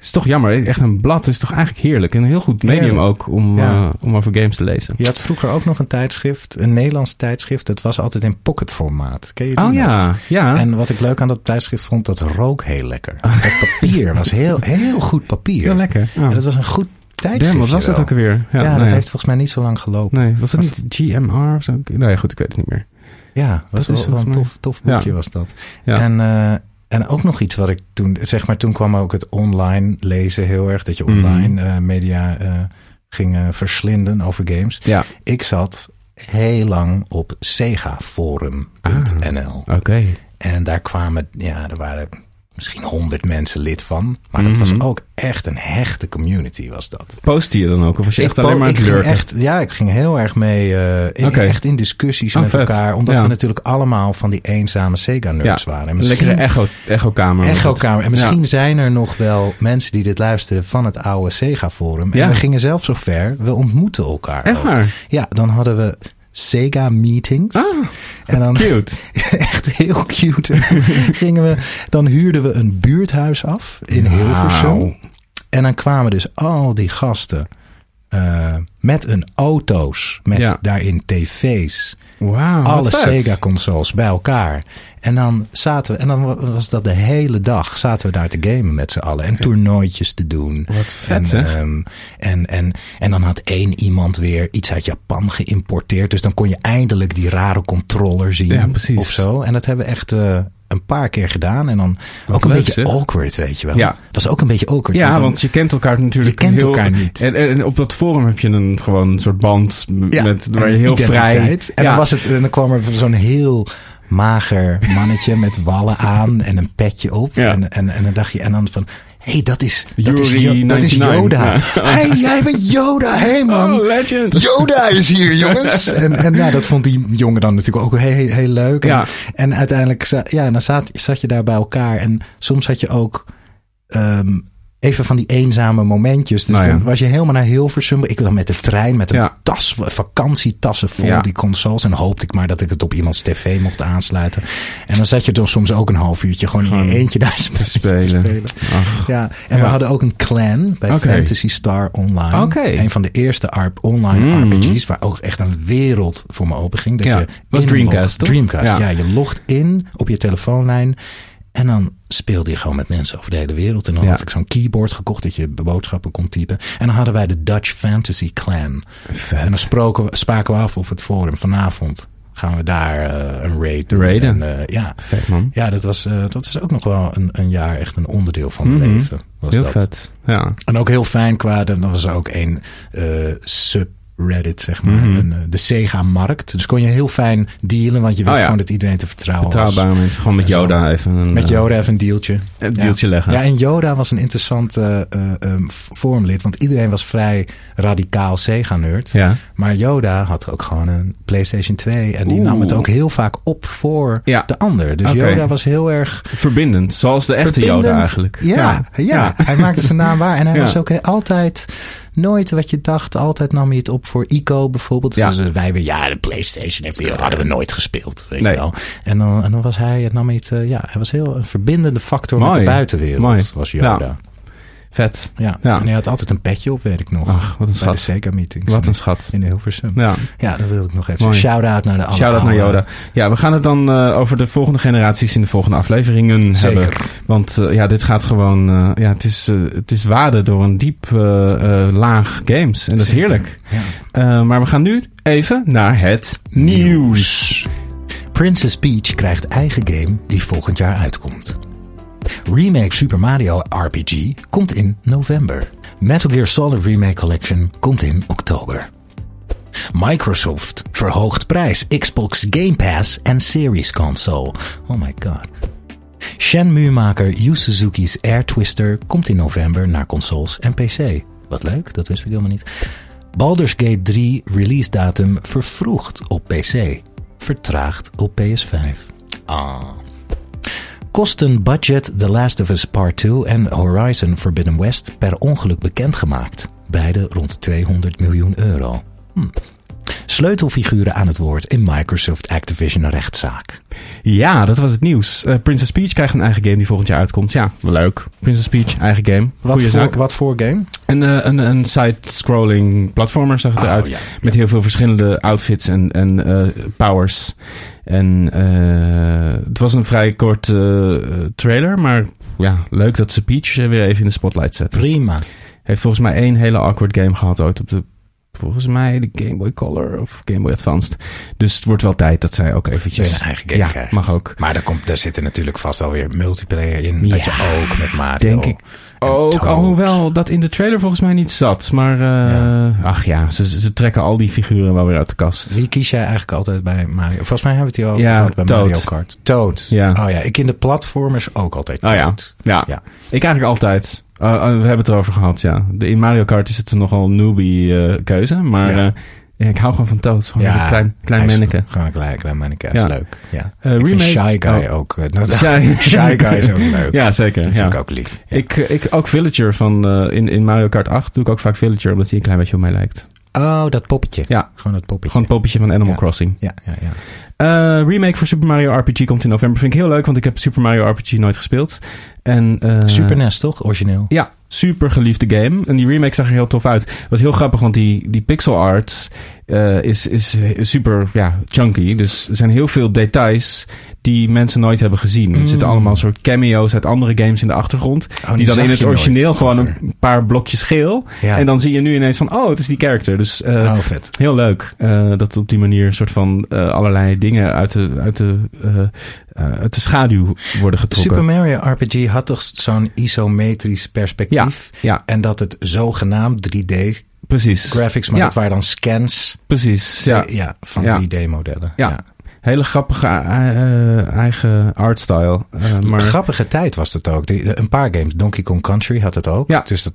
S2: is toch jammer. Echt een blad is toch eigenlijk heerlijk. En een heel goed medium
S3: Heerlijk.
S2: ook om,
S3: Ja.
S2: eh, om over games te lezen.
S3: Je had vroeger ook nog een tijdschrift, een Nederlands tijdschrift. Dat was altijd in pocketformaat. Ken je die
S2: Oh
S3: nog?
S2: ja, ja.
S3: En wat ik leuk aan dat tijdschrift vond, dat rook heel lekker. Het papier was heel, heel goed papier.
S2: Heel lekker. Oh.
S3: En dat was een goed tijdschrift.
S2: Damn, wat was dat ook alweer?
S3: Ja,
S2: nou
S3: dat
S2: ja.
S3: heeft volgens mij niet zo lang gelopen.
S2: Nee, was dat
S3: Was
S2: niet GMR of zo? Nou ja, goed, ik weet het niet meer.
S3: Ja, was
S2: Dat is
S3: wel, wel een tof, tof boekje
S2: Ja.
S3: was dat.
S2: Ja.
S3: En, eh, en ook nog iets wat ik toen, zeg maar, toen kwam ook het online lezen heel erg. Dat je
S2: Mhm.
S3: online eh, media eh, ging verslinden over games.
S2: Ja,
S3: Ik zat heel lang op segaforum.nl.
S2: oké.
S3: En daar kwamen, ja, er waren misschien honderd mensen lid van. Maar dat was
S2: Mhm.
S3: ook echt een hechte community was dat.
S2: Postte je dan ook? Of was je echt alleen maar aan het
S3: Ja, ik ging heel erg mee. eh, in. Echt in discussies
S2: Oh,
S3: met
S2: vet.
S3: elkaar. Omdat
S2: Ja.
S3: we natuurlijk allemaal van die eenzame Sega-nerds waren. En
S2: Een lekkere echo, echo-kamer.
S3: En misschien
S2: Ja.
S3: zijn er nog wel mensen die dit luisteren van het oude Sega-forum. En we gingen zelf zo ver. We ontmoeten elkaar.
S2: Echt waar?
S3: Ja, dan hadden we Sega-meetings.
S2: Ah,
S3: en dan,
S2: Cute.
S3: echt heel cute. gingen we, dan huurden we een buurthuis af in Hilversum.
S2: Wauw.
S3: En dan kwamen dus al die gasten eh, met een auto's, met
S2: Ja.
S3: daarin tv's,
S2: Wauw,
S3: alle. Sega-consoles bij elkaar. En dan zaten we, en dan wa- was dat de hele dag, zaten we daar te gamen met z'n allen. En toernooitjes te doen.
S2: Wat vet,
S3: en,
S2: zeg.
S3: ehm, en, en, en dan had één iemand weer iets uit Japan geïmporteerd. Dus dan kon je eindelijk die rare controller zien.
S2: Ja, precies.
S3: Of zo. En dat hebben we echt eh, een paar keer gedaan. En dan
S2: Wat
S3: ook een
S2: leuk,
S3: beetje awkward, weet je wel.
S2: Ja.
S3: Het was ook een beetje awkward.
S2: Ja, want je kent elkaar natuurlijk
S3: Je kent
S2: heel...
S3: elkaar niet.
S2: En, en op dat forum heb je een, gewoon een soort band
S3: Ja,
S2: met, waar je heel vrij...
S3: En
S2: ja.
S3: dan, was het, en dan kwam er zo'n heel mager mannetje met wallen aan en een petje op.
S2: Ja.
S3: En, en, en dan dacht je, en dan van, hey, dat is, dat is,
S2: Yuri
S3: Jo- dat is
S2: 99.
S3: Yoda. Hey, jij bent Yoda. hey, man.
S2: Oh, legend.
S3: Yoda is hier, jongens. en en ja, dat vond die jongen dan natuurlijk ook heel, heel leuk. En,
S2: Ja.
S3: en uiteindelijk ja, dan zat, zat je daar bij elkaar. En soms had je ook ehm, even van die eenzame momentjes. Dus
S2: Nou ja.
S3: dan was je helemaal naar Hilversum. Ik dan met de trein, met een
S2: Ja.
S3: tas, vakantietassen vol
S2: Ja.
S3: die consoles. En hoopte ik maar dat ik het op iemands tv mocht aansluiten. En dan zat je dan soms ook een half uurtje gewoon in je eentje daar
S2: te spelen. Ach.
S3: Ja, en we hadden ook een clan bij. Fantasy Star Online.
S2: Oké.
S3: Een van de eerste ARP online
S2: Mm.
S3: RPG's, waar ook echt een wereld voor me open ging. Dat
S2: Ja,
S3: je
S2: was Dreamcast, toch?
S3: Dreamcast, ja.
S2: Ja.
S3: Je logt in op je telefoonlijn en dan speelde je gewoon met mensen over de hele wereld. En dan
S2: Ja.
S3: had ik zo'n keyboard gekocht dat je boodschappen kon typen. En dan hadden wij de Dutch Fantasy Clan.
S2: Vet.
S3: En dan spraken we, spraken we af op het forum. Vanavond gaan we daar eh, een raid doen.
S2: Raiden.
S3: En, eh, ja.
S2: Vet, man.
S3: Ja, dat was, eh, dat is ook nog wel een, een jaar echt een onderdeel van mijn
S2: Mhm.
S3: leven. Was
S2: Heel
S3: dat.
S2: vet. Ja.
S3: En ook heel fijn qua, dan was er ook een eh, subreddit, zeg maar.
S2: Mhm.
S3: een, eh, de Sega-markt. Dus kon je heel fijn dealen, want je wist
S2: Oh ja.
S3: gewoon dat iedereen te vertrouwen was.
S2: Betrouwbare mensen. Gewoon met
S3: zo.
S2: Yoda even een...
S3: Met
S2: eh,
S3: Yoda even een deeltje.
S2: Een deeltje
S3: ja.
S2: leggen.
S3: Ja, en Yoda was een interessant eh, forumlid. Want iedereen was vrij radicaal Sega-nerd.
S2: Ja.
S3: Maar Yoda had ook gewoon een PlayStation 2. En die
S2: Oeh.
S3: nam het ook heel vaak op voor
S2: Ja.
S3: de ander. Dus. Yoda was heel erg
S2: Verbindend. Zoals de echte
S3: verbindend.
S2: Yoda eigenlijk.
S3: Ja, ja. hij maakte zijn naam waar. En hij was ook altijd nooit wat je dacht. Altijd nam je het op voor ICO bijvoorbeeld.
S2: Ja.
S3: Dus wij weer, ja, de PlayStation heeft die hadden we nooit gespeeld. Weet
S2: Nee.
S3: je wel. En dan, en dan was hij, het nam het, eh, ja, hij was heel een verbindende factor met de buitenwereld.
S2: Mooi.
S3: Was Yoda.
S2: Ja. Vet.
S3: Ja.
S2: Ja.
S3: En hij had altijd een petje op, weet ik nog.
S2: Ach, wat een
S3: Bij de
S2: schat.
S3: Sega meetings.
S2: Wat een schat.
S3: In Hilversum.
S2: Ja.
S3: Ja, dat wil ik nog even. Shout-out naar de alle
S2: Shout-out naar Yoda. Ja, we gaan het dan eh, over de volgende generaties in de volgende afleveringen
S3: Zeker.
S2: hebben. Want eh, ja, dit gaat gewoon... eh, ja, het is, het is waden door een diep laag games. En dat is
S3: Zeker.
S2: heerlijk.
S3: Ja.
S2: Maar we gaan nu even naar het nieuws.
S3: Princess Peach krijgt eigen game die volgend jaar uitkomt. Remake Super Mario RPG komt in november. Metal Gear Solid Remake Collection komt in oktober. Microsoft verhoogt prijs Xbox Game Pass en Series console. Oh my god. Shenmue-maker Yu Suzuki's Air Twister komt in november naar consoles en PC. Wat leuk, dat wist ik helemaal niet. Baldur's Gate 3 release datum vervroegd op PC. Vertraagd op PS5. Ah. Kosten budget The Last of Us Part 2 en Horizon Forbidden West per ongeluk bekendgemaakt. Beide rond 200 miljoen euro. Hm. Sleutelfiguren aan het woord in Microsoft Activision rechtszaak.
S2: Ja, dat was het nieuws. Eh, Princess Peach krijgt een eigen game die volgend jaar uitkomt. Ja, wel leuk. Princess Peach, eigen game. Goeie zaak.
S3: wat voor game?
S2: Een, eh, een, een side-scrolling platformer zag het
S3: Oh,
S2: eruit.
S3: ja.
S2: Met heel veel verschillende outfits en, en eh, powers. En eh, het was een vrij kort eh, trailer. Maar ja, leuk dat ze Peach weer even in de spotlight zetten.
S3: Prima.
S2: Heeft volgens mij één hele awkward game gehad ooit op de... Volgens mij de Game Boy Color of Game Boy Advanced. Dus het wordt wel tijd dat zij ook eventjes...
S3: Een eigen game
S2: ja, mag ook.
S3: Maar daar, komt, daar zit er natuurlijk vast alweer multiplayer in. dat je ook met Mario...
S2: Denk ik ook, alhoewel dat in de trailer volgens mij niet zat. Maar eh,
S3: Ja.
S2: ach ja, ze, ze trekken al die figuren wel weer uit de kast.
S3: Wie kies jij eigenlijk altijd bij Mario? Volgens mij hebben we het hier over
S2: Ja,
S3: gehad bij
S2: Toad.
S3: Mario Kart. Toad.
S2: Ja.
S3: Oh ja, ik in de platformers ook altijd
S2: Oh ja.
S3: Toad.
S2: Ja.
S3: Ja.
S2: ik eigenlijk altijd. Uh, uh, we hebben het erover gehad, ja. De, in Mario Kart is het een nogal newbie eh, keuze. Maar
S3: Ja.
S2: ik hou gewoon van Toad. Gewoon een klein, klein manneke.
S3: Gewoon een klein, klein manneke.
S2: Ja.
S3: leuk. Ja. Ik vind
S2: remake-
S3: Shy Guy
S2: oh.
S3: ook... eh, nou,
S2: Shy-
S3: Shy Guy is ook leuk.
S2: Ja, zeker.
S3: Dat
S2: Ja.
S3: vind ik ook lief. Ja.
S2: Ik, eh, ik ook Villager van in, in Mario Kart 8 doe ik ook vaak Villager, omdat hij een klein beetje op mij lijkt.
S3: Oh, dat poppetje.
S2: Ja.
S3: Gewoon dat poppetje.
S2: Gewoon het poppetje van Animal. Crossing.
S3: Ja, ja, ja.
S2: Remake voor Super Mario RPG komt in november. Vind ik heel leuk, want ik heb Super Mario RPG nooit gespeeld. En,
S3: Super NES, toch? Origineel.
S2: Ja, super geliefde game. En die remake zag er heel tof uit. Wat heel grappig, want die, die pixel art eh, is, is super ja, chunky. Dus er zijn heel veel details die mensen nooit hebben gezien. Er zitten
S3: Mm.
S2: allemaal soort cameo's uit andere games in de achtergrond.
S3: Oh,
S2: die dan in het
S3: nooit
S2: origineel gewoon een paar blokjes geel.
S3: Ja.
S2: En dan zie je nu ineens van, oh, het is die character. Dus eh,
S3: oh, vet.
S2: Heel leuk eh, dat op die manier soort van allerlei dingen uit de, uit, de, uit de schaduw worden getrokken.
S3: Super Mario RPG had toch zo'n isometrisch perspectief?
S2: Ja,
S3: En dat het zogenaamd 3D
S2: precies.
S3: graphics, maar
S2: ja,
S3: dat waren dan scans
S2: precies. Ja.
S3: ja. van
S2: Ja.
S3: 3D-modellen.
S2: Ja. Hele grappige eh, eh, eigen artstyle. Eh, maar
S3: Grappige tijd was het ook. Die- Een paar games, Donkey Kong Country had het ook.
S2: Ja.
S3: Dus dat,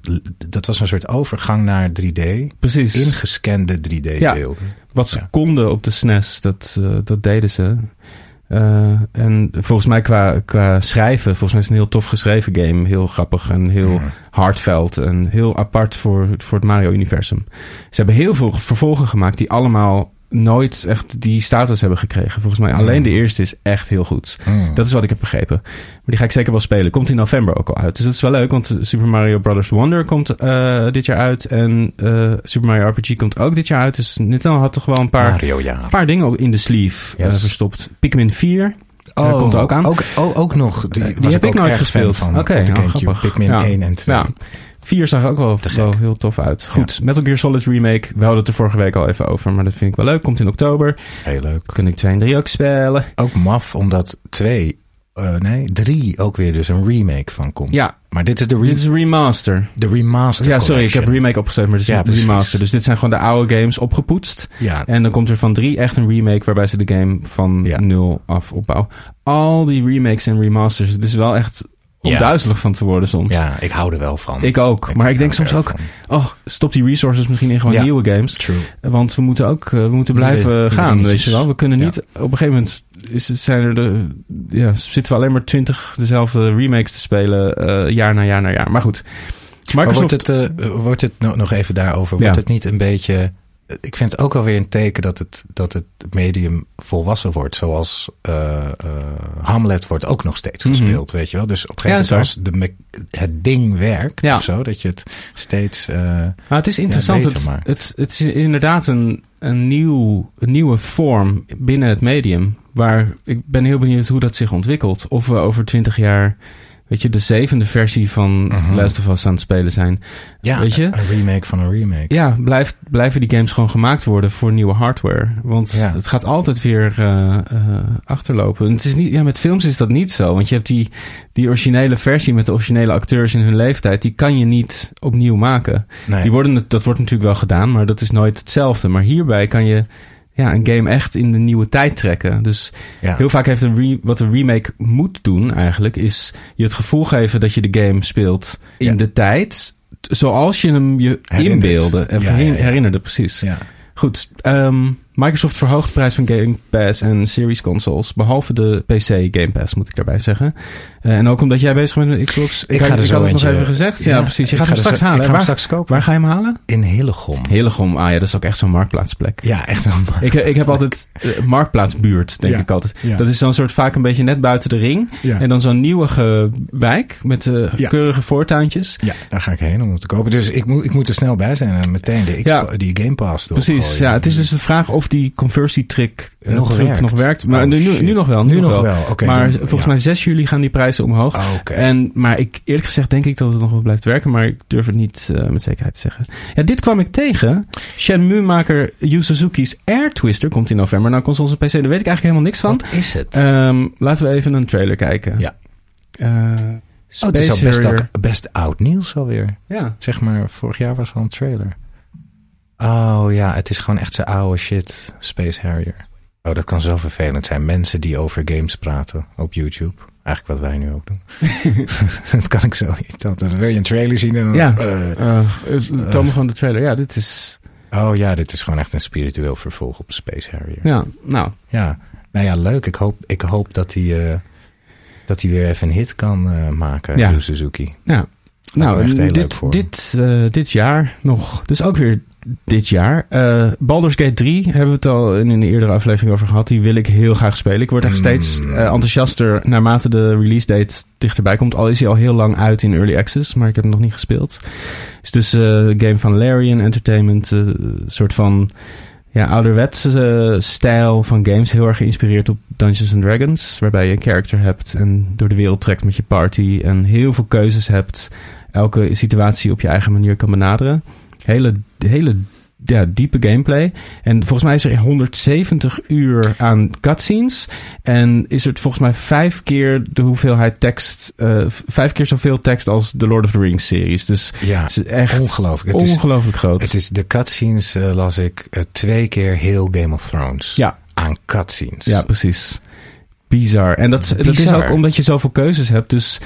S3: dat was een soort overgang naar 3D.
S2: precies.
S3: Ingescande 3D-beelden.
S2: Wat ze
S3: Ja.
S2: konden op de SNES, dat, eh, dat deden ze. Eh, en volgens mij qua, qua schrijven, volgens mij is het een heel tof geschreven game. Heel grappig en heel
S3: Mhm.
S2: hardveld en heel apart voor, voor het Mario-universum. Ze hebben heel veel vervolgen gemaakt die allemaal nooit echt die status hebben gekregen. Volgens mij alleen de eerste is echt heel goed.
S3: Hmm.
S2: Dat is wat ik heb begrepen. Maar die ga ik zeker wel spelen. Komt in november ook al uit. Dus dat is wel leuk, want Super Mario Brothers Wonder komt eh, dit jaar uit. En eh, Super Mario RPG komt ook dit jaar uit. Dus Nintendo had toch wel een paar,
S3: Mario, ja.
S2: een paar dingen ook in de sleeve eh, verstopt. Pikmin 4 eh, komt er ook aan.
S3: Ook, ook, ook nog. Die,
S2: heb ik nooit gespeeld. Oké,
S3: Gamecube.
S2: grappig.
S3: Pikmin
S2: Ja.
S3: 1 en 2.
S2: Ja. 4 zag er ook wel, wel heel tof uit. Goed, Metal Gear Solid Remake. We hadden het er vorige week al even over, maar dat vind ik wel leuk. Komt in oktober.
S3: Heel leuk.
S2: Kun ik 2 en 3 ook spelen.
S3: Ook maf, omdat 2, nee, 3 ook weer dus een remake van komt.
S2: Ja,
S3: Maar dit is de, re
S2: dit is een remaster.
S3: de remaster
S2: Ja, sorry, ik heb remake opgeschreven, maar het is
S3: Ja,
S2: een remaster. Dus dit zijn gewoon de oude games opgepoetst.
S3: Ja,
S2: En dan komt er van drie echt een remake waarbij ze de game van
S3: Ja.
S2: nul af opbouwen. Al die remakes en remasters, het is wel echt om
S3: Ja.
S2: duizelig van te worden soms.
S3: ja, ik hou er wel van.
S2: Ik ook. maar ik denk soms ook,
S3: van.
S2: oh, stop die resources misschien in gewoon
S3: Ja.
S2: nieuwe games.
S3: True.
S2: Want we moeten ook, eh, we moeten blijven gaan, weet je wel. We kunnen
S3: Ja.
S2: niet, op een gegeven moment is het, zijn er de, ja, zitten we alleen maar twintig dezelfde remakes te spelen, eh, jaar na jaar na jaar. Maar goed,
S3: Maar
S2: Microsoft...
S3: wordt het, eh, wordt het nog, nog even daarover, wordt het niet een beetje... Ik vind het ook wel weer een teken dat het, dat het medium volwassen wordt. Zoals eh, eh, Hamlet wordt ook nog steeds
S2: Mhm.
S3: gespeeld, weet je wel. Dus op een gegeven moment als de, het ding werkt
S2: Ja.
S3: of zo, dat je het steeds... eh,
S2: Nou, het is interessant. het, het, het is inderdaad een, een, nieuw, een nieuwe vorm binnen het medium. Waar ik ben heel benieuwd hoe dat zich ontwikkelt. Of we over twintig jaar, weet je, de zevende versie van
S3: Mhm.
S2: Last of Us aan het spelen zijn.
S3: ja,
S2: Weet je?
S3: een remake van een remake.
S2: Ja, blijft, blijven die games gewoon gemaakt worden voor nieuwe hardware. Want
S3: Ja.
S2: het gaat altijd weer eh, eh, achterlopen. En het is niet, ja, met films is dat niet zo. Want je hebt die, die originele versie met de originele acteurs in hun leeftijd. Die kan je niet opnieuw maken.
S3: Nee.
S2: Die worden, dat wordt natuurlijk wel gedaan, maar dat is nooit hetzelfde. Maar hierbij kan je ja, een game echt in de nieuwe tijd trekken. Dus
S3: ja.
S2: heel vaak heeft een re- wat een remake moet doen eigenlijk, is je het gevoel geven dat je de game speelt in
S3: Ja.
S2: de tijd. Zoals je hem je
S3: Herinnert.
S2: inbeelde en
S3: Ja,
S2: herinnerde, precies. Goed, ehm, Microsoft verhoogt de prijs van Game Pass en Series consoles. Behalve de PC Game Pass, moet ik daarbij zeggen. Eh, en ook omdat jij bezig bent met een Xbox.
S3: Ik
S2: had-
S3: ga er
S2: ik
S3: zo
S2: had het nog even gezegd. Ja,
S3: Ja,
S2: precies. Je
S3: ik
S2: gaat
S3: ga
S2: hem straks
S3: zo-
S2: halen.
S3: ik ga hem
S2: waar,
S3: straks kopen.
S2: waar ga je hem halen?
S3: In Hillegom.
S2: Hillegom. Ah ja, dat is ook echt zo'n marktplaatsplek.
S3: Ja, echt een...
S2: Ik, ik heb altijd eh, marktplaatsbuurt, denk
S3: Ja,
S2: ik altijd.
S3: ja.
S2: Dat is zo'n soort vaak een beetje net buiten de ring. En dan zo'n nieuwe wijk met eh, keurige voortuintjes.
S3: Ja, daar ga ik heen om het te kopen. Dus ik moet, ik moet er snel bij zijn en meteen de Xbox, die Game Pass
S2: Precies,
S3: doorgooien.
S2: ja. Het is dus de vraag of die conversietrick eh,
S3: Nog
S2: truc
S3: werkt.
S2: nog werkt. Maar
S3: Oh,
S2: nu, nu, nog wel. Nu,
S3: Nu
S2: nog
S3: nog
S2: wel. maar volgens
S3: ja.
S2: mij 6 juli gaan die prijzen omhoog.
S3: Ah.
S2: En, maar ik, eerlijk gezegd denk ik dat het nog wel blijft werken. Maar ik durf het niet eh, met zekerheid te zeggen. Ja, dit kwam ik tegen. Shenmue-maker Yu Suzuki's Air Twister komt in november naar consoles en PC. Daar weet ik eigenlijk helemaal niks van.
S3: Wat is het?
S2: Ehm, laten we even een trailer kijken.
S3: Ja.
S2: Eh,
S3: oh, het is al best,
S2: Harrier.
S3: ook- best oud nieuws alweer.
S2: Ja.
S3: Zeg maar, vorig jaar was er al een trailer. Oh ja, het is gewoon echt zijn oude shit. Space Harrier. Oh, dat kan zo vervelend zijn. Mensen die over games praten op YouTube. Eigenlijk wat wij nu ook doen. dat kan ik zo irritant. Dan wil je een trailer zien en dan...
S2: Ja.
S3: Eh,
S2: eh, toon gewoon de trailer. Ja, dit is...
S3: oh ja, dit is gewoon echt een spiritueel vervolg op Space Harrier.
S2: Ja, nou.
S3: Ja, nou ja, leuk. Ik hoop, ik hoop dat hij eh, dat hij weer even een hit kan eh, maken,
S2: Ja.
S3: Yu Suzuki.
S2: Ja. Nou,
S3: echt heel leuk
S2: dit,
S3: voor.
S2: dit, eh, dit jaar nog. Dus ook weer dit jaar. Eh Baldur's Gate 3 hebben we het al in een eerdere aflevering over gehad. Die wil ik heel graag spelen. Ik word echt
S3: Mm.
S2: steeds eh, enthousiaster naarmate de release date dichterbij komt. Al is hij al heel lang uit in early access, maar ik heb hem nog niet gespeeld. Het is dus eh, een game van Larian Entertainment. Een soort van ja, ouderwetse stijl van games. Heel erg geïnspireerd op Dungeons and Dragons. Waarbij je een character hebt en door de wereld trekt met je party. En heel veel keuzes hebt. Elke situatie op je eigen manier kan benaderen. Hele, hele ja, diepe gameplay. En volgens mij is er 170 uur aan cutscenes. En is er volgens mij vijf keer de hoeveelheid tekst. eh, vijf keer zoveel tekst als de Lord of the Rings series. Dus
S3: Ja,
S2: het is echt
S3: ongelooflijk. Het is-
S2: ongelooflijk groot.
S3: Het is de cutscenes, eh, las ik, eh, twee keer heel Game of Thrones.
S2: ja,
S3: Aan cutscenes.
S2: ja, precies. Bizar. En dat, is- dat is ook omdat je zoveel keuzes hebt. Dus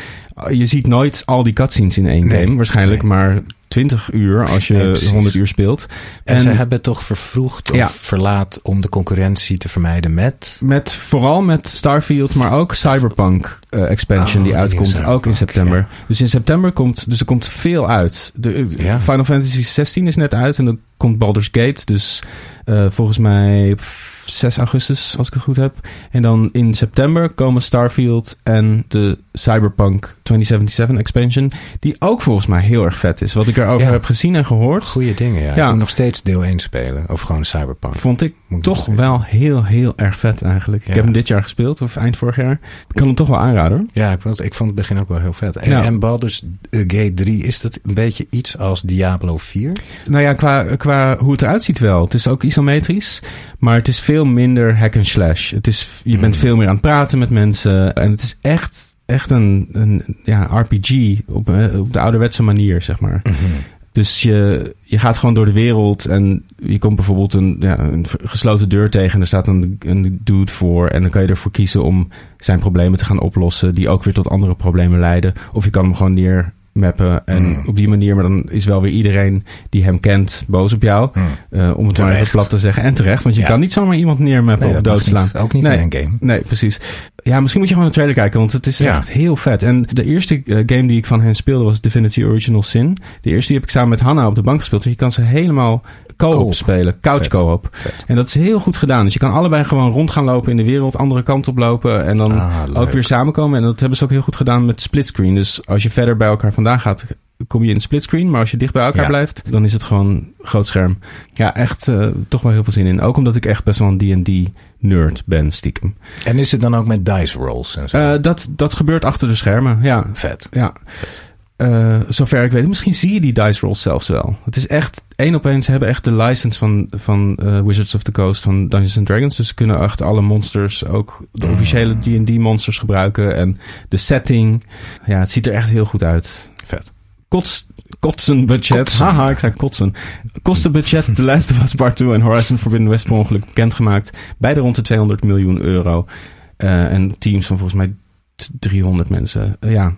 S2: je ziet nooit al die cutscenes in één
S3: Nee,
S2: game. Waarschijnlijk
S3: nee.
S2: maar 20 uur als je
S3: Nee, precies.
S2: 100 uur speelt.
S3: En, ze hebben toch vervroegd of
S2: Ja.
S3: verlaat om de concurrentie te vermijden met...
S2: Met, vooral met Starfield, maar ook Cyberpunk eh, expansion
S3: Oh,
S2: die uitkomt, ook in september.
S3: ja.
S2: Dus in september komt, dus er komt veel uit. De,
S3: Ja.
S2: Final Fantasy 16 is net uit en dan komt Baldur's Gate. Dus eh, volgens mij op 6 augustus, als ik het goed heb. En dan in september komen Starfield en de Cyberpunk 2077 expansion. Die ook volgens mij heel erg vet is. Wat ik erover
S3: Ja.
S2: heb gezien en gehoord,
S3: Goeie dingen, ja.
S2: Ja.
S3: Ik moet nog steeds deel 1 spelen. Of gewoon Cyberpunk.
S2: vond ik
S3: Moet
S2: toch wel heel, heel erg vet eigenlijk. Ik heb hem dit jaar gespeeld, of eind vorig jaar. Ik kan hem toch wel aanraden.
S3: Ja, ik, vond, ik vond het begin ook wel heel vet. En, en Baldur's Gate 3, is dat een beetje iets als Diablo 4?
S2: Nou ja, qua, qua hoe het eruit ziet wel. Het is ook isometrisch, maar het is veel minder hack and slash. Het is, je bent
S3: Hmm.
S2: veel meer aan het praten met mensen. En het is echt, echt een, een ja, RPG op, eh, op de ouderwetse manier, zeg maar. Dus je, je gaat gewoon door de wereld en je komt bijvoorbeeld een, ja, een gesloten deur tegen en er staat een, een dude voor. En dan kan je ervoor kiezen om zijn problemen te gaan oplossen, die ook weer tot andere problemen leiden. Of je kan hem gewoon neermappen en
S3: Mm.
S2: op die manier, maar dan is wel weer iedereen die hem kent boos op jou.
S3: Hmm.
S2: Eh, om het maar even plat te zeggen. En terecht, want je
S3: Ja.
S2: kan niet zomaar iemand neermappen
S3: Nee,
S2: of doodslaan.
S3: niet. Ook niet
S2: Nee.
S3: in een game.
S2: Nee, precies. Ja, misschien moet je gewoon een trailer kijken, want het is
S3: Ja.
S2: echt heel vet. En de eerste eh, game die ik van hen speelde was Divinity Original Sin. De eerste die heb ik samen met Hanna op de bank gespeeld. Dus je kan ze helemaal co-op spelen, couch co-op. En dat is heel goed gedaan. Dus je kan allebei gewoon rond gaan lopen in de wereld, andere kant op lopen en dan
S3: Ah,
S2: ook weer samenkomen. En dat hebben ze ook heel goed gedaan met splitscreen. Dus als je verder bij elkaar vandaan gaat, kom je in splitscreen. Maar als je dicht bij elkaar
S3: Ja.
S2: blijft, dan is het gewoon groot scherm. Ja, echt eh, toch wel heel veel zin in. Ook omdat ik echt best wel een D&D nerd ben, stiekem.
S3: En is het dan ook met dice rolls en zo?
S2: Eh, dat, dat gebeurt achter de schermen, ja.
S3: Vet.
S2: ja. Eh, zover ik weet. Misschien zie je die dice rolls zelfs wel. Het is echt één op één. Ze hebben echt de license van, van eh, Wizards of the Coast van Dungeons and Dragons. Dus ze kunnen echt alle monsters, ook de officiële D&D monsters gebruiken. En de setting. Ja, het ziet er echt heel goed uit.
S3: Vet.
S2: Kots, kotsen budget.
S3: Kotsen.
S2: Haha, ik zei kotsen. Kostenbudget The Last of Us Part 2 en Horizon Forbidden West per ongeluk bekendgemaakt. Beide rond de 200 miljoen euro. Eh, en teams van volgens mij t- 300 mensen. Eh, ja,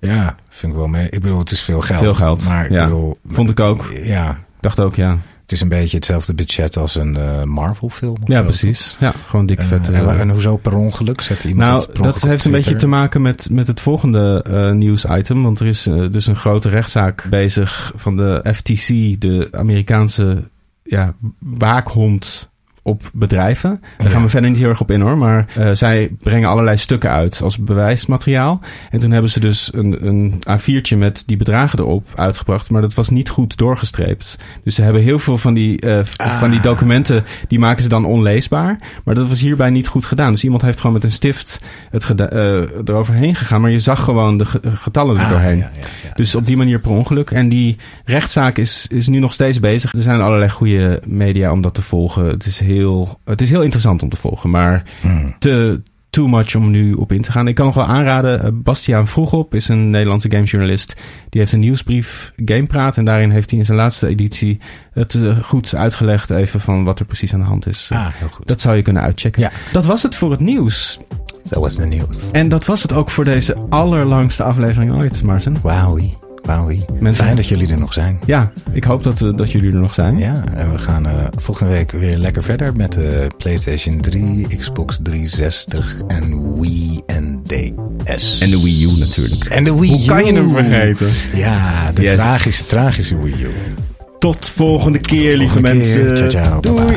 S3: Ja, vind ik wel mee. Ik bedoel, het is veel geld.
S2: Veel geld,
S3: Maar ik
S2: ja.
S3: bedoel...
S2: Vond ik ook.
S3: Ja,
S2: Ik dacht ook, ja.
S3: Het is een beetje hetzelfde budget als een eh, Marvel film.
S2: Ja, precies. Ja, gewoon dik
S3: Eh,
S2: vet.
S3: en,
S2: eh.
S3: en hoezo per ongeluk? Zet iemand
S2: nou, dat heeft een beetje te maken met, met het volgende eh nieuwsitem. Want er is dus een grote rechtszaak bezig van de FTC, de Amerikaanse ja, waakhond op bedrijven. Daar gaan we verder niet heel erg op in hoor. Maar eh, zij brengen allerlei stukken uit als bewijsmateriaal. En toen hebben ze dus een, een A4'tje met die bedragen erop uitgebracht. Maar dat was niet goed doorgestreept. Dus ze hebben heel veel van die, eh,
S3: Ah.
S2: van die documenten, die maken ze dan onleesbaar. Maar dat was hierbij niet goed gedaan. Dus iemand heeft gewoon met een stift het eh, eroverheen gegaan. Maar je zag gewoon de ge- getallen er
S3: Ah,
S2: doorheen.
S3: ja, ja, ja.
S2: Dus op die manier per ongeluk. En die rechtszaak is, is nu nog steeds bezig. Er zijn allerlei goede media om dat te volgen. Het is heel, het is heel interessant om te volgen. Maar
S3: Hmm.
S2: te too much om nu op in te gaan. Ik kan nog wel aanraden. eh, Bastiaan Vroegop is een Nederlandse gamejournalist. Die heeft een nieuwsbrief Gamepraat. En daarin heeft hij in zijn laatste editie het eh, goed uitgelegd even van wat er precies aan de hand is.
S3: Ah, heel goed.
S2: Dat zou je kunnen uitchecken.
S3: Ja.
S2: Dat was het voor het nieuws.
S3: Dat was de nieuws.
S2: En dat was het ook voor deze allerlangste aflevering ooit, Maarten.
S3: Wauwie.
S2: Mensen-
S3: Fijn dat jullie er nog zijn.
S2: Ja, ik hoop dat, eh, dat jullie er nog zijn.
S3: Ja, en we gaan eh, volgende week weer lekker verder met de PlayStation 3, Xbox 360 en Wii en DS.
S2: En de Wii U natuurlijk.
S3: En de Wii
S2: Hoe kan je
S3: U.
S2: hem vergeten?
S3: Ja, de
S2: Yes.
S3: tragische, tragische Wii U.
S2: Tot volgende keer,
S3: Tot
S2: lieve
S3: keer.
S2: mensen.
S3: Ciao, ciao.
S2: Doei.